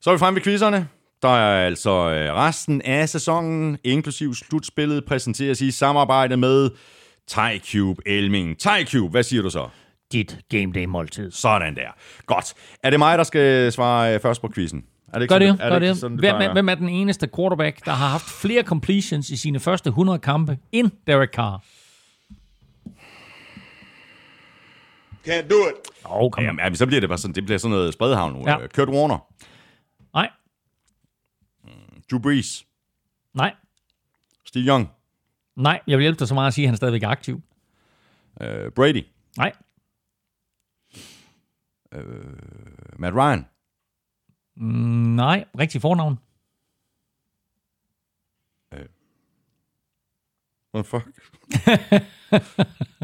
Så er vi fremme ved quizzerne. Der er altså øh, resten af sæsonen, inklusiv slutspillet, præsenteres i samarbejde med TyCube Elming. TyCube, hvad siger du så? Dit game day måltid. Sådan der. Godt. Er det mig, der skal svare øh, først på quizzen? Er det ikke Gør det, sådan, gør ikke det. sådan, Hvem, plejer? er, hvem er den eneste quarterback, der har haft flere completions i sine første 100 kampe end Derek Carr? Can't do it. Oh, kom Jamen, jamen, så bliver det bare sådan, det bliver sådan noget spredhavn nu. Ja. Ja. Kurt Warner, Nej, Drew Brees, nej, Steve Young, nej. Jeg vil hjælpe dig så meget at sige, at han er stadigvæk er aktiv. øh, Brady, Nej, Matt Ryan, nej. Rigtig fornavn. What the fuck?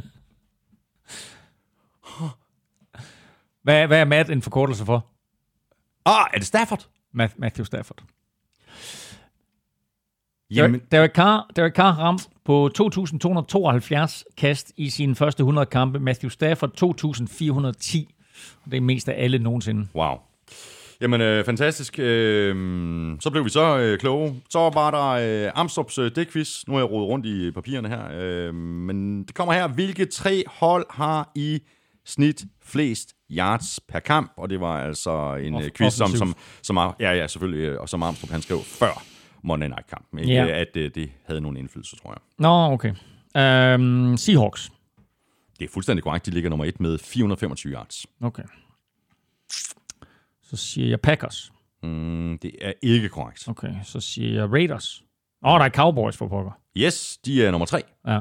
Hvad, hvad er Matt en forkortelse for? Ah, er det Stafford? Math, Matthew Stafford. Jamen, Derek, Carr, Derek Carr ramt på 2.272 kast i sine første 100 kampe. Matthew Stafford 2.410. Det er mest af alle nogensinde. wow. Jamen, øh, fantastisk. Øh, så blev vi så øh, kloge. Så var der øh, Amstrup's øh, dækquiz. Nu har jeg rodet rundt i papirerne her. Øh, men det kommer her. Hvilke tre hold har i snit flest yards per kamp? Og det var altså en Off- øh, quiz, som, som, som, ja, ja, selvfølgelig, øh, og som Amstrup han skrev før Monday Night-kampen. Ikke? Ja. At øh, det havde nogen indflydelse, tror jeg. Nå, okay. Um, Seahawks. Det er fuldstændig korrekt. De ligger nummer et med 425 yards. Okay. Så siger jeg Packers. Mm, det er ikke korrekt. Okay, så siger jeg Raiders. Åh, oh, der er Cowboys for pokker. Yes, de er nummer tre Ja.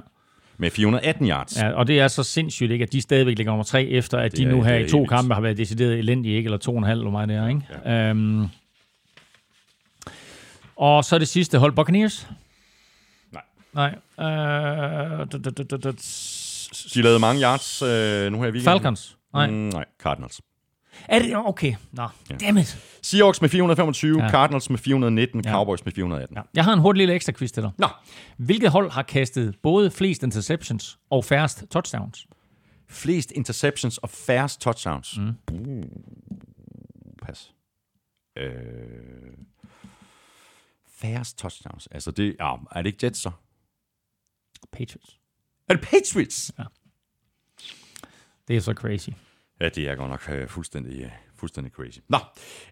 Med 418 yards. ja, og det er så sindssygt, ikke, at de stadigvæk ligger nummer tre, efter at de er- nu her det er i to vildt. kampe har været decideret elendige, ikke? Eller to og en halv, eller meget det er, ikke? Ja. Um, og så det sidste hold, Buccaneers? Nej. Nej. Uh, d- De lavede mange yards øh, nu her i weekenden. Falcons? Nej. Mm, nej, Cardinals. Er det? Okay. Nå, dammit. Seahawks med 425, Ja. ja. Cardinals med 419, Ja. ja. Cowboys med 418. Ja. Jeg har en hurtig lille ekstra quiz til dig. Nå, Hvilket hold har kastet både flest interceptions og færrest touchdowns? flest interceptions og færrest touchdowns. Mm. Uh, pas. Øh, færrest touchdowns. Altså, det, ja, er det ikke Jets så? Patriots. Er det Patriots? Det er så crazy. Ja, det er godt nok øh, fuldstændig, øh, fuldstændig crazy. Nå,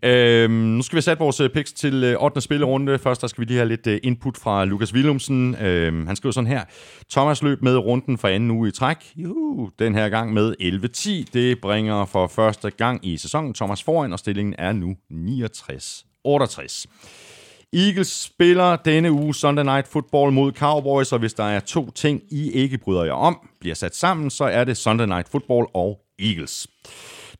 øhm, nu skal vi sætte vores øh, picks til øh, 8. spillerunde. Først der skal vi lige have lidt øh, input fra Lukas Willumsen. Øhm, han skriver sådan her. Thomas løb med runden for anden uge i træk. Juhu, den her gang med 11-10. Det bringer for første gang i sæsonen Thomas foran, og stillingen er nu 69-68. Eagles spiller denne uge Sunday Night Football mod Cowboys, og hvis der er to ting, I ikke bryder jer om, bliver sat sammen, så er det Sunday Night Football og Eagles.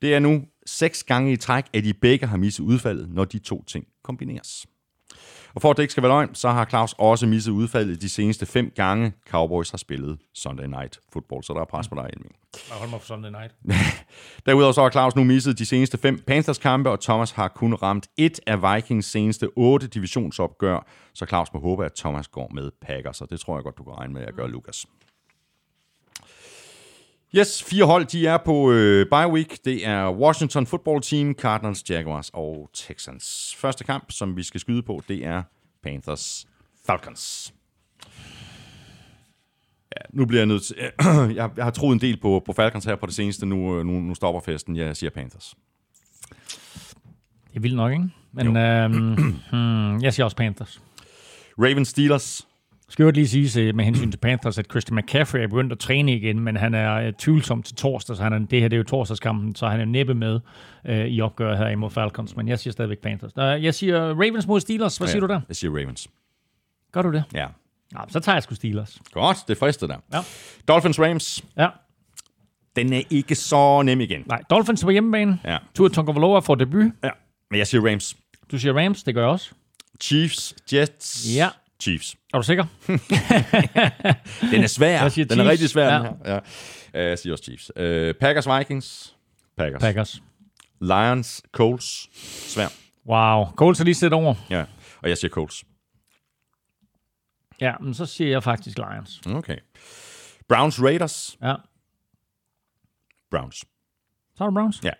Det er nu seks gange i træk, at de begge har misset udfaldet, når de to ting kombineres. Og for at det ikke skal være løgn, så har Claus også misset udfaldet de seneste fem gange, Cowboys har spillet Sunday Night Football, så der er pres på dig, Elming. Hold mig for Sunday night. Derudover så har Claus nu misset de seneste fem Panthers-kampe, og Thomas har kun ramt et af Vikings seneste otte divisionsopgør, så Claus må håbe, at Thomas går med Packers, og det tror jeg godt, du kan regne med at gøre, Lukas. Yes, fire hold, de er på øh, bye week. Det er Washington Football Team, Cardinals, Jaguars og Texans. Første kamp, som vi skal skyde på, det er Panthers Falcons. Ja, nu bliver jeg nødt til... jeg, jeg har troet en del på, på Falcons her på det seneste. Nu, øh, nu, nu stopper festen. Jeg siger Panthers. Det er vildt nok, ikke? Men øhm, hmm, jeg siger også Panthers. Ravens Steelers. Skal jo lige sige med hensyn til Panthers, at Christian McCaffrey er begyndt at træne igen, men han er øh, tvivlsom til torsdag, så han er, det her det er jo torsdagskampen, så han er næppe med øh, i opgøret her imod Falcons, men jeg siger stadigvæk Panthers. Jeg siger Ravens mod Steelers. Hvad siger du der? Jeg siger Ravens. Gør du det? Ja. Ja, så tager jeg sgu Steelers. Godt, det frister der. Ja. Dolphins Rams. Ja. Den er ikke så nem igen. Nej, Dolphins på hjemmebane. Ja. Tua Tagovailoa får debut. Ja. Men jeg siger Rams. Du siger Rams, det gør jeg også. Chiefs, Jets, Ja. Chiefs. Er du sikker? Den er svær. Jeg siger den er Chiefs. rigtig svær, Ja. den her. Ja. Øh, Jeg siger også Chiefs. Øh, Packers, Vikings. Packers. Packers. Lions, Colts. Svær. Wow. Colts er lige set over. Ja. Og jeg siger Colts. Ja, men så siger jeg faktisk Lions. Okay. Browns, Raiders. Ja. Browns. Så er det Browns? Ja.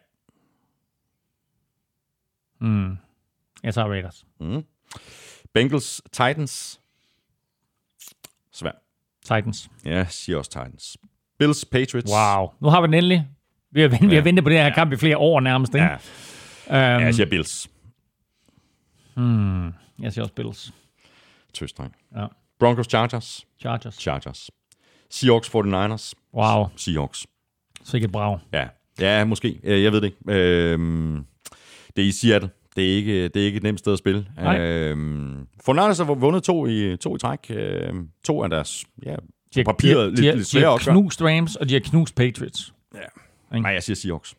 Jeg tager Raiders. Bengals, Titans. Svær. Titans. Ja, jeg siger også Titans. Bills, Patriots. Wow. Nu har vi den endelig. Vi har, ventet, vi har ventet på det her kamp i flere år nærmest, ikke? Ja, Um, jeg siger Bills. jeg siger også Bills. Tøstreng. Ja. Broncos, Chargers. Chargers. Chargers. Seahawks, 49ers. Wow. Seahawks. Sikkert brag. Ja, ja måske. Øh, Jeg ved det ikke. Øhm, det er i Seattle. Det er ikke, det er ikke et nemt sted at spille. Nej. Øhm, har vundet to i, to i træk. Øhm, to af deres ja, De har, papiret de, har- lidt, de, har, lidt de svære har også. knust Rams, og de har knust Patriots. Nej, jeg siger Seahawks.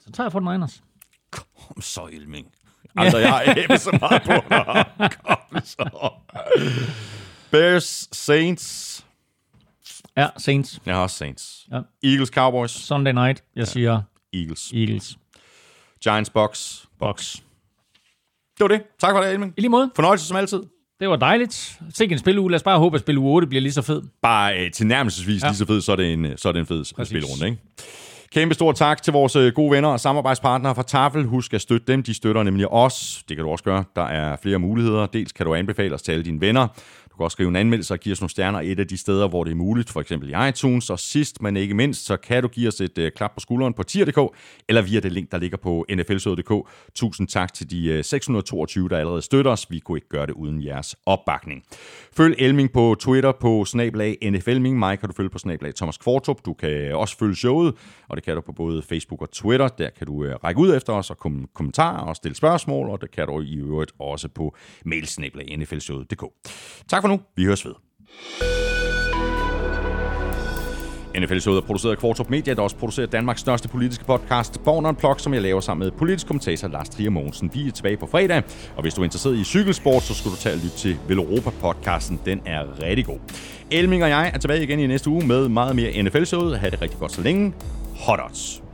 Så tager jeg for den Niners. Kom så, Elming. Altså, jeg har æbet så meget på dig. Kom så. Bears, Saints. Ja, Saints. Jeg har også Saints. Ja. Eagles, Cowboys. Sunday night. Jeg siger Eagles. Eagles. Giants, Bucks. Box. Det var det. Tak for det, Elming. I lige måde. Fornøjelse som altid. Det var dejligt. Sikke en spiluge. Lad os bare håbe, at spil uge 8 bliver lige så fed. Bare øh, tilnærmelsesvis ja. lige så fed, så er det en, øh, så er det en fed Præcis. spilrunde, ikke? Kæmpe stor tak til vores øh, gode venner og samarbejdspartnere fra Tafel. Husk at støtte dem. De støtter nemlig os. Det kan du også gøre. Der er flere muligheder. Dels kan du anbefale os til alle dine venner. Kan også skrive en anmeldelse og give os nogle stjerner et af de steder, hvor det er muligt, for eksempel i iTunes. Og sidst, men ikke mindst, så kan du give os et øh, klap på skulderen på tier.dk, eller via det link, der ligger på nflsøde.dk. Tusind tak til de øh, 622, der allerede støtter os. Vi kunne ikke gøre det uden jeres opbakning. Følg Elming på Twitter på snablag NFLming. Mig kan du følge på snablag Thomas Kvartrup. Du kan også følge showet, og det kan du på både Facebook og Twitter. Der kan du øh, række ud efter os og komme kommentarer og stille spørgsmål, og det kan du i øvrigt også på mailsnablag nflsøde.dk. Tak for nu. Vi høres ved. NFL-showet er produceret af Kvartrup Media, der også producerer Danmarks største politiske podcast, Born Unplugged, som jeg laver sammen med politisk kommentator Lars Trier Mogensen. Vi er tilbage på fredag, og hvis du er interesseret i cykelsport, så skal du tage og lytte til Veloropa-podcasten. Den er rigtig god. Elming og jeg er tilbage igen i næste uge med meget mere NFL-showet. Ha' det rigtig godt så længe. Hot odds.